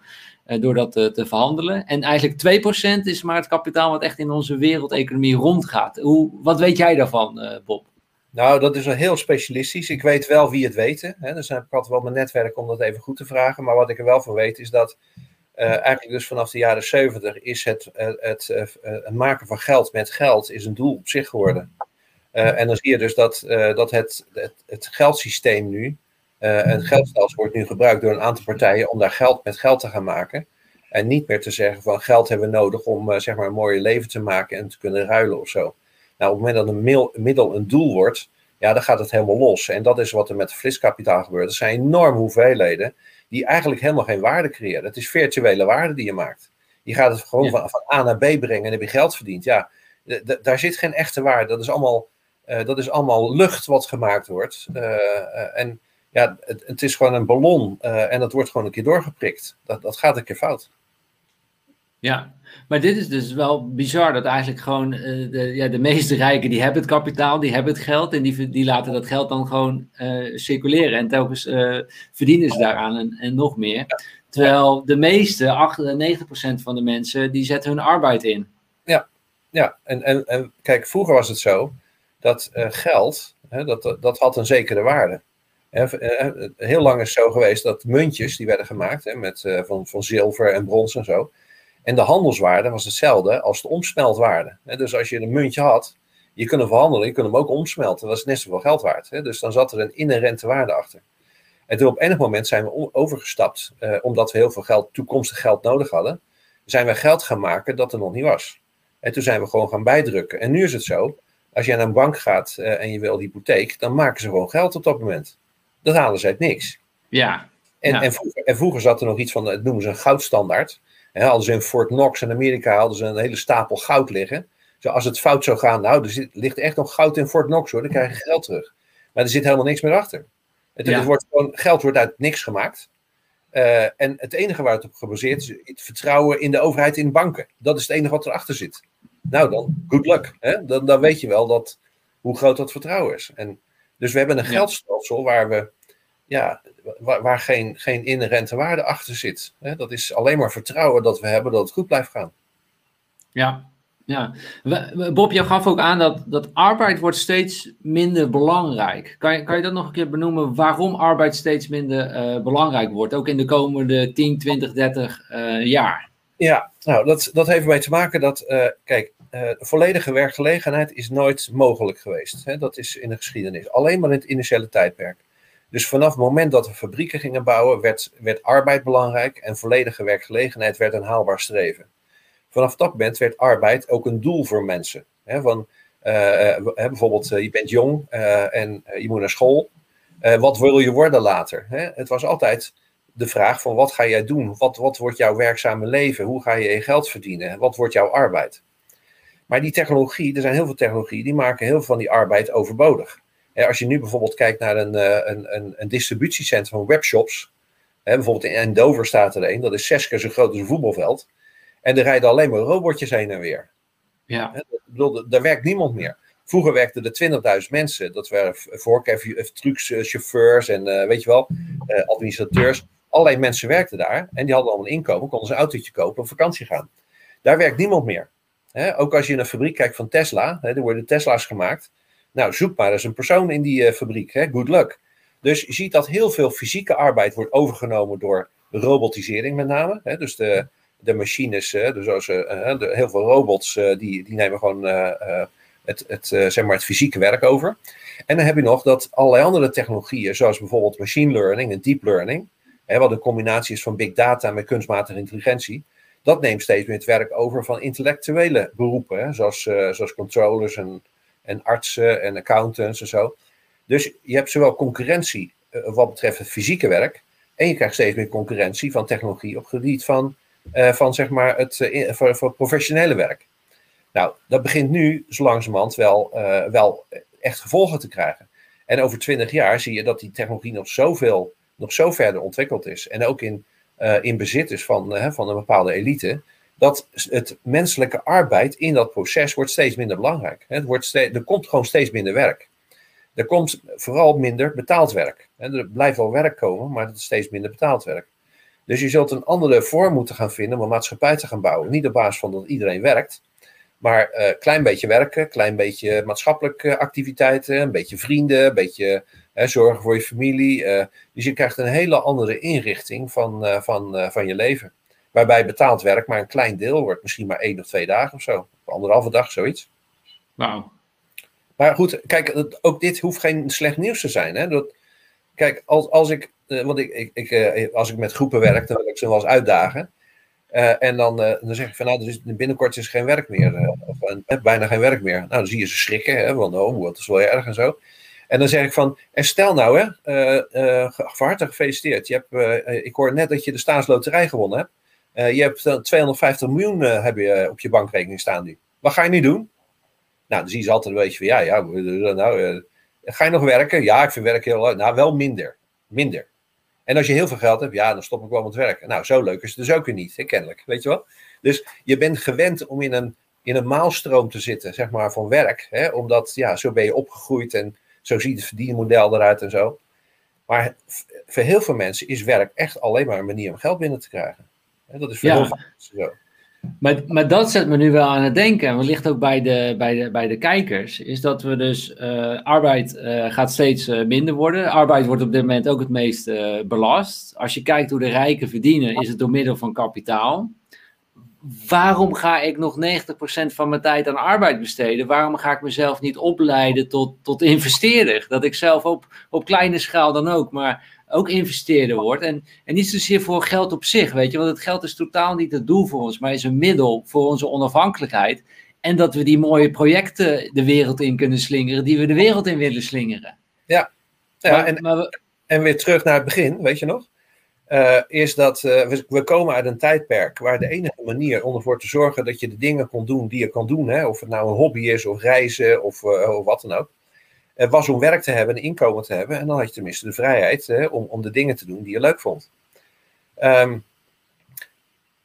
door dat te, te, verhandelen. En eigenlijk 2% is maar het kapitaal wat echt in onze wereldeconomie rondgaat. Hoe, wat weet jij daarvan, Bob? Nou, dat is wel heel specialistisch. Ik weet wel wie het weten. Hè. Dus ik altijd wel mijn netwerk om dat even goed te vragen. Maar wat ik er wel van weet is dat uh, eigenlijk dus vanaf de jaren 70 is het, uh, het, uh, het, maken van geld met geld is een doel op zich geworden. en dan zie je dus dat, dat het, het, het, geldsysteem nu, het geldstelsel wordt nu gebruikt door een aantal partijen om daar geld met geld te gaan maken. En niet meer te zeggen van geld hebben we nodig om zeg maar een mooie leven te maken en te kunnen ruilen of zo. Nou, op het moment dat een middel een doel wordt, ja, dan gaat het helemaal los. En dat is wat er met fliskapitaal gebeurt. Er zijn enorme hoeveelheden die eigenlijk helemaal geen waarde creëren. Het is virtuele waarde die je maakt. Je gaat het gewoon van, van, A naar B brengen en heb je geld verdiend. Ja, daar zit geen echte waarde. Dat is allemaal, uh, dat is allemaal lucht wat gemaakt wordt. Uh, uh, en ja, het, het, is gewoon een ballon en dat wordt gewoon een keer doorgeprikt. Dat, dat gaat een keer fout. Ja, maar dit is dus wel bizar dat eigenlijk gewoon uh, de, ja, de meeste rijken die hebben het kapitaal, die hebben het geld en die, die laten dat geld dan gewoon uh, circuleren en telkens uh, verdienen ze daaraan en, en nog meer. Terwijl de meeste, 98% van de mensen, die zetten hun arbeid in. Ja, ja. En, en, en kijk, vroeger was het zo dat geld, hè, dat, dat had een zekere waarde. heel lang is het zo geweest dat muntjes, die werden gemaakt hè, met, van, van zilver en brons en zo, en de handelswaarde was hetzelfde als de omsmeltwaarde. Dus als je een muntje had, je kunt hem verhandelen, je kunt hem ook omsmelten. Dat was net zoveel geld waard. Dus dan zat er een inherente waarde achter. En toen op enig moment zijn we overgestapt, uh, omdat we heel veel geld, toekomstig geld nodig hadden, zijn we geld gaan maken dat er nog niet was. En toen zijn we gewoon gaan bijdrukken. En nu is het zo, als je naar een bank gaat uh, en je wil hypotheek, dan maken ze gewoon geld op dat moment. Dat halen ze uit niks. Ja. En, ja. en, vroeger, en vroeger zat er nog iets van, het noemen ze een goudstandaard. En hadden ze in Fort Knox in Amerika hadden ze een hele stapel goud liggen. Zo als het fout zou gaan, nou, er zit, ligt echt nog goud in Fort Knox hoor, dan krijg je geld terug. Maar er zit helemaal niks meer achter. Het, Ja. het wordt gewoon, geld wordt uit niks gemaakt. Eh, en het enige waar het op gebaseerd is, het vertrouwen in de overheid, in banken. Dat is het enige wat erachter zit. Nou dan, good luck. Hè? Dan, dan weet je wel dat, hoe groot dat vertrouwen is. En, dus we hebben een geldstelsel waar, we, ja, waar, waar geen, geen inherente waarde achter zit. Hè? Dat is alleen maar vertrouwen dat we hebben dat het goed blijft gaan. Ja, ja. Bob, je gaf ook aan dat, dat arbeid wordt steeds minder belangrijk. Kan je, kan je dat nog een keer benoemen waarom arbeid steeds minder eh, belangrijk wordt, ook in de komende 10, 20, 30 eh, jaar? Ja, nou, dat, dat heeft ermee te maken dat, eh, kijk, eh, volledige werkgelegenheid is nooit mogelijk geweest. Hè? Dat is in de geschiedenis. Alleen maar in het initiële tijdperk. Dus vanaf het moment dat we fabrieken gingen bouwen, werd, werd arbeid belangrijk en volledige werkgelegenheid werd een haalbaar streven. Vanaf dat moment werd arbeid ook een doel voor mensen. Van, eh, eh, bijvoorbeeld, eh, je bent jong en je moet naar school. Wat wil je worden later? Het was altijd de vraag van wat ga jij doen? Wat, wat wordt jouw werkzame leven? Hoe ga je je geld verdienen? Wat wordt jouw arbeid? Maar die technologie, er zijn heel veel technologieën, die maken heel veel van die arbeid overbodig. Als je nu bijvoorbeeld kijkt naar een, eh, een, een, een distributiecentrum van webshops. Hè, bijvoorbeeld in Eindhoven staat er een, dat is zes keer zo groot als een voetbalveld. En er rijden alleen maar robotjes heen en weer. Ja, Hè, bedoel, daar werkt niemand meer. Vroeger werkten er 20.000 mensen. Dat waren voorkeurchauffeurs en eh, weet je wel, eh, administrateurs. Allerlei mensen werkten daar en die hadden allemaal een inkomen, konden ze een autootje kopen op vakantie gaan. Daar werkt niemand meer. Hè, ook als je in een fabriek kijkt van Tesla, hè, er worden Tesla's gemaakt. Nou, zoek maar eens een persoon in die eh, fabriek. Hè, good luck. Dus je ziet dat heel veel fysieke arbeid wordt overgenomen door robotisering met name. Hè, dus de, de machines, dus eh, eh, de, heel veel robots, die, die nemen gewoon het, het, zeg maar het fysieke werk over. En dan heb je nog dat allerlei andere technologieën, zoals bijvoorbeeld machine learning en deep learning, hè, wat een combinatie is van big data met kunstmatige intelligentie, dat neemt steeds meer het werk over van intellectuele beroepen, hè, zoals, zoals controllers en, en artsen en accountants en zo. Dus je hebt zowel concurrentie eh, wat betreft het fysieke werk, en je krijgt steeds meer concurrentie van technologie op gebied van, eh, van zeg maar het eh, voor, professionele werk. Nou, dat begint nu zo langzamerhand wel, wel echt gevolgen te krijgen. En over twintig jaar zie je dat die technologie nog zoveel, nog zo verder ontwikkeld is. En ook in, in bezit is van, van een bepaalde elite. Dat het menselijke arbeid in dat proces wordt steeds minder belangrijk. Het wordt steeds, er komt gewoon steeds minder werk. Er komt vooral minder betaald werk. Er blijft wel werk komen, maar het is steeds minder betaald werk. Dus je zult een andere vorm moeten gaan vinden om een maatschappij te gaan bouwen. Niet op basis van dat iedereen werkt, maar een klein beetje werken, klein beetje maatschappelijke activiteiten, een beetje vrienden, een beetje zorgen voor je familie. eh, dus je krijgt een hele andere inrichting van, eh, van, eh, van je leven. Waarbij betaald werk maar een klein deel wordt, misschien maar één of twee dagen of zo. Of anderhalve dag, zoiets. wauw. Maar goed, kijk, ook dit hoeft geen slecht nieuws te zijn. Hè? Dat, kijk, als, als ik, eh, want ik, ik, ik, eh, als ik met groepen werk, dan wil ik ze wel eens uitdagen. Eh, en dan, dan zeg ik van, nou, is, binnenkort is er geen werk meer. of bijna geen werk meer. Nou, dan zie je ze schrikken, hè, want oh, dat is wel erg en zo. En dan zeg ik van, en stel nou, hè, van harte gefeliciteerd. Je hebt, ik hoor net dat je de staatsloterij gewonnen hebt. Eh, je hebt eh, 250 miljoen eh, heb je eh, op je bankrekening staan nu. Wat ga je nu doen? Nou, dan zie je altijd een beetje van, ja, ja, nou, eh, ga je nog werken? Ja, ik vind werk heel leuk. Nou, wel minder. Minder. En als je heel veel geld hebt, ja, dan stop ik wel met werken. Nou, zo leuk is het dus ook weer niet, kennelijk. Weet je wel? Dus je bent gewend om in een, in een maalstroom te zitten, zeg maar, van werk. Hè? Omdat, ja, zo ben je opgegroeid en zo ziet het verdienmodel eruit en zo. Maar voor heel veel mensen is werk echt alleen maar een manier om geld binnen te krijgen. Dat is Ja. veel mensen zo. Maar, maar dat zet me nu wel aan het denken, en wellicht ook bij de, bij de, bij de kijkers, is dat we dus eh, arbeid eh, gaat steeds eh, minder worden. Arbeid wordt op dit moment ook het meest belast. Als je kijkt hoe de rijken verdienen, is het door middel van kapitaal. Waarom ga ik nog 90% van mijn tijd aan arbeid besteden? Waarom ga ik mezelf niet opleiden tot, tot investeerder? Dat ik zelf op, op kleine schaal dan ook, maar ook investeerder wordt. En, en niet zozeer voor geld op zich, weet je, want het geld is totaal niet het doel voor ons, maar is een middel voor onze onafhankelijkheid. En dat we die mooie projecten de wereld in kunnen slingeren, die we de wereld in willen slingeren. Ja, ja en, en weer terug naar het begin, weet je nog? Uh, is dat uh, we, we, komen uit een tijdperk waar de enige manier om ervoor te zorgen dat je de dingen kon doen die je kan doen, hè, of het nou een hobby is of reizen of, uh, of wat dan ook, was om werk te hebben, een inkomen te hebben. En dan had je tenminste de vrijheid om, om de dingen te doen die je leuk vond. Um,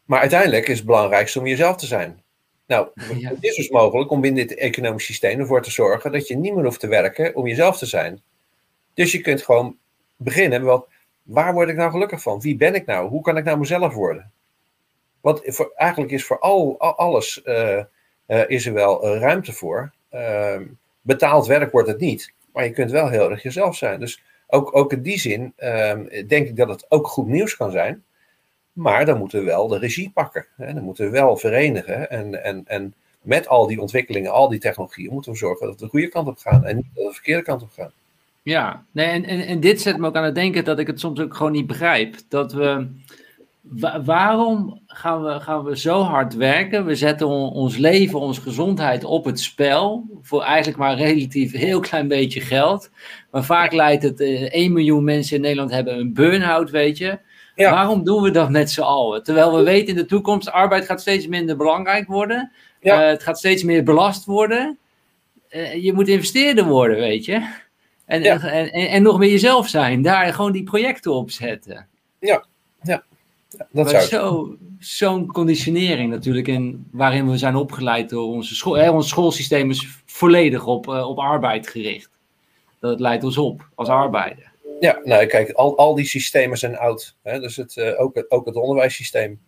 maar uiteindelijk is het belangrijkste om jezelf te zijn. Nou, ja. het is dus mogelijk om binnen dit economisch systeem ervoor te zorgen dat je niet meer hoeft te werken om jezelf te zijn. Dus je kunt gewoon beginnen met waar word ik nou gelukkig van? Wie ben ik nou? Hoe kan ik nou mezelf worden? Want voor, eigenlijk is voor al, alles uh, uh, is er wel ruimte voor. Ehm, betaald werk wordt het niet, maar je kunt wel heel erg jezelf zijn. Dus ook, ook in die zin ehm, denk ik dat het ook goed nieuws kan zijn. Maar dan moeten we wel de regie pakken. Hè? Dan moeten we wel verenigen. En, en, en met al die ontwikkelingen, al die technologieën, moeten we zorgen dat we de goede kant op gaan en niet de verkeerde kant op gaan. Ja, nee, en, en, en dit zet me ook aan het denken dat ik het soms ook gewoon niet begrijp. Dat we. Waarom gaan we, gaan we zo hard werken? We zetten ons leven, onze gezondheid op het spel. Voor eigenlijk maar relatief heel klein beetje geld. Maar vaak leidt het. Eh, 1 miljoen mensen in Nederland hebben een burn-out, weet je. Waarom doen we dat met z'n allen? Terwijl we weten in de toekomst, arbeid gaat steeds minder belangrijk worden. Ja. Uh, het gaat steeds meer belast worden. Uh, je moet investeerder worden, weet je. En, en, en, en, nog meer jezelf zijn. Daar gewoon die projecten op zetten. Ja, ja. Dat is zo, zo'n conditionering natuurlijk. In, waarin we zijn opgeleid door onze school. Hè, ons schoolsysteem is volledig op, uh, op arbeid gericht. Dat leidt ons op als arbeider. Ja, nou kijk, al, al die systemen zijn oud. Hè? Dus het, uh, ook, het, ook het onderwijssysteem.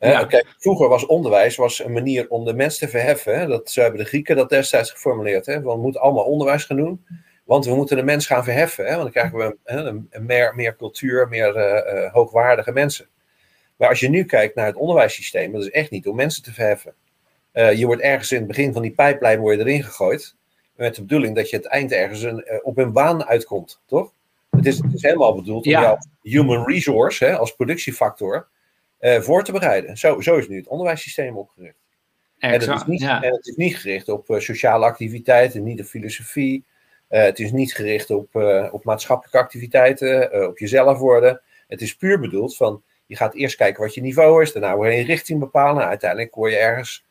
Ja. Kijk, vroeger was onderwijs was een manier om de mens te verheffen. Hè? Dat, zo hebben de Grieken dat destijds geformuleerd. Hè? Want we moeten allemaal onderwijs gaan doen. Want we moeten de mens gaan verheffen. Hè? Want dan krijgen we hè, een, een meer, meer cultuur, meer uh, hoogwaardige mensen. Maar als je nu kijkt naar het onderwijssysteem, dat is echt niet om mensen te verheffen. Uh, je wordt ergens in het begin van die pijplijn word je erin gegooid. Met de bedoeling dat je het eind ergens een, op een baan uitkomt, toch? Het is, het is helemaal bedoeld om ja. jouw human resource hè, als productiefactor voor te bereiden. Zo, zo is nu het onderwijssysteem opgericht. Exact, en, het is niet, ja. en het is niet gericht op sociale activiteiten, niet op filosofie, het is niet gericht op, op maatschappelijke activiteiten, op jezelf worden. Het is puur bedoeld van, je gaat eerst kijken wat je niveau is, daarna je een richting bepalen en uiteindelijk kom je ergens,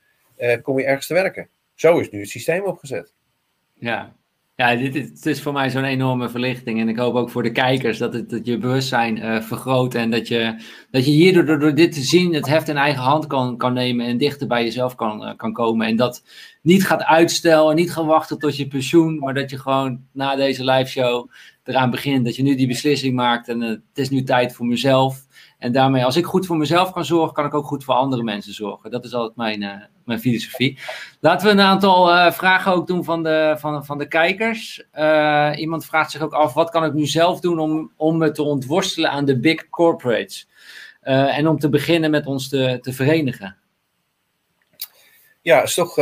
kom je ergens te werken. Zo is nu het systeem opgezet. Ja, ja, dit, het is voor mij zo'n enorme verlichting. En ik hoop ook voor de kijkers dat, het, dat je bewustzijn uh, vergroot. En dat je, dat je hierdoor door, door, dit te zien het heft in eigen hand kan, kan nemen. En dichter bij jezelf kan, uh, kan komen. En dat niet gaat uitstellen en niet gaan wachten tot je pensioen. Maar dat je gewoon na deze live show eraan begint. Dat je nu die beslissing maakt. En het is nu tijd voor mezelf. En daarmee, als ik goed voor mezelf kan zorgen, kan ik ook goed voor andere mensen zorgen. Dat is altijd mijn, uh, mijn filosofie. Laten we een aantal uh, vragen ook doen van de, van, van de kijkers. Uh, iemand vraagt zich ook af, wat kan ik nu zelf doen om, om me te ontworstelen aan de big corporates? en om te beginnen met ons te, te verenigen. Ja, is toch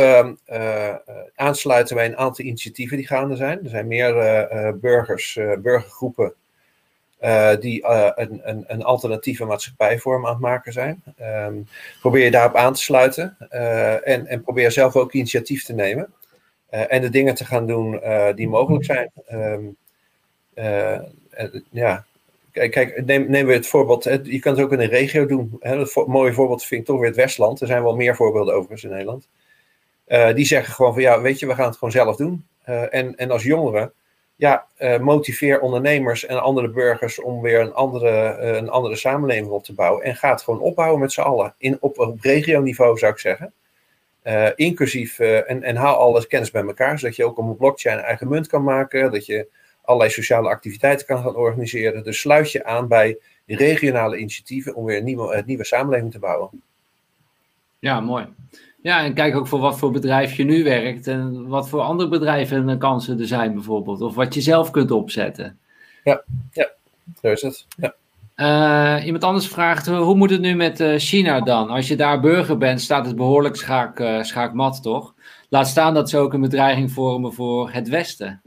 aansluiten bij een aantal initiatieven die gaande zijn. Er zijn meer burgers, burgergroepen uh, die uh, een, een, een, alternatieve maatschappijvorm aan het maken zijn. Um, probeer je daarop aan te sluiten uh, en, en probeer zelf ook initiatief te nemen. en de dingen te gaan doen die mogelijk zijn. Um, ja, kijk, neem, nemen we het voorbeeld, je kan het ook in een regio doen. Het mooie voorbeeld vind ik toch weer het Westland. Er zijn wel meer voorbeelden overigens in Nederland. die zeggen gewoon van ja, weet je, we gaan het gewoon zelf doen. en, en als jongeren ja, uh, motiveer ondernemers en andere burgers om weer een andere, uh, een andere samenleving op te bouwen. En ga het gewoon opbouwen met z'n allen. In, op, op regioniveau zou ik zeggen. Uh, inclusief, en, en haal alles kennis bij elkaar, zodat je ook op een blockchain eigen munt kan maken. Dat je allerlei sociale activiteiten kan gaan organiseren. Dus sluit je aan bij regionale initiatieven om weer een nieuwe, een nieuwe samenleving te bouwen. Ja, mooi. Ja, en kijk ook voor wat voor bedrijf je nu werkt en wat voor andere bedrijven en kansen er zijn bijvoorbeeld. Of wat je zelf kunt opzetten. Ja, ja zo is het. Ja. Uh, iemand anders vraagt, hoe moet het nu met uh, China dan? Als je daar burger bent, staat het behoorlijk schaak, uh, schaakmat, toch? Laat staan dat ze ook een bedreiging vormen voor het Westen.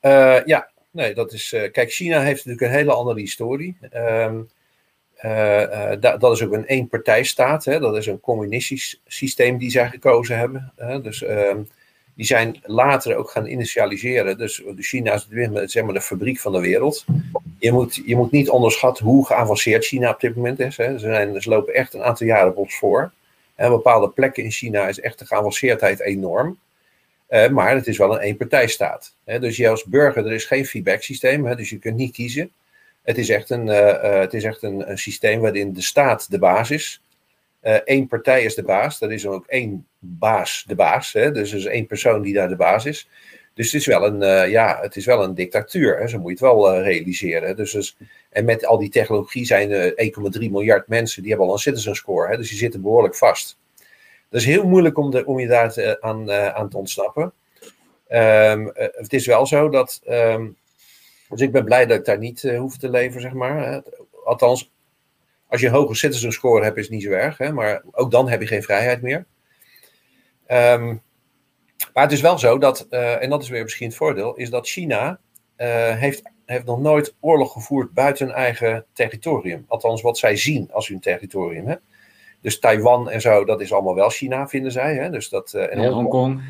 ja, ja, nee, dat is. kijk, China heeft natuurlijk een hele andere historie. Ehm, dat is ook een eenpartijstaat. Hè? Dat is een communistisch systeem die zij gekozen hebben. dus ehm, die zijn later ook gaan initialiseren. Dus China is zeg maar, de fabriek van de wereld. Je moet, je moet niet onderschatten hoe geavanceerd China op dit moment is. Hè. Ze, zijn, ze lopen echt een aantal jaren op ons voor. En bepaalde plekken in China is echt de geavanceerdheid enorm. Uh, maar het is wel een eenpartijstaat. Hè. Dus je als burger, er is geen feedback systeem, hè, dus je kunt niet kiezen. Het is echt, een, uh, uh, het is echt een, systeem waarin de staat de baas is. Eén partij is de baas, er is ook één baas de baas. Hè? Dus er is één persoon die daar de baas is. Dus het is wel een, ja, het is wel een dictatuur. Hè? Zo moet je het wel realiseren. Dus, en met al die technologie zijn eh, 1,3 miljard mensen die hebben al een citizen score. Hè? Dus die zitten behoorlijk vast. Dat is heel moeilijk om, om je daar aan, aan te ontsnappen. Um, het is wel zo dat. Um, dus ik ben blij dat ik daar niet hoef te leven, zeg maar. Althans, als je een hoge citizen score hebt, is het niet zo erg. Hè? Maar ook dan heb je geen vrijheid meer. Um, maar het is wel zo dat, uh, en dat is weer misschien het voordeel, is dat China uh, heeft, heeft nog nooit oorlog gevoerd buiten hun eigen territorium. Althans, wat zij zien als hun territorium. Hè? Dus Taiwan en zo, dat is allemaal wel China, vinden zij. Hè? Dus dat, uh, en Hongkong.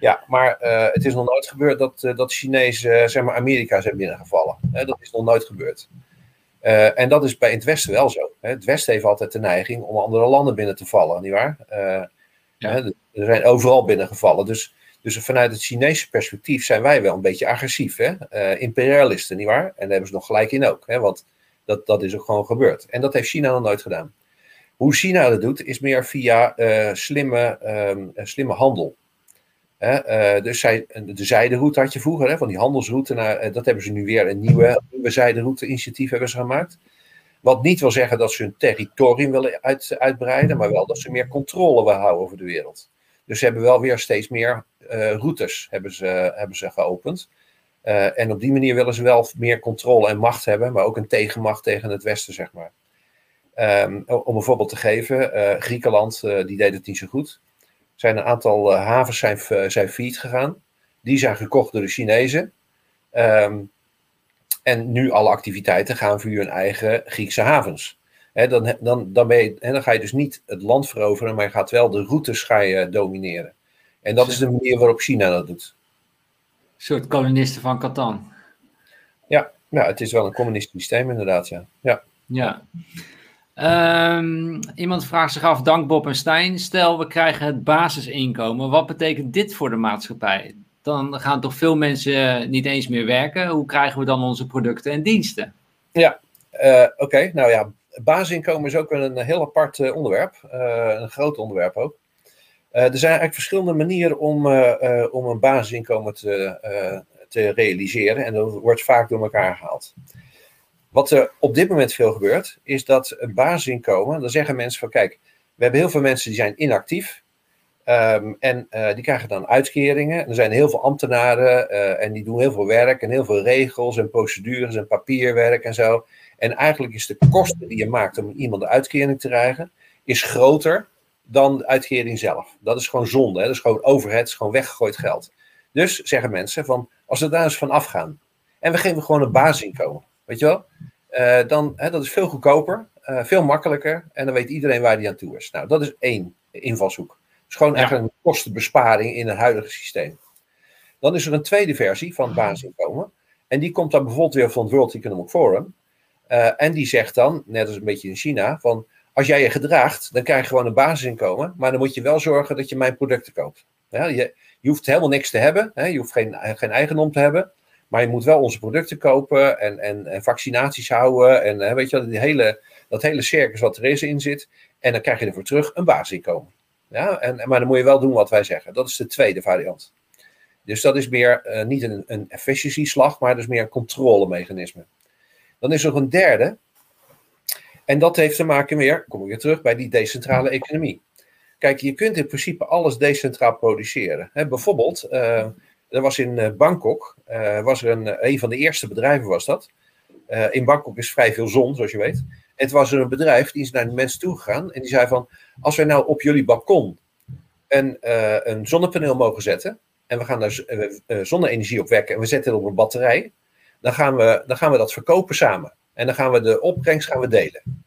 Ja, maar het is nog nooit gebeurd dat, dat de Chinezen zeg maar Amerika zijn binnengevallen. Dat is nog nooit gebeurd. en dat is bij het Westen wel zo. Het Westen heeft altijd de neiging om andere landen binnen te vallen, nietwaar? Ja. Er zijn overal binnengevallen. Dus, dus vanuit het Chinese perspectief zijn wij wel een beetje agressief. Hè? Uh, imperialisten, nietwaar? En daar hebben ze nog gelijk in ook. Hè? Want dat, dat is ook gewoon gebeurd. En dat heeft China nog nooit gedaan. Hoe China dat doet, is meer via uh, slimme, um, slimme handel. Uh, dus zij, de zijderoute had je vroeger, hè, van die handelsroute. Naar, dat hebben ze nu weer een nieuwe, nieuwe zijderoute initiatief hebben ze gemaakt. Wat niet wil zeggen dat ze hun territorium willen uit, uitbreiden, maar wel dat ze meer controle willen houden over de wereld. Dus ze hebben wel weer steeds meer uh, routes hebben ze, hebben ze geopend. Uh, en op die manier willen ze wel meer controle en macht hebben, maar ook een tegenmacht tegen het Westen, zeg maar. Um, om een voorbeeld te geven, uh, Griekenland, die deed het niet zo goed. Er zijn een aantal havens zijn, zijn failliet gegaan. Die zijn gekocht door de Chinezen. Um, en nu alle activiteiten gaan via hun eigen Griekse havens. dan, dan, dan, ben je, dan ga je dus niet het land veroveren, maar je gaat wel de routes ga je domineren. En dat is de manier waarop China dat doet. Een soort kolonisten van Catan. Ja, ja, het is wel een communistisch systeem inderdaad, ja. Ja. ja. Um, iemand vraagt zich af, dank Bob en Stijn. Stel, we krijgen het basisinkomen. Wat betekent dit voor de maatschappij? dan gaan toch veel mensen niet eens meer werken. Hoe krijgen we dan onze producten en diensten? Ja, uh, oké. Nou ja, basisinkomen is ook een heel apart uh, onderwerp. Een groot onderwerp ook. er zijn eigenlijk verschillende manieren om, om een basisinkomen te, te realiseren. En dat wordt vaak door elkaar gehaald. Wat er op dit moment veel gebeurt, is dat een basisinkomen, dan zeggen mensen van kijk, we hebben heel veel mensen die zijn inactief. Um, en uh, die krijgen dan uitkeringen. Er zijn heel veel ambtenaren uh, en die doen heel veel werk en heel veel regels en procedures en papierwerk en zo. En eigenlijk is de kosten die je maakt om iemand de uitkering te krijgen, is groter dan de uitkering zelf. Dat is gewoon zonde. Hè? Dat is gewoon overheid, is gewoon weggegooid geld. Dus zeggen mensen van, als we daar eens van afgaan en we geven gewoon een basisinkomen, weet je wel? Uh, dan, hè, dat is veel goedkoper, veel makkelijker en dan weet iedereen waar die aan toe is. Nou, dat is één invalshoek is gewoon eigenlijk een kostenbesparing in het huidige systeem. Dan is er een tweede versie van basisinkomen. En die komt dan bijvoorbeeld weer van het World Economic Forum. Uh, en die zegt dan, net als een beetje in China, van als jij je gedraagt, dan krijg je gewoon een basisinkomen. Maar dan moet je wel zorgen dat je mijn producten koopt. Ja, je, je hoeft helemaal niks te hebben. Hè, je hoeft geen, geen eigendom te hebben. Maar je moet wel onze producten kopen en, en, en vaccinaties houden. En weet je, die hele, dat hele circus wat er is in zit. En dan krijg je ervoor terug een basisinkomen. Ja, en, maar dan moet je wel doen wat wij zeggen. Dat is de tweede variant. Dus dat is meer uh, niet een, een efficiency slag, maar is meer een controlemechanisme. Dan is er een derde. En dat heeft te maken weer, kom ik weer terug, bij die decentrale economie. Kijk, je kunt in principe alles decentraal produceren. He, bijvoorbeeld, uh, er was in uh, Bangkok, was er een, een van de eerste bedrijven was dat. in Bangkok is vrij veel zon, zoals je weet het was er een bedrijf, die is naar de mensen toegegaan en die zei van, als wij nou op jullie balkon een, een zonnepaneel mogen zetten, en we gaan daar zonne-energie op wekken en we zetten het op een batterij, dan gaan we, dan gaan we dat verkopen samen. En dan gaan we de opbrengst gaan we delen.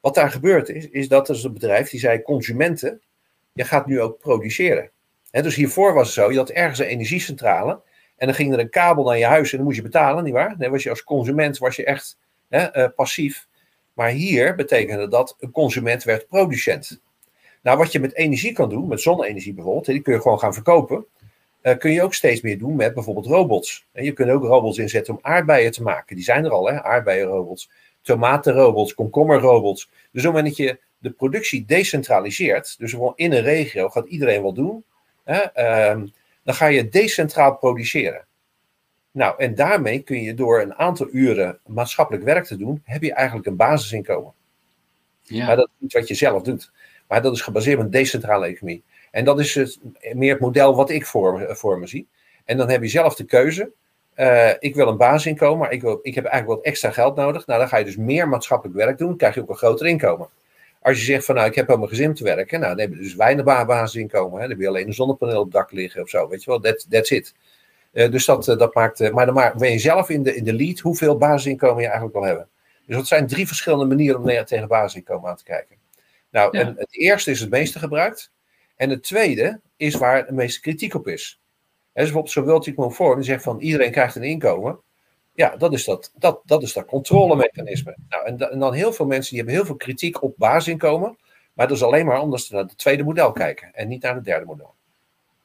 Wat daar gebeurt is, is dat er een bedrijf die zei: consumenten, je gaat nu ook produceren. Dus hiervoor was het zo: je had ergens een energiecentrale. En dan ging er een kabel naar je huis en dan moest je betalen, nietwaar? Dan was je als consument was je echt eh, passief. Maar hier betekende dat een consument werd producent. Nou, wat je met energie kan doen, met zonne-energie bijvoorbeeld, die kun je gewoon gaan verkopen. Uh, kun je ook steeds meer doen met bijvoorbeeld robots. En je kunt ook robots inzetten om aardbeien te maken. Die zijn er al, hè? aardbeienrobots, tomatenrobots, komkommerrobots. Dus op het je de productie decentraliseert, dus gewoon in een regio gaat iedereen wat doen, hè? Ehm, dan ga je decentraal produceren. Nou, en daarmee kun je door een aantal uren maatschappelijk werk te doen, heb je eigenlijk een basisinkomen. Ja. Maar dat is iets wat je zelf doet. Maar dat is gebaseerd op een decentrale economie. En dat is het, meer het model wat ik voor, voor me zie. En dan heb je zelf de keuze. Uh, ik wil een basisinkomen, maar ik, wil, ik heb eigenlijk wat extra geld nodig. Nou, dan ga je dus meer maatschappelijk werk doen, krijg je ook een groter inkomen. Als je zegt van nou, ik heb op mijn gezin te werken, nou, dan heb je dus weinig basisinkomen. Hè. Dan heb je alleen een zonnepaneel op het dak liggen of zo, weet je wel, that, that's it. Uh, dus dat, uh, dat maakt, maar dan ben je zelf in de, in de lead hoeveel basisinkomen je eigenlijk wil hebben. Dus dat zijn drie verschillende manieren om tegen basisinkomen aan te kijken. Nou, en het eerste is het meeste gebruikt. En het tweede is waar de meeste kritiek op is. Dus bijvoorbeeld zo'n World Forum die zegt van iedereen krijgt een inkomen. Ja, dat is dat, dat, dat, is dat controlemechanisme. Nou, en, en, dan heel veel mensen die hebben heel veel kritiek op basisinkomen. Maar dat is alleen maar anders naar het tweede model kijken en niet naar het derde model.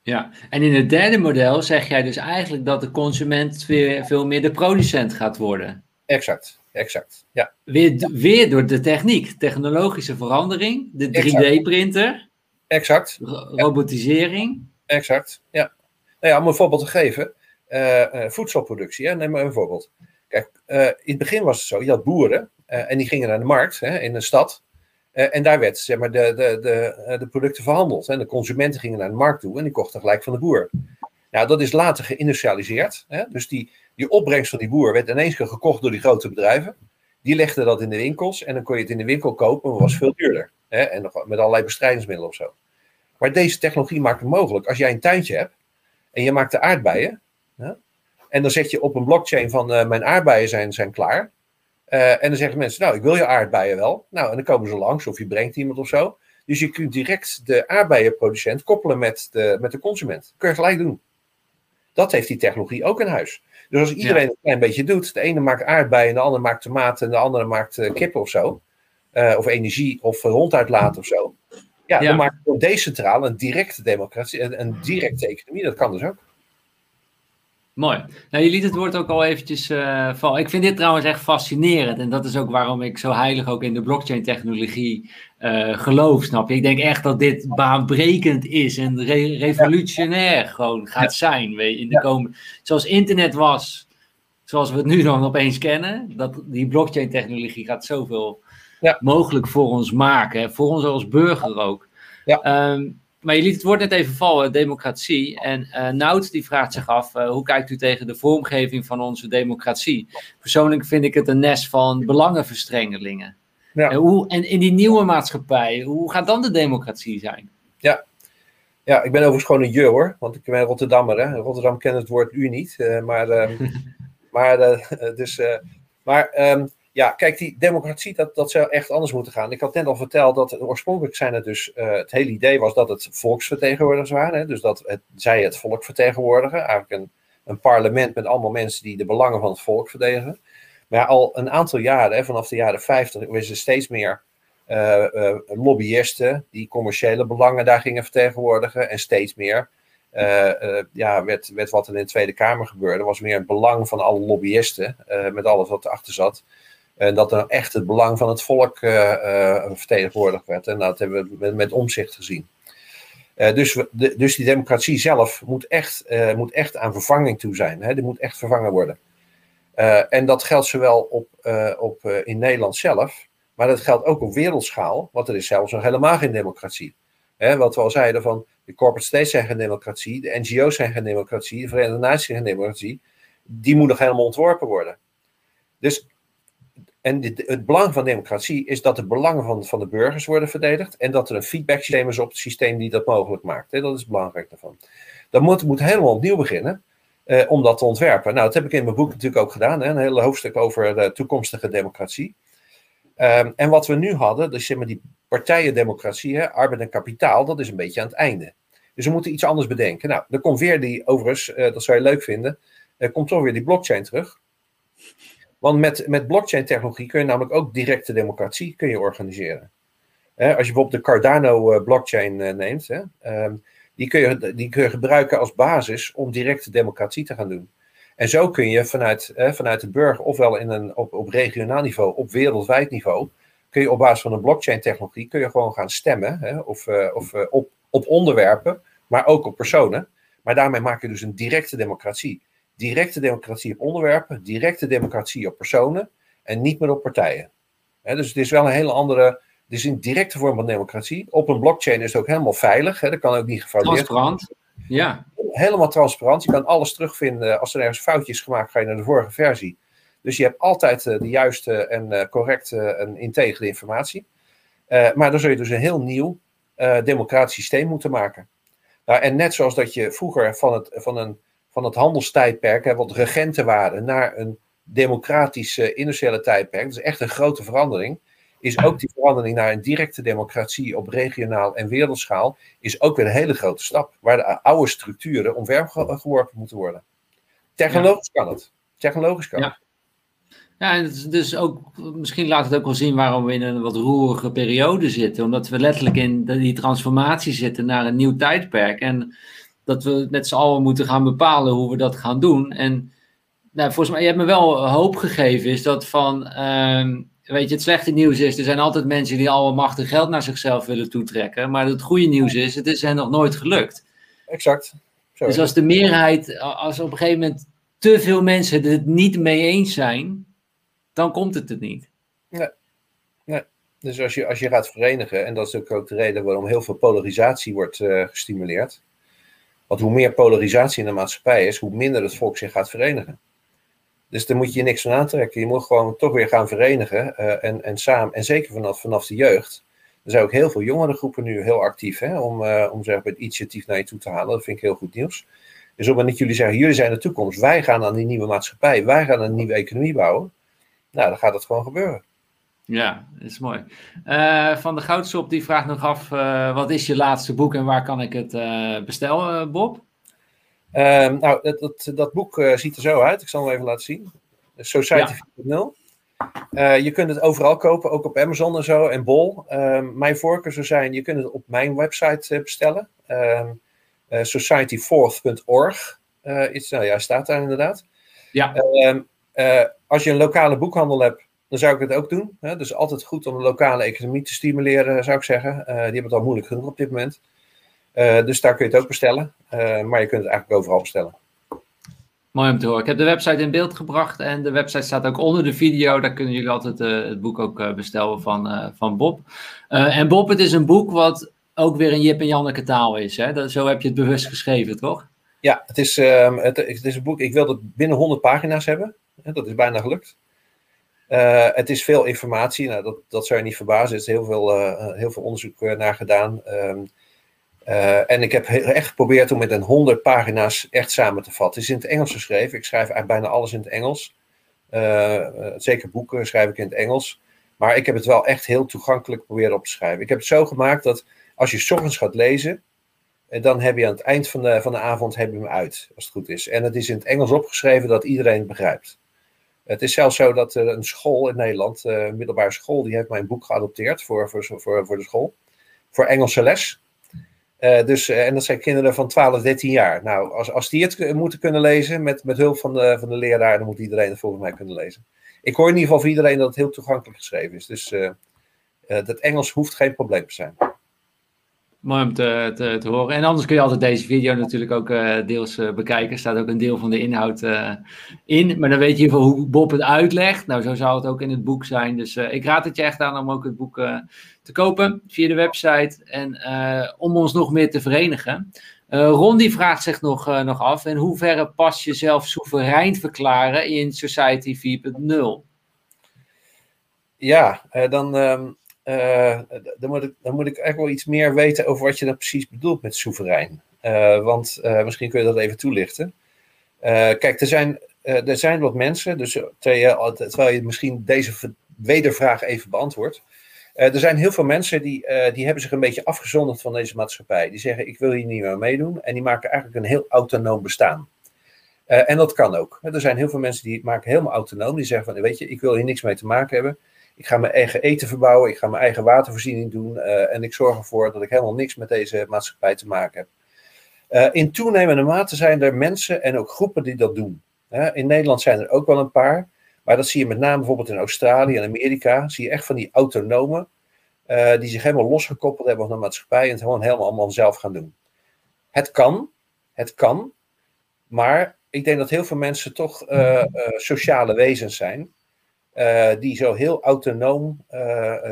Ja, en in het derde model zeg jij dus eigenlijk dat de consument weer veel meer de producent gaat worden. Exact exact. Ja. Weer, weer door de techniek, technologische verandering, de 3D-printer. Exact. Robotisering. Exact, ja. Nou ja, om een voorbeeld te geven, voedselproductie, hè? neem maar een voorbeeld. Kijk, uh, in het begin was het zo, je had boeren en die gingen naar de markt hè, in de stad. en daar werd zeg maar, de, de, de, de producten verhandeld. En de consumenten gingen naar de markt toe en die kochten gelijk van de boer. Nou, dat is later geïndustrialiseerd. Hè? Dus die, die opbrengst van die boer werd ineens gekocht door die grote bedrijven. Die legden dat in de winkels en dan kon je het in de winkel kopen, maar was veel duurder. Hè? En nog met allerlei bestrijdingsmiddelen of zo. Maar deze technologie maakt het mogelijk. Als jij een tuintje hebt en je maakt de aardbeien. En dan zet je op een blockchain van uh, mijn aardbeien zijn, zijn klaar. Uh, en dan zeggen mensen, nou, ik wil je aardbeien wel. Nou, en dan komen ze langs of je brengt iemand of zo. Dus je kunt direct de aardbeienproducent koppelen met de, met de consument. Dat kun je gelijk doen. Dat heeft die technologie ook in huis. Dus als iedereen ja. een klein beetje doet, de ene maakt aardbeien, de andere maakt tomaten en de andere maakt uh, kippen of zo, of energie of ronduitlaten of zo. Ja, ja. dan maak je decentraal een directe democratie, een, een directe economie. Dat kan dus ook. Mooi. Nou, je liet het woord ook al eventjes uh, vallen. Ik vind dit trouwens echt fascinerend. En dat is ook waarom ik zo heilig ook in de blockchain-technologie uh, geloof, snap je? Ik denk echt dat dit baanbrekend is en re revolutionair ja. gewoon gaat ja. zijn. Weet je, in de ja. komende, zoals internet was, zoals we het nu dan opeens kennen, dat die blockchain-technologie gaat zoveel mogelijk voor ons maken. Voor ons als burger ook. Ja. Um, maar je liet het woord net even vallen, democratie. En uh, Nout die vraagt zich af, uh, hoe kijkt u tegen de vormgeving van onze democratie? Persoonlijk vind ik het een nest van belangenverstrengelingen. Ja. En, hoe, en in die nieuwe maatschappij, hoe gaat dan de democratie zijn? Ja, ja ik ben overigens gewoon een je hoor, want ik ben Rotterdammer. Hè? Rotterdam kent het woord u niet, uh, maar, maar, dus, maar um, ja, kijk, die democratie, dat, dat zou echt anders moeten gaan. Ik had net al verteld dat oorspronkelijk zijn het dus, uh, het hele idee was dat het volksvertegenwoordigers waren. Hè? Dus dat het, zij het volk vertegenwoordigen. Eigenlijk een, een parlement met allemaal mensen die de belangen van het volk verdedigen. Maar al een aantal jaren, hè, vanaf de jaren 50, is er steeds meer uh, lobbyisten die commerciële belangen daar gingen vertegenwoordigen. En steeds meer ja, werd wat er in de Tweede Kamer gebeurde, was meer het belang van alle lobbyisten, met alles wat erachter zat. En dat er echt het belang van het volk uh, uh, vertegenwoordigd werd. En dat hebben we met, met omzicht gezien. Uh, dus, dus die democratie zelf moet echt, moet echt aan vervanging toe zijn. Hè? Die moet echt vervangen worden. en dat geldt zowel op, op, in Nederland zelf, maar dat geldt ook op wereldschaal, want er is zelfs nog helemaal geen democratie. Hè, wat we al zeiden van de corporate states zijn geen democratie, de NGO's zijn geen democratie, de Verenigde Naties zijn geen democratie. Die moet nog helemaal ontworpen worden. Dus en het belang van democratie is dat de belangen van, van de burgers worden verdedigd en dat er een feedback systeem is op het systeem die dat mogelijk maakt. Dat is belangrijk daarvan. Dat moet, moet helemaal opnieuw beginnen. om dat te ontwerpen. Nou, dat heb ik in mijn boek natuurlijk ook gedaan. Een hele hoofdstuk over de toekomstige democratie. Ehm, en wat we nu hadden, dus zeg die partijendemocratie, hè, arbeid en kapitaal, dat is een beetje aan het einde. Dus we moeten iets anders bedenken. Nou, dan komt weer die, overigens, uh, dat zou je leuk vinden, uh, komt toch weer die blockchain terug. Want met, met blockchain technologie kun je namelijk ook directe democratie kun je organiseren. als je bijvoorbeeld de Cardano uh, blockchain neemt, hè, um, die, kun je, die kun je gebruiken als basis om directe democratie te gaan doen. En zo kun je vanuit, vanuit de burger, ofwel in een, op, op regionaal niveau, op wereldwijd niveau, kun je op basis van een blockchain technologie kun je gewoon gaan stemmen. Hè, of of op, op onderwerpen, maar ook op personen. Maar daarmee maak je dus een directe democratie. Directe democratie op onderwerpen, directe democratie op personen en niet meer op partijen. dus het is wel een hele andere, het is een directe vorm van democratie. Op een blockchain is het ook helemaal veilig, dat kan ook niet gefraudeerd Transparant, ja. Helemaal transparant, je kan alles terugvinden. Als er ergens foutjes gemaakt, ga je naar de vorige versie. Dus je hebt altijd eh, de juiste en uh, correcte en integere informatie. Uh, maar dan zul je dus een heel nieuw democratisch systeem moeten maken. Nou, en net zoals dat je vroeger van het, van een, van het handelstijdperk, hè, wat regenten waren, naar een democratisch uh, industriële tijdperk, dat is echt een grote verandering, is ook die verandering naar een directe democratie op regionaal en wereldschaal, is ook weer een hele grote stap, waar de oude structuren omvergeworpen moeten worden. Technologisch kan het. Technologisch kan het. Ja, en dus ook, misschien laat het ook wel zien waarom we in een wat roerige periode zitten. Omdat we letterlijk in die transformatie zitten naar een nieuw tijdperk. En dat we met z'n allen moeten gaan bepalen hoe we dat gaan doen. En nou, volgens mij, je hebt me wel hoop gegeven, is dat van, uh, weet je, het slechte nieuws is, er zijn altijd mensen die alle macht en geld naar zichzelf willen toetrekken. Maar het goede nieuws is, het is hen nog nooit gelukt. Exact. Dus als de meerheid, als op een gegeven moment te veel mensen het niet mee eens zijn, dan komt het er niet. Nee. nee. Dus als je, als je gaat verenigen, en dat is ook de reden waarom heel veel polarisatie wordt uh, gestimuleerd. Want hoe meer polarisatie in de maatschappij is, hoe minder het volk zich gaat verenigen. Dus daar moet je niks van aantrekken. Je moet gewoon toch weer gaan verenigen. Uh, en, en samen, en zeker vanaf, vanaf de jeugd. Er zijn ook heel veel jongere groepen nu heel actief hè, om, uh, om zeg het initiatief naar je toe te halen. Dat vind ik heel goed nieuws. Dus op niet jullie zeggen, jullie zijn de toekomst. Wij gaan aan die nieuwe maatschappij. Wij gaan een nieuwe economie bouwen nou, dan gaat het gewoon gebeuren. Ja, dat is mooi. Uh, van de Goudshop die vraagt nog af, uh, wat is je laatste boek en waar kan ik het uh, bestellen, Bob? Ehm, nou, dat, dat, dat boek ziet er zo uit. Ik zal hem even laten zien. Society ja. 4.0. je kunt het overal kopen, ook op Amazon en zo en Bol. Ehm, mijn voorkeur zou zijn, je kunt het op mijn website bestellen. Society4th.org. iets, nou ja, staat daar inderdaad. Ja als je een lokale boekhandel hebt, dan zou ik het ook doen. Hè? Dus altijd goed om de lokale economie te stimuleren, zou ik zeggen. Uh, die hebben het al moeilijk genoeg op dit moment. Uh, dus daar kun je het ook bestellen. Uh, maar je kunt het eigenlijk overal bestellen. Mooi om te horen. Ik heb de website in beeld gebracht en de website staat ook onder de video. Daar kunnen jullie altijd het boek ook bestellen van, van Bob. en Bob, het is een boek wat ook weer een Jip en Janneke taal is. Hè? Dat, zo heb je het bewust geschreven, toch? Ja, het is, um, het, het, is een boek. Ik wil het binnen 100 pagina's hebben. Dat is bijna gelukt. Uh, het is veel informatie, nou, dat, dat zou je niet verbazen. Er is heel veel, uh, heel veel onderzoek uh, naar gedaan. Um, en ik heb echt geprobeerd om met een 100 pagina's echt samen te vatten. Het is in het Engels geschreven. Ik schrijf eigenlijk bijna alles in het Engels. zeker boeken schrijf ik in het Engels. Maar ik heb het wel echt heel toegankelijk proberen op te schrijven. Ik heb het zo gemaakt dat als je ochtends gaat lezen, dan heb je aan het eind van de, van de avond heb je hem uit, als het goed is. En het is in het Engels opgeschreven dat iedereen het begrijpt. Het is zelfs zo dat een school in Nederland, eh, een middelbare school, die heeft mijn boek geadopteerd voor, voor, voor, voor de school. Voor Engelse les. Uh, dus, uh, en dat zijn kinderen van 12, 13 jaar. Nou, als, als die het moeten kunnen lezen met, met hulp van de, van de leraar, dan moet iedereen het volgens mij kunnen lezen. Ik hoor in ieder geval van iedereen dat het heel toegankelijk geschreven is. Dus dat Engels hoeft geen probleem te zijn. Mooi om te, te, horen. En anders kun je altijd deze video natuurlijk ook uh, deels uh, bekijken. Er staat ook een deel van de inhoud uh, in. Maar dan weet je hoe Bob het uitlegt. Nou, zo zou het ook in het boek zijn. Dus ik raad het je echt aan om ook het boek te kopen via de website. En om ons nog meer te verenigen. Ron vraagt zich nog, nog af. In hoeverre pas jezelf soeverein verklaren in Society 4.0? Ja, dan... Um uh, dan, moet ik, dan ik echt wel iets meer weten over wat je dan precies bedoelt met soeverein. Uh, want uh, misschien kun je dat even toelichten. kijk, er zijn, er zijn wat mensen, dus terwijl je, misschien deze wedervraag even beantwoordt. er zijn heel veel mensen die, die hebben zich een beetje afgezonderd van deze maatschappij. Die zeggen, ik wil hier niet meer meedoen. En die maken eigenlijk een heel autonoom bestaan. En dat kan ook. Er zijn heel veel mensen die maken helemaal autonoom. Die zeggen van, weet je, ik wil hier niks mee te maken hebben. Ik ga mijn eigen eten verbouwen. Ik ga mijn eigen watervoorziening doen. Uh, en ik zorg ervoor dat ik helemaal niks met deze maatschappij te maken heb. Uh, in toenemende mate zijn er mensen en ook groepen die dat doen. in Nederland zijn er ook wel een paar. Maar dat zie je met name bijvoorbeeld in Australië en Amerika. Zie je echt van die autonomen. die zich helemaal losgekoppeld hebben van de maatschappij. En het gewoon helemaal allemaal zelf gaan doen. Het kan. Het kan. Maar ik denk dat heel veel mensen toch sociale wezens zijn. Uh, die zo heel autonoom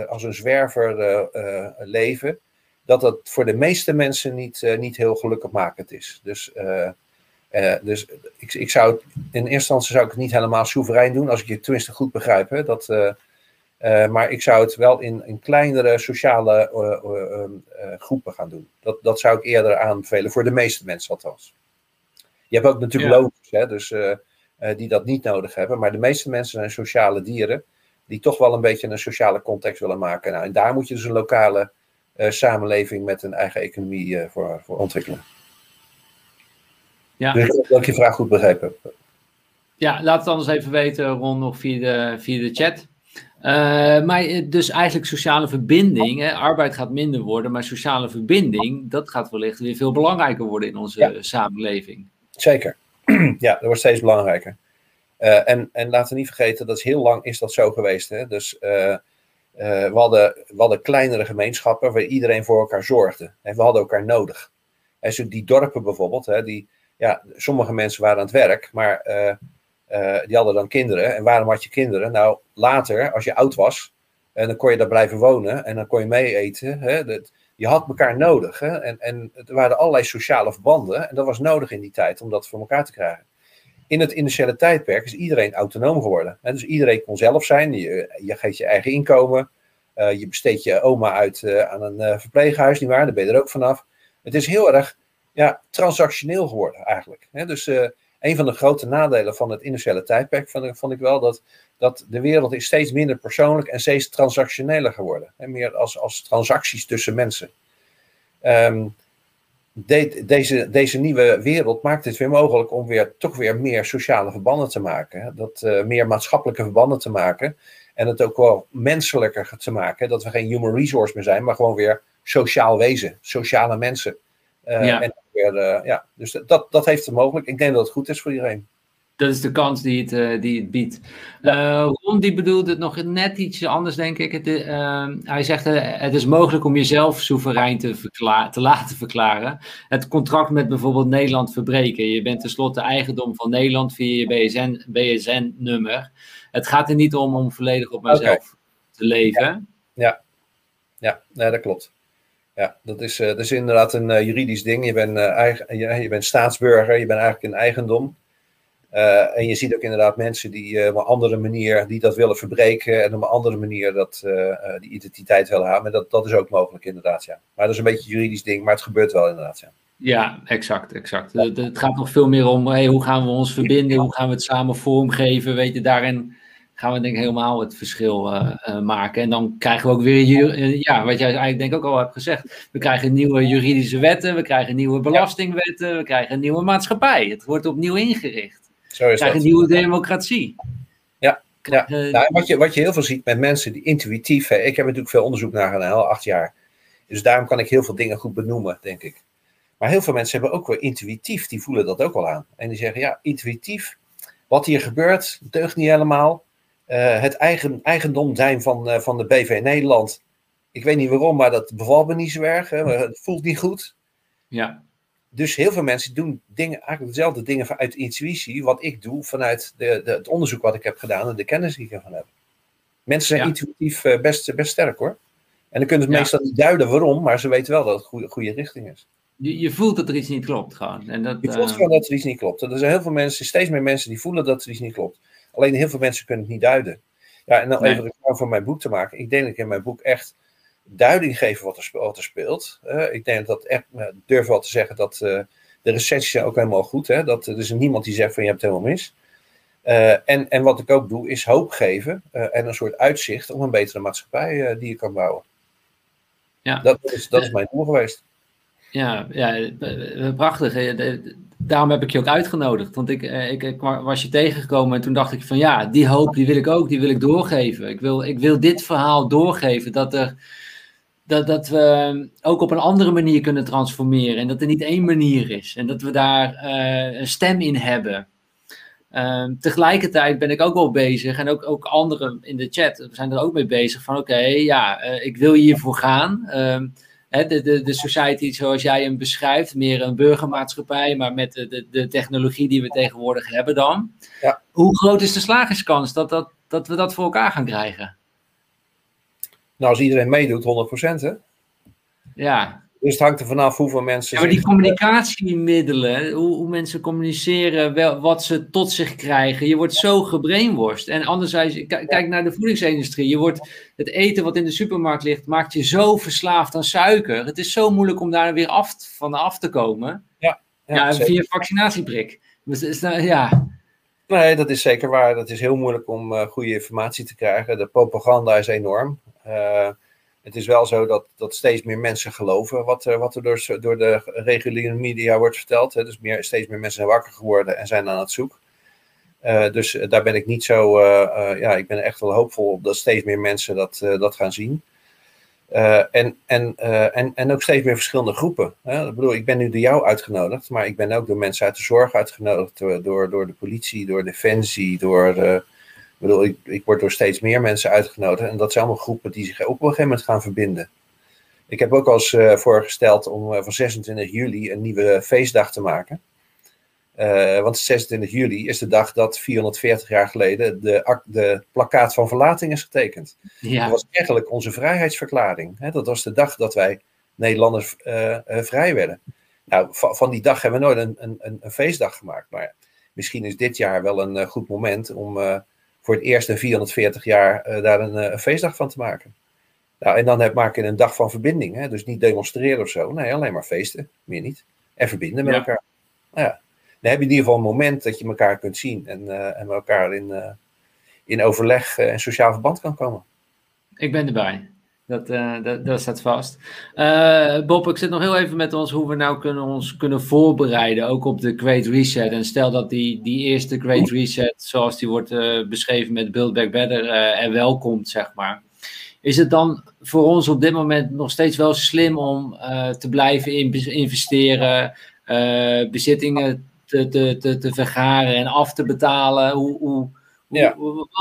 als een zwerver leven. Dat dat voor de meeste mensen niet, niet heel gelukkigmakend is. Dus, dus ik, ik zou het, in eerste instantie zou ik het niet helemaal soeverein doen. Als ik je tenminste goed begrijp. Hè, dat, maar ik zou het wel in, in kleinere sociale groepen gaan doen. Dat, dat zou ik eerder aanbevelen. Voor de meeste mensen althans. Je hebt ook natuurlijk ja. hè, dus, die dat niet nodig hebben. Maar de meeste mensen zijn sociale dieren. Die toch wel een beetje een sociale context willen maken. Nou, en daar moet je dus een lokale uh, samenleving met een eigen economie voor, voor ontwikkelen. Ja. Dus ik hoop dat ik je vraag goed begrepen heb. Ja, laat het anders even weten, Ron, nog via de, via de chat. Uh, maar dus eigenlijk sociale verbinding, hè, arbeid gaat minder worden, maar sociale verbinding, dat gaat wellicht weer veel belangrijker worden in onze ja. samenleving. Zeker. ja, dat wordt steeds belangrijker. Uh, en, en laten we niet vergeten, dat is heel lang is dat zo geweest. Hè? Dus uh, uh, we, hadden, we hadden kleinere gemeenschappen waar iedereen voor elkaar zorgde. En we hadden elkaar nodig. En zo die dorpen bijvoorbeeld, hè, die, ja, sommige mensen waren aan het werk, maar die hadden dan kinderen. En waarom had je kinderen? Nou, later, als je oud was, en dan kon je daar blijven wonen en dan kon je mee eten. Hè, dat, je had elkaar nodig. Hè? En, en er waren allerlei sociale verbanden. En dat was nodig in die tijd om dat voor elkaar te krijgen. In het initiële tijdperk is iedereen autonoom geworden. Hè? Dus iedereen kon zelf zijn. Je, je geeft je eigen inkomen. Uh, je besteedt je oma uit uh, aan een uh, verpleeghuis, nietwaar? Daar ben je er ook vanaf. Het is heel erg ja, transactioneel geworden eigenlijk. Hè? Dus een van de grote nadelen van het initiële tijdperk vond, vond ik wel dat, dat de wereld is steeds minder persoonlijk en steeds transactioneler geworden. En meer als, als transacties tussen mensen. De, deze, deze nieuwe wereld maakt het weer mogelijk om weer, toch weer meer sociale verbanden te maken. Dat, uh, meer maatschappelijke verbanden te maken. En het ook wel menselijker te maken. Dat we geen human resource meer zijn, maar gewoon weer sociaal wezen. Sociale mensen. Uh, ja. En weer, uh, ja, dus dat, dat heeft het mogelijk. Ik denk dat het goed is voor iedereen. Dat is de kans die het, uh, die het biedt. Uh, Ron die bedoelt het nog net iets anders, denk ik. Het, uh, hij zegt, het is mogelijk om jezelf soeverein te, te laten verklaren. Het contract met bijvoorbeeld Nederland verbreken. Je bent tenslotte eigendom van Nederland via je BSN, BSN-nummer. Het gaat er niet om om volledig op mezelf okay. te leven. Ja, ja. ja. dat klopt. Ja, dat is, dat is inderdaad een juridisch ding. Je bent, eigen, je, je bent staatsburger, je bent eigenlijk een eigendom. Uh, en je ziet ook inderdaad mensen die uh, op een andere manier die dat willen verbreken en op een andere manier dat, uh, die identiteit willen hebben. Dat, dat is ook mogelijk inderdaad, ja. Maar dat is een beetje een juridisch ding, maar het gebeurt wel inderdaad, ja. Ja, exact, exact. Ja. Het, het, gaat nog veel meer om hey, hoe gaan we ons verbinden, hoe gaan we het samen vormgeven. Weet je, daarin gaan we denk ik helemaal het verschil maken. En dan krijgen we ook weer, ja, wat jij eigenlijk denk ik ook al hebt gezegd. We krijgen nieuwe juridische wetten, we krijgen nieuwe belastingwetten, we krijgen een nieuwe maatschappij. Het wordt opnieuw ingericht. Zo is krijg een nieuwe democratie. Ja, ja. Nou, wat, je, wat je heel veel ziet met mensen die intuïtief. Hè, ik heb natuurlijk veel onderzoek naar gedaan, al acht jaar. Dus daarom kan ik heel veel dingen goed benoemen, denk ik. Maar heel veel mensen hebben ook wel intuïtief, die voelen dat ook wel aan. En die zeggen, ja, intuïtief, wat hier gebeurt, deugt niet helemaal. Uh, het eigen, eigendom zijn van, uh, van de BV Nederland. Ik weet niet waarom, maar dat bevalt me niet zo erg. Hè, het voelt niet goed. Ja dus heel veel mensen doen dingen, eigenlijk dezelfde dingen vanuit intuïtie, wat ik doe vanuit de, de, het onderzoek wat ik heb gedaan en de kennis die ik ervan heb. Mensen zijn ja. intuïtief uh, best, best sterk hoor. En dan kunnen ze ja. meestal niet duiden waarom, maar ze weten wel dat het goede, goede richting is. Je, je voelt dat er iets niet klopt gewoon. En dat, je voelt gewoon dat er iets niet klopt. Er zijn heel veel mensen, steeds meer mensen die voelen dat er iets niet klopt. Alleen heel veel mensen kunnen het niet duiden. Ja, en dan nee. even reclame voor mijn boek te maken. Ik denk dat ik in mijn boek echt duiding geven wat er, wat er speelt. Uh, ik denk dat echt, uh, durf wel te zeggen dat uh, De recensies zijn ook helemaal goed. Hè? Dat, er is niemand die zegt van je hebt het helemaal mis. en, en wat ik ook doe, is hoop geven en een soort uitzicht om een betere maatschappij die je kan bouwen. Ja. Dat, is, dat is mijn doel geweest. Ja, ja, prachtig. Daarom heb ik je ook uitgenodigd. Want ik, ik, ik, was je tegengekomen en toen dacht ik van ja, die hoop die wil ik ook, die wil ik doorgeven. Ik wil, ik wil dit verhaal doorgeven. Dat, er, dat, dat we ook op een andere manier kunnen transformeren. En dat er niet één manier is. En dat we daar een stem in hebben. Ehm, tegelijkertijd ben ik ook wel bezig, en ook, ook anderen in de chat zijn er ook mee bezig, van oké, ja, uh, ik wil hiervoor gaan. De, de, de society zoals jij hem beschrijft, meer een burgermaatschappij, maar met de, de, de technologie die we tegenwoordig hebben dan. Ja. Hoe groot is de slagingskans dat, dat, dat we dat voor elkaar gaan krijgen? Nou, als iedereen meedoet, 100% hè? Ja, dus het hangt er vanaf hoeveel mensen. Ja, maar die communicatiemiddelen, hoe, hoe, mensen communiceren, wel, wat ze tot zich krijgen. Je wordt zo gebrainworst. En anderzijds, kijk naar de voedingsindustrie. Je wordt het eten wat in de supermarkt ligt, maakt je zo verslaafd aan suiker. Het is zo moeilijk om daar weer af, van af te komen. Ja, ja, ja via vaccinatieprik. Dus, ja. Nee, dat is zeker waar. Het is heel moeilijk om uh, goede informatie te krijgen. De propaganda is enorm. Uh, het is wel zo dat, dat steeds meer mensen geloven wat, wat er door, door de reguliere media wordt verteld. Hè. Dus meer, steeds meer mensen zijn wakker geworden en zijn aan het zoeken. Uh, dus eh, daar ben ik niet zo, ja, ik ben echt wel hoopvol op dat steeds meer mensen dat, dat gaan zien. en, en, en, en ook steeds meer verschillende groepen. Hè. Ik bedoel, ik ben nu door jou uitgenodigd, maar ik ben ook door mensen uit de zorg uitgenodigd, door, door de politie, door Defensie, door de, bedoel, ik, ik word door steeds meer mensen uitgenodigd. En dat zijn allemaal groepen die zich ook op een gegeven moment gaan verbinden. Ik heb ook al eens uh, voorgesteld om uh, van 26 juli een nieuwe feestdag te maken. Uh, want 26 juli is de dag dat 440 jaar geleden de, de plakkaat van verlating is getekend. Ja. Dat was eigenlijk onze vrijheidsverklaring. Hè? Dat was de dag dat wij Nederlanders vrij werden. Nou, van, van, die dag hebben we nooit een, een, een, feestdag gemaakt. Maar misschien is dit jaar wel een goed moment om voor het eerst in 440 jaar uh, daar een, uh, een, feestdag van te maken. Nou, en dan heb, maak je een dag van verbinding. Hè? Dus niet demonstreren of zo. Nee, alleen maar feesten. Meer niet. En verbinden met elkaar. Nou ja. Dan heb je in ieder geval een moment dat je elkaar kunt zien. En, uh, en met elkaar in, in overleg en sociaal verband kan komen. Ik ben erbij. Dat, uh, dat, dat, staat vast. Uh, Bob, ik zit nog heel even met ons hoe we nou kunnen, ons kunnen voorbereiden, ook op de Great Reset. En stel dat die, die eerste Great Reset, zoals die wordt uh, beschreven met Build Back Better, er wel komt, zeg maar. Is het dan voor ons op dit moment nog steeds wel slim om te blijven in, investeren, bezittingen te, te, te, te vergaren en af te betalen? Hoe, hoe ja.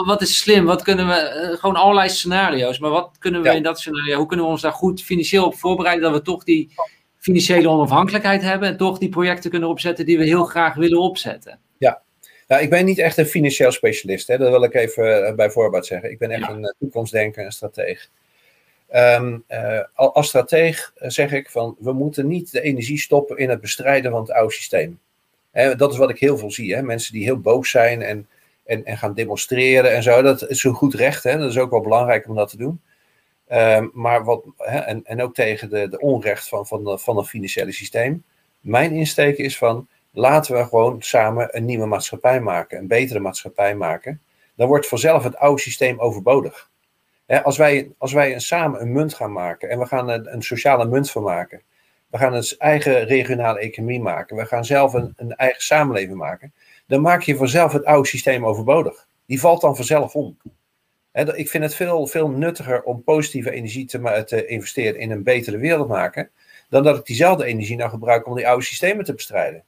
Wat is slim? Wat kunnen we, eh, gewoon allerlei scenario's, maar wat kunnen we in dat scenario, hoe kunnen we ons daar goed financieel op voorbereiden dat we toch die financiële onafhankelijkheid hebben en toch die projecten kunnen opzetten die we heel graag willen opzetten? Ja, nou, ik ben niet echt een financieel specialist, hè? dat wil ik even uh, bij voorbaat zeggen. Ik ben echt een uh, toekomstdenker en strateeg. Um, als strateeg zeg ik van we moeten niet de energie stoppen in het bestrijden van het oude systeem. dat is wat ik heel veel zie. Hè? Mensen die heel boos zijn en en, en gaan demonstreren en zo. Dat is een goed recht, hè? dat is ook wel belangrijk om dat te doen. Um, maar wat, hè, en, en ook tegen de, de onrecht van, van, de, van het financiële systeem. Mijn insteek is van laten we gewoon samen een nieuwe maatschappij maken, een betere maatschappij maken. Dan wordt vanzelf het oude systeem overbodig. als, wij, als wij samen een munt gaan maken en we gaan een, een sociale munt van maken, we gaan een eigen regionale economie maken, we gaan zelf een, een eigen samenleving maken, dan maak je vanzelf het oude systeem overbodig. Die valt dan vanzelf om. ik vind het veel, veel nuttiger om positieve energie te, te, investeren in een betere wereld maken, dan dat ik diezelfde energie nou gebruik om die oude systemen te bestrijden.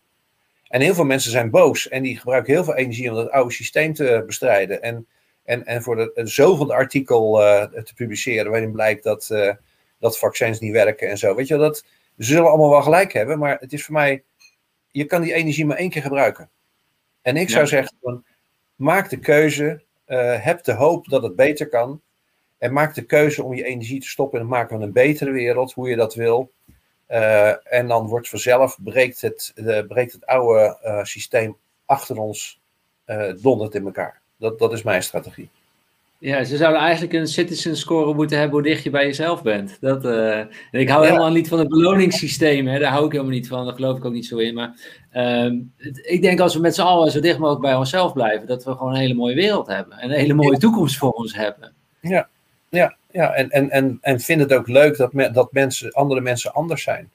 En heel veel mensen zijn boos en die gebruiken heel veel energie om dat oude systeem te bestrijden. En, en, en voor de, een zoveel artikel uh, te publiceren waarin blijkt dat, uh, dat vaccins niet werken en zo. Weet je, dat, ze zullen allemaal wel gelijk hebben, maar het is voor mij, je kan die energie maar één keer gebruiken. En ik zou zeggen, van, maak de keuze, uh, heb de hoop dat het beter kan. En maak de keuze om je energie te stoppen het maken van een betere wereld, hoe je dat wil. Uh, en dan wordt vanzelf, breekt het, uh, breekt het oude systeem achter ons donderd in elkaar. Dat, dat is mijn strategie. Ja, ze zouden eigenlijk een citizen score moeten hebben hoe dicht je bij jezelf bent. Dat, uh, en ik hou helemaal niet van het beloningssysteem, hè. daar hou ik helemaal niet van, daar geloof ik ook niet zo in. Maar uh, ik denk als we met z'n allen zo dicht mogelijk bij onszelf blijven, dat we gewoon een hele mooie wereld hebben en een hele mooie toekomst voor ons hebben. Ja, ja, ja. En, en, en, en vind het ook leuk dat, me, dat mensen, andere mensen anders zijn.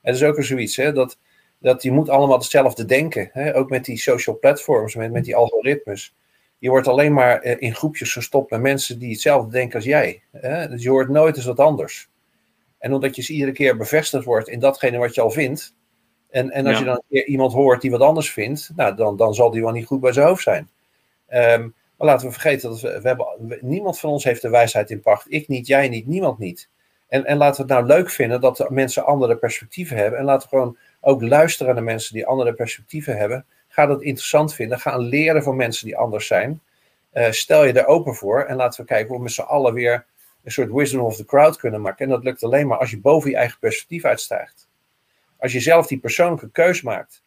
Het is ook er zoiets, hè, dat, dat je moet allemaal hetzelfde denken. Hè? Ook met die social platforms, met, met die algoritmes je wordt alleen maar eh, in groepjes gestopt met mensen die hetzelfde denken als jij. Hè? Dus je hoort nooit eens wat anders. En omdat je iedere keer bevestigd wordt in datgene wat je al vindt. En, en als je dan iemand hoort die wat anders vindt, nou, dan, dan zal die wel niet goed bij zijn hoofd zijn. Um, maar laten we vergeten dat we, we hebben, niemand van ons heeft de wijsheid in pacht. Ik niet, jij niet, niemand niet. En, en laten we het nou leuk vinden dat mensen andere perspectieven hebben. En laten we gewoon ook luisteren naar mensen die andere perspectieven hebben. Ga dat interessant vinden. Ga leren van mensen die anders zijn. Uh, stel je er open voor en laten we kijken hoe we met z'n allen weer een soort wisdom of the crowd kunnen maken. En dat lukt alleen maar als je boven je eigen perspectief uitstijgt. Als je zelf die persoonlijke keus maakt,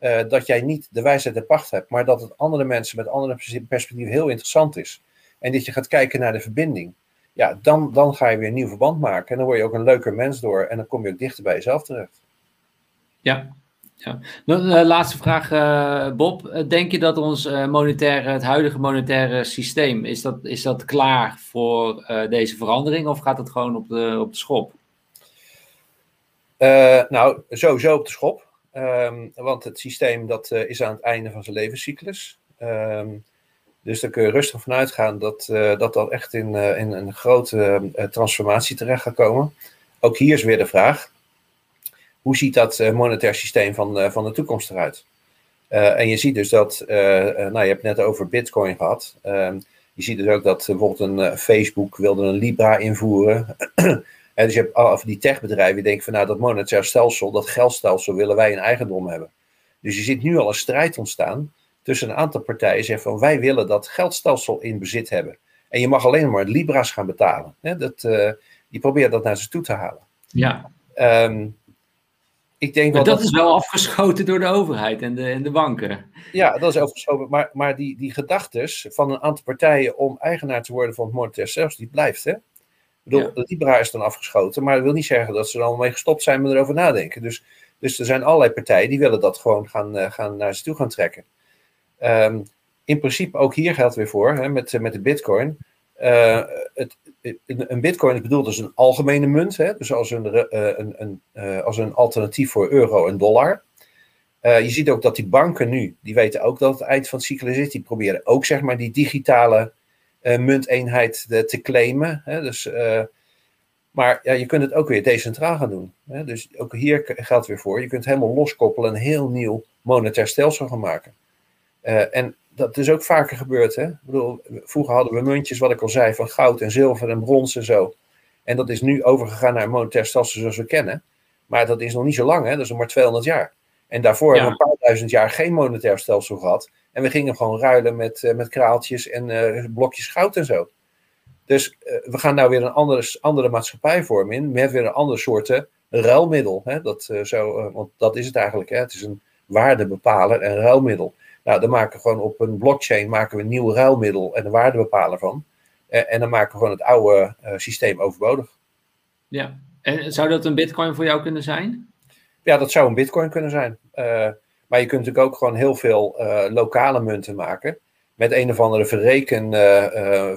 uh, dat jij niet de wijsheid de pacht hebt, maar dat het andere mensen met andere perspectieven heel interessant is. En dat je gaat kijken naar de verbinding. Ja, dan, dan ga je weer een nieuw verband maken. En dan word je ook een leuker mens door. En dan kom je ook dichter bij jezelf terecht. Ja, ja. Uh, laatste vraag, uh, Bob. Eh, denk je dat ons monetaire, het huidige monetaire systeem, is dat, is dat klaar voor deze verandering of gaat het gewoon op de, op de schop? nou, sowieso op de schop. Um, want het systeem dat, is aan het einde van zijn levenscyclus. Um, dus daar kun je rustig vanuit gaan dat dat, dat echt in, in een grote transformatie terecht gaat komen. Ook hier is weer de vraag hoe ziet dat uh, monetair systeem van, uh, van de toekomst eruit? Uh, en je ziet dus dat, nou je hebt het net over bitcoin gehad. Ehm, je ziet dus ook dat bijvoorbeeld een Facebook wilde een Libra invoeren. en dus je hebt al die techbedrijven die denken van nou dat monetair stelsel, dat geldstelsel willen wij in eigendom hebben. Dus je ziet nu al een strijd ontstaan tussen een aantal partijen die zeggen van wij willen dat geldstelsel in bezit hebben. En je mag alleen maar Libra's gaan betalen. Hè? Dat, die proberen dat naar ze toe te halen. Ja. Um, ik denk wel dat, dat, is wel afgeschoten door de overheid en de, en de banken. Ja, dat is afgeschoten. Maar, maar die, die gedachtes van een aantal partijen om eigenaar te worden van het monetair stelsel, die blijft. Hè? Ik bedoel, ja. de Libra is dan afgeschoten, maar dat wil niet zeggen dat ze er allemaal mee gestopt zijn met erover nadenken. Dus, dus er zijn allerlei partijen die willen dat gewoon gaan, uh, gaan naar ze toe gaan trekken. Um, in principe, ook hier geldt weer voor, hè, met, met de bitcoin. Uh, het, een bitcoin is bedoeld als een algemene munt, hè? dus als een, uh, een, een uh, als een alternatief voor euro en dollar. Je ziet ook dat die banken nu, die weten ook dat het eind van het cyclus is, die proberen ook zeg maar die digitale munteenheid te, claimen. Hè? Dus, maar ja, je kunt het ook weer decentraal gaan doen. Hè? Dus ook hier geldt weer voor, je kunt helemaal loskoppelen en een heel nieuw monetair stelsel gaan maken. en dat is ook vaker gebeurd. Hè? Ik bedoel, vroeger hadden we muntjes, wat ik al zei, van goud en zilver en brons en zo. En dat is nu overgegaan naar een monetair stelsel zoals we kennen. Maar dat is nog niet zo lang, hè? dat is nog maar 200 jaar. En daarvoor hebben we een paar duizend jaar geen monetair stelsel gehad. En we gingen gewoon ruilen met, uh, met kraaltjes en uh, blokjes goud en zo. Dus uh, we gaan nou weer een andere, andere maatschappijvorm in, met weer een andere soorten ruilmiddel. Hè? Dat, zo, want dat is het eigenlijk. Hè? Het is een waardebepaler en ruilmiddel. Nou, dan maken we gewoon op een blockchain maken we een nieuw ruilmiddel en een waardebepaler van. Eh, en dan maken we gewoon het oude uh, systeem overbodig. Ja, en zou dat een bitcoin voor jou kunnen zijn? Ja, dat zou een bitcoin kunnen zijn. Uh, maar je kunt natuurlijk ook gewoon heel veel lokale munten maken. Met een of andere verreken,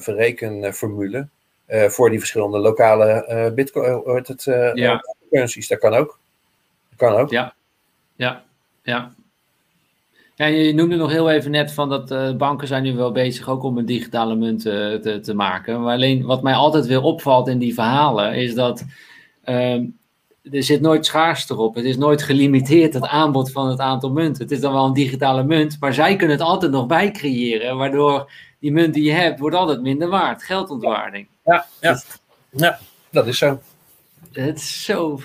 verrekenformule. voor die verschillende lokale bitcoin, het, ja. currencies. Dat kan ook. Dat kan ook. Ja, ja, ja. Ja, je noemde nog heel even net van dat uh, banken zijn nu wel bezig ook om een digitale munt uh, te, te, maken. Maar alleen wat mij altijd weer opvalt in die verhalen is dat uh, er zit nooit schaarste op. Het is nooit gelimiteerd het aanbod van het aantal munten. Het is dan wel een digitale munt, maar zij kunnen het altijd nog bij creëren. Waardoor die munt die je hebt, wordt altijd minder waard. Geldontwaarding. Ja, ja. Dus, ja dat is zo. Het is zo...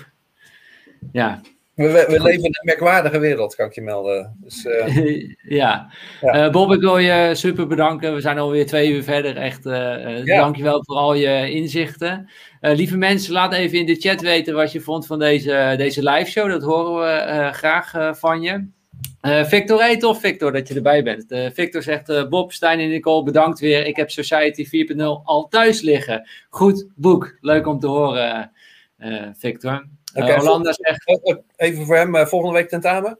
Ja, we, we, leven in een merkwaardige wereld, kan ik je melden. Dus, uh... ja. ja. Uh, Bob, ik wil je super bedanken. We zijn alweer twee uur verder. Echt, uh, ja. dankjewel voor al je inzichten. lieve mensen, laat even in de chat weten wat je vond van deze, deze live show. Dat horen we graag van je. Uh, Victor, hey tof Victor dat je erbij bent. Uh, Victor zegt, uh, Bob, Stijn en Nicole, bedankt weer. Ik heb Society 4.0 al thuis liggen. Goed boek, leuk om te horen Victor. Okay, Hollanda zegt... Even voor hem, volgende week tentamen?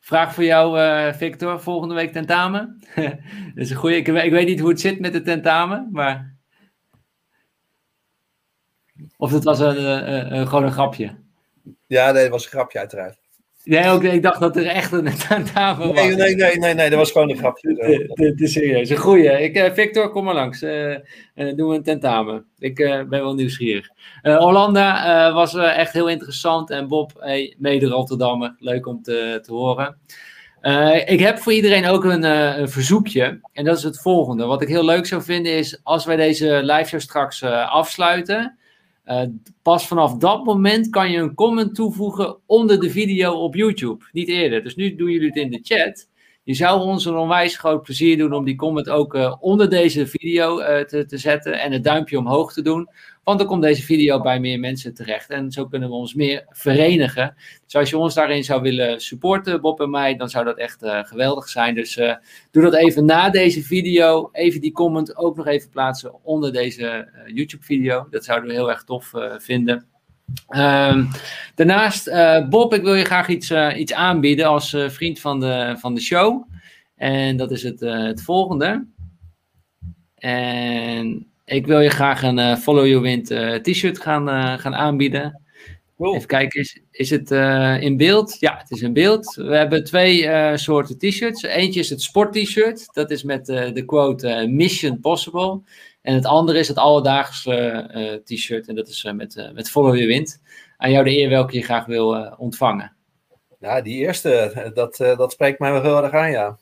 Vraag voor jou Victor, volgende week tentamen? dat is een goede. Ik, ik, weet niet hoe het zit met de tentamen, maar... Of het was een, gewoon een grapje? Ja, nee, het was een grapje uiteraard. Nee, ook, ik dacht dat er echt een tentamen was. Nee, nee, nee, nee, nee, dat was gewoon een grapje. Het is serieus. Een goeie. Ik, uh, Victor, kom maar langs. Uh, uh, doen we een tentamen. Ik ben wel nieuwsgierig. Hollanda was echt heel interessant. En Bob, hey, mede Rotterdammer. Leuk om te, te horen. ik heb voor iedereen ook een, een, verzoekje. En dat is het volgende. Wat ik heel leuk zou vinden is als wij deze live show straks afsluiten uh, pas vanaf dat moment kan je een comment toevoegen onder de video op YouTube. Niet eerder. Dus nu doen jullie het in de chat. Je zou ons een onwijs groot plezier doen om die comment ook uh, onder deze video uh, te, te zetten en het duimpje omhoog te doen. Want dan komt deze video bij meer mensen terecht. En zo kunnen we ons meer verenigen. Dus als je ons daarin zou willen supporten, Bob en mij, dan zou dat echt uh, geweldig zijn. Dus uh, doe dat even na deze video. Even die comment ook nog even plaatsen onder deze uh, YouTube-video. Dat zouden we heel erg tof vinden. Um, daarnaast, Bob, ik wil je graag iets, iets aanbieden als vriend van de, van de show. En dat is het, het volgende. En ik wil je graag een uh, Follow Your Wind uh, t-shirt gaan, uh, gaan aanbieden. Cool. Even kijken, is, is het in beeld? Ja, het is in beeld. We hebben twee soorten t-shirts. Eentje is het sport t-shirt. Dat is met de quote Mission Possible. En het andere is het alledaagse t-shirt. En dat is met, met Follow Your Wind. Aan jou de eer welke je graag wil ontvangen. Ja, die eerste, dat, dat spreekt mij wel heel erg aan, ja.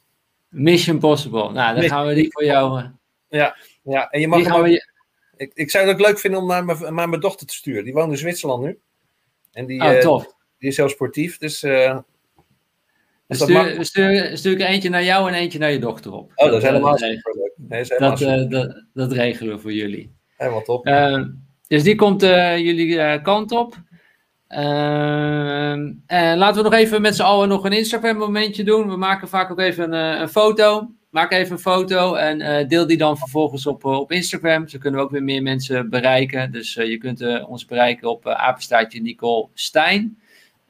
Mission Possible. Nou, dan gaan we die voor jou... Ja, ja, en je mag we... ik, ik zou het ook leuk vinden om naar mijn, naar mijn dochter te sturen. Die woont in Zwitserland nu. En die, oh, tof. Uh, die is heel sportief, dus... Uh, dus stuur, stuur, stuur ik eentje naar jou en eentje naar je dochter op. Oh, dat is helemaal superleuk. Nee, dat, uh, dat, dat, regelen we voor jullie. Helemaal top. dus die komt jullie kant op. en laten we nog even met z'n allen nog een Instagram momentje doen. We maken vaak ook even een, een foto maak even een foto en uh, deel die dan vervolgens op, uh, op Instagram. Zo kunnen we ook weer meer mensen bereiken. Dus uh, je kunt ons bereiken op apenstaartje Nicole Stijn.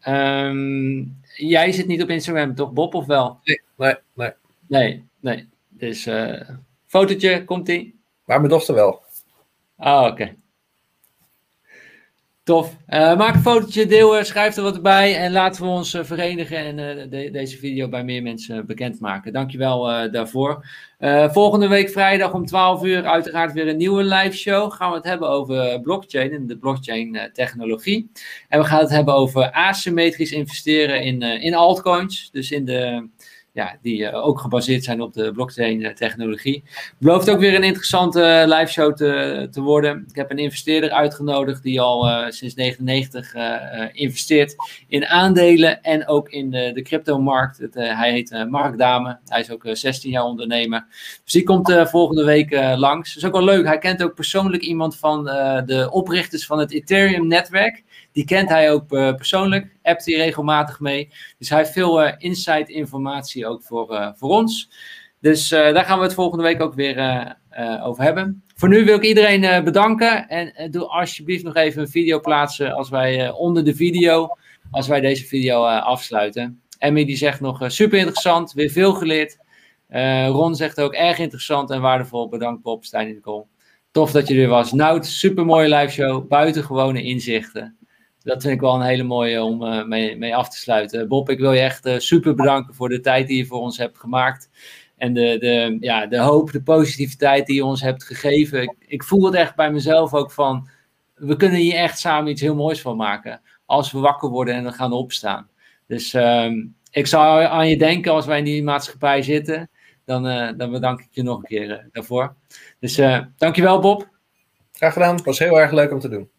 Um, jij zit niet op Instagram, toch Bob, of wel? Nee, nee, nee. Nee, nee. Dus fotootje, komt-ie? Maar mijn dochter wel. Ah, oké. Okay. Tof. Uh, maak een fotootje, deel, schrijf er wat bij en laten we ons uh, verenigen en de, deze video bij meer mensen bekendmaken. Dankjewel daarvoor. volgende week vrijdag om 12 uur uiteraard weer een nieuwe live show. Gaan we het hebben over blockchain en de blockchain technologie. En we gaan het hebben over asymmetrisch investeren in, in altcoins. Dus in de ja, die uh, ook gebaseerd zijn op de blockchain-technologie. Belooft ook weer een interessante uh, live show te, te worden. Ik heb een investeerder uitgenodigd die al sinds 1999 investeert in aandelen en ook in de, de cryptomarkt. Het, hij heet Mark Dame. Hij is ook 16 jaar ondernemer. Dus die komt volgende week langs. Dat is ook wel leuk. Hij kent ook persoonlijk iemand van de oprichters van het Ethereum-netwerk. Die kent hij ook uh, persoonlijk, appt hij regelmatig mee. Dus hij heeft veel uh, insight informatie ook voor, uh, voor ons. Dus daar gaan we het volgende week ook weer over hebben. Voor nu wil ik iedereen bedanken. En doe alsjeblieft nog even een video plaatsen als wij onder de video, als wij deze video afsluiten. Emmy die zegt nog super interessant, weer veel geleerd. Ron zegt ook erg interessant en waardevol. Bedankt Bob, Stijn en Nicole. Tof dat je er was. Nou, super mooie live show. Buitengewone inzichten dat vind ik wel een hele mooie om uh, mee, mee, af te sluiten. Bob, ik wil je echt uh, super bedanken voor de tijd die je voor ons hebt gemaakt. En de, de, ja, de hoop, de positiviteit die je ons hebt gegeven. Ik, ik voel het echt bij mezelf ook van. We kunnen hier echt samen iets heel moois van maken. Als we wakker worden en dan gaan opstaan. Dus um, ik zou aan je denken als wij in die maatschappij zitten. Dan, uh, dan bedank ik je nog een keer daarvoor. Dus dankjewel Bob. Graag gedaan. Het was heel erg leuk om te doen.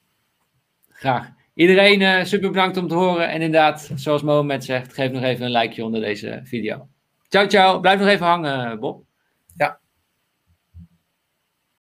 Graag. Iedereen uh, super bedankt om te horen. En inderdaad, zoals Mohamed zegt, geef nog even een likeje onder deze video. Ciao, ciao. Blijf nog even hangen, Bob. Ja.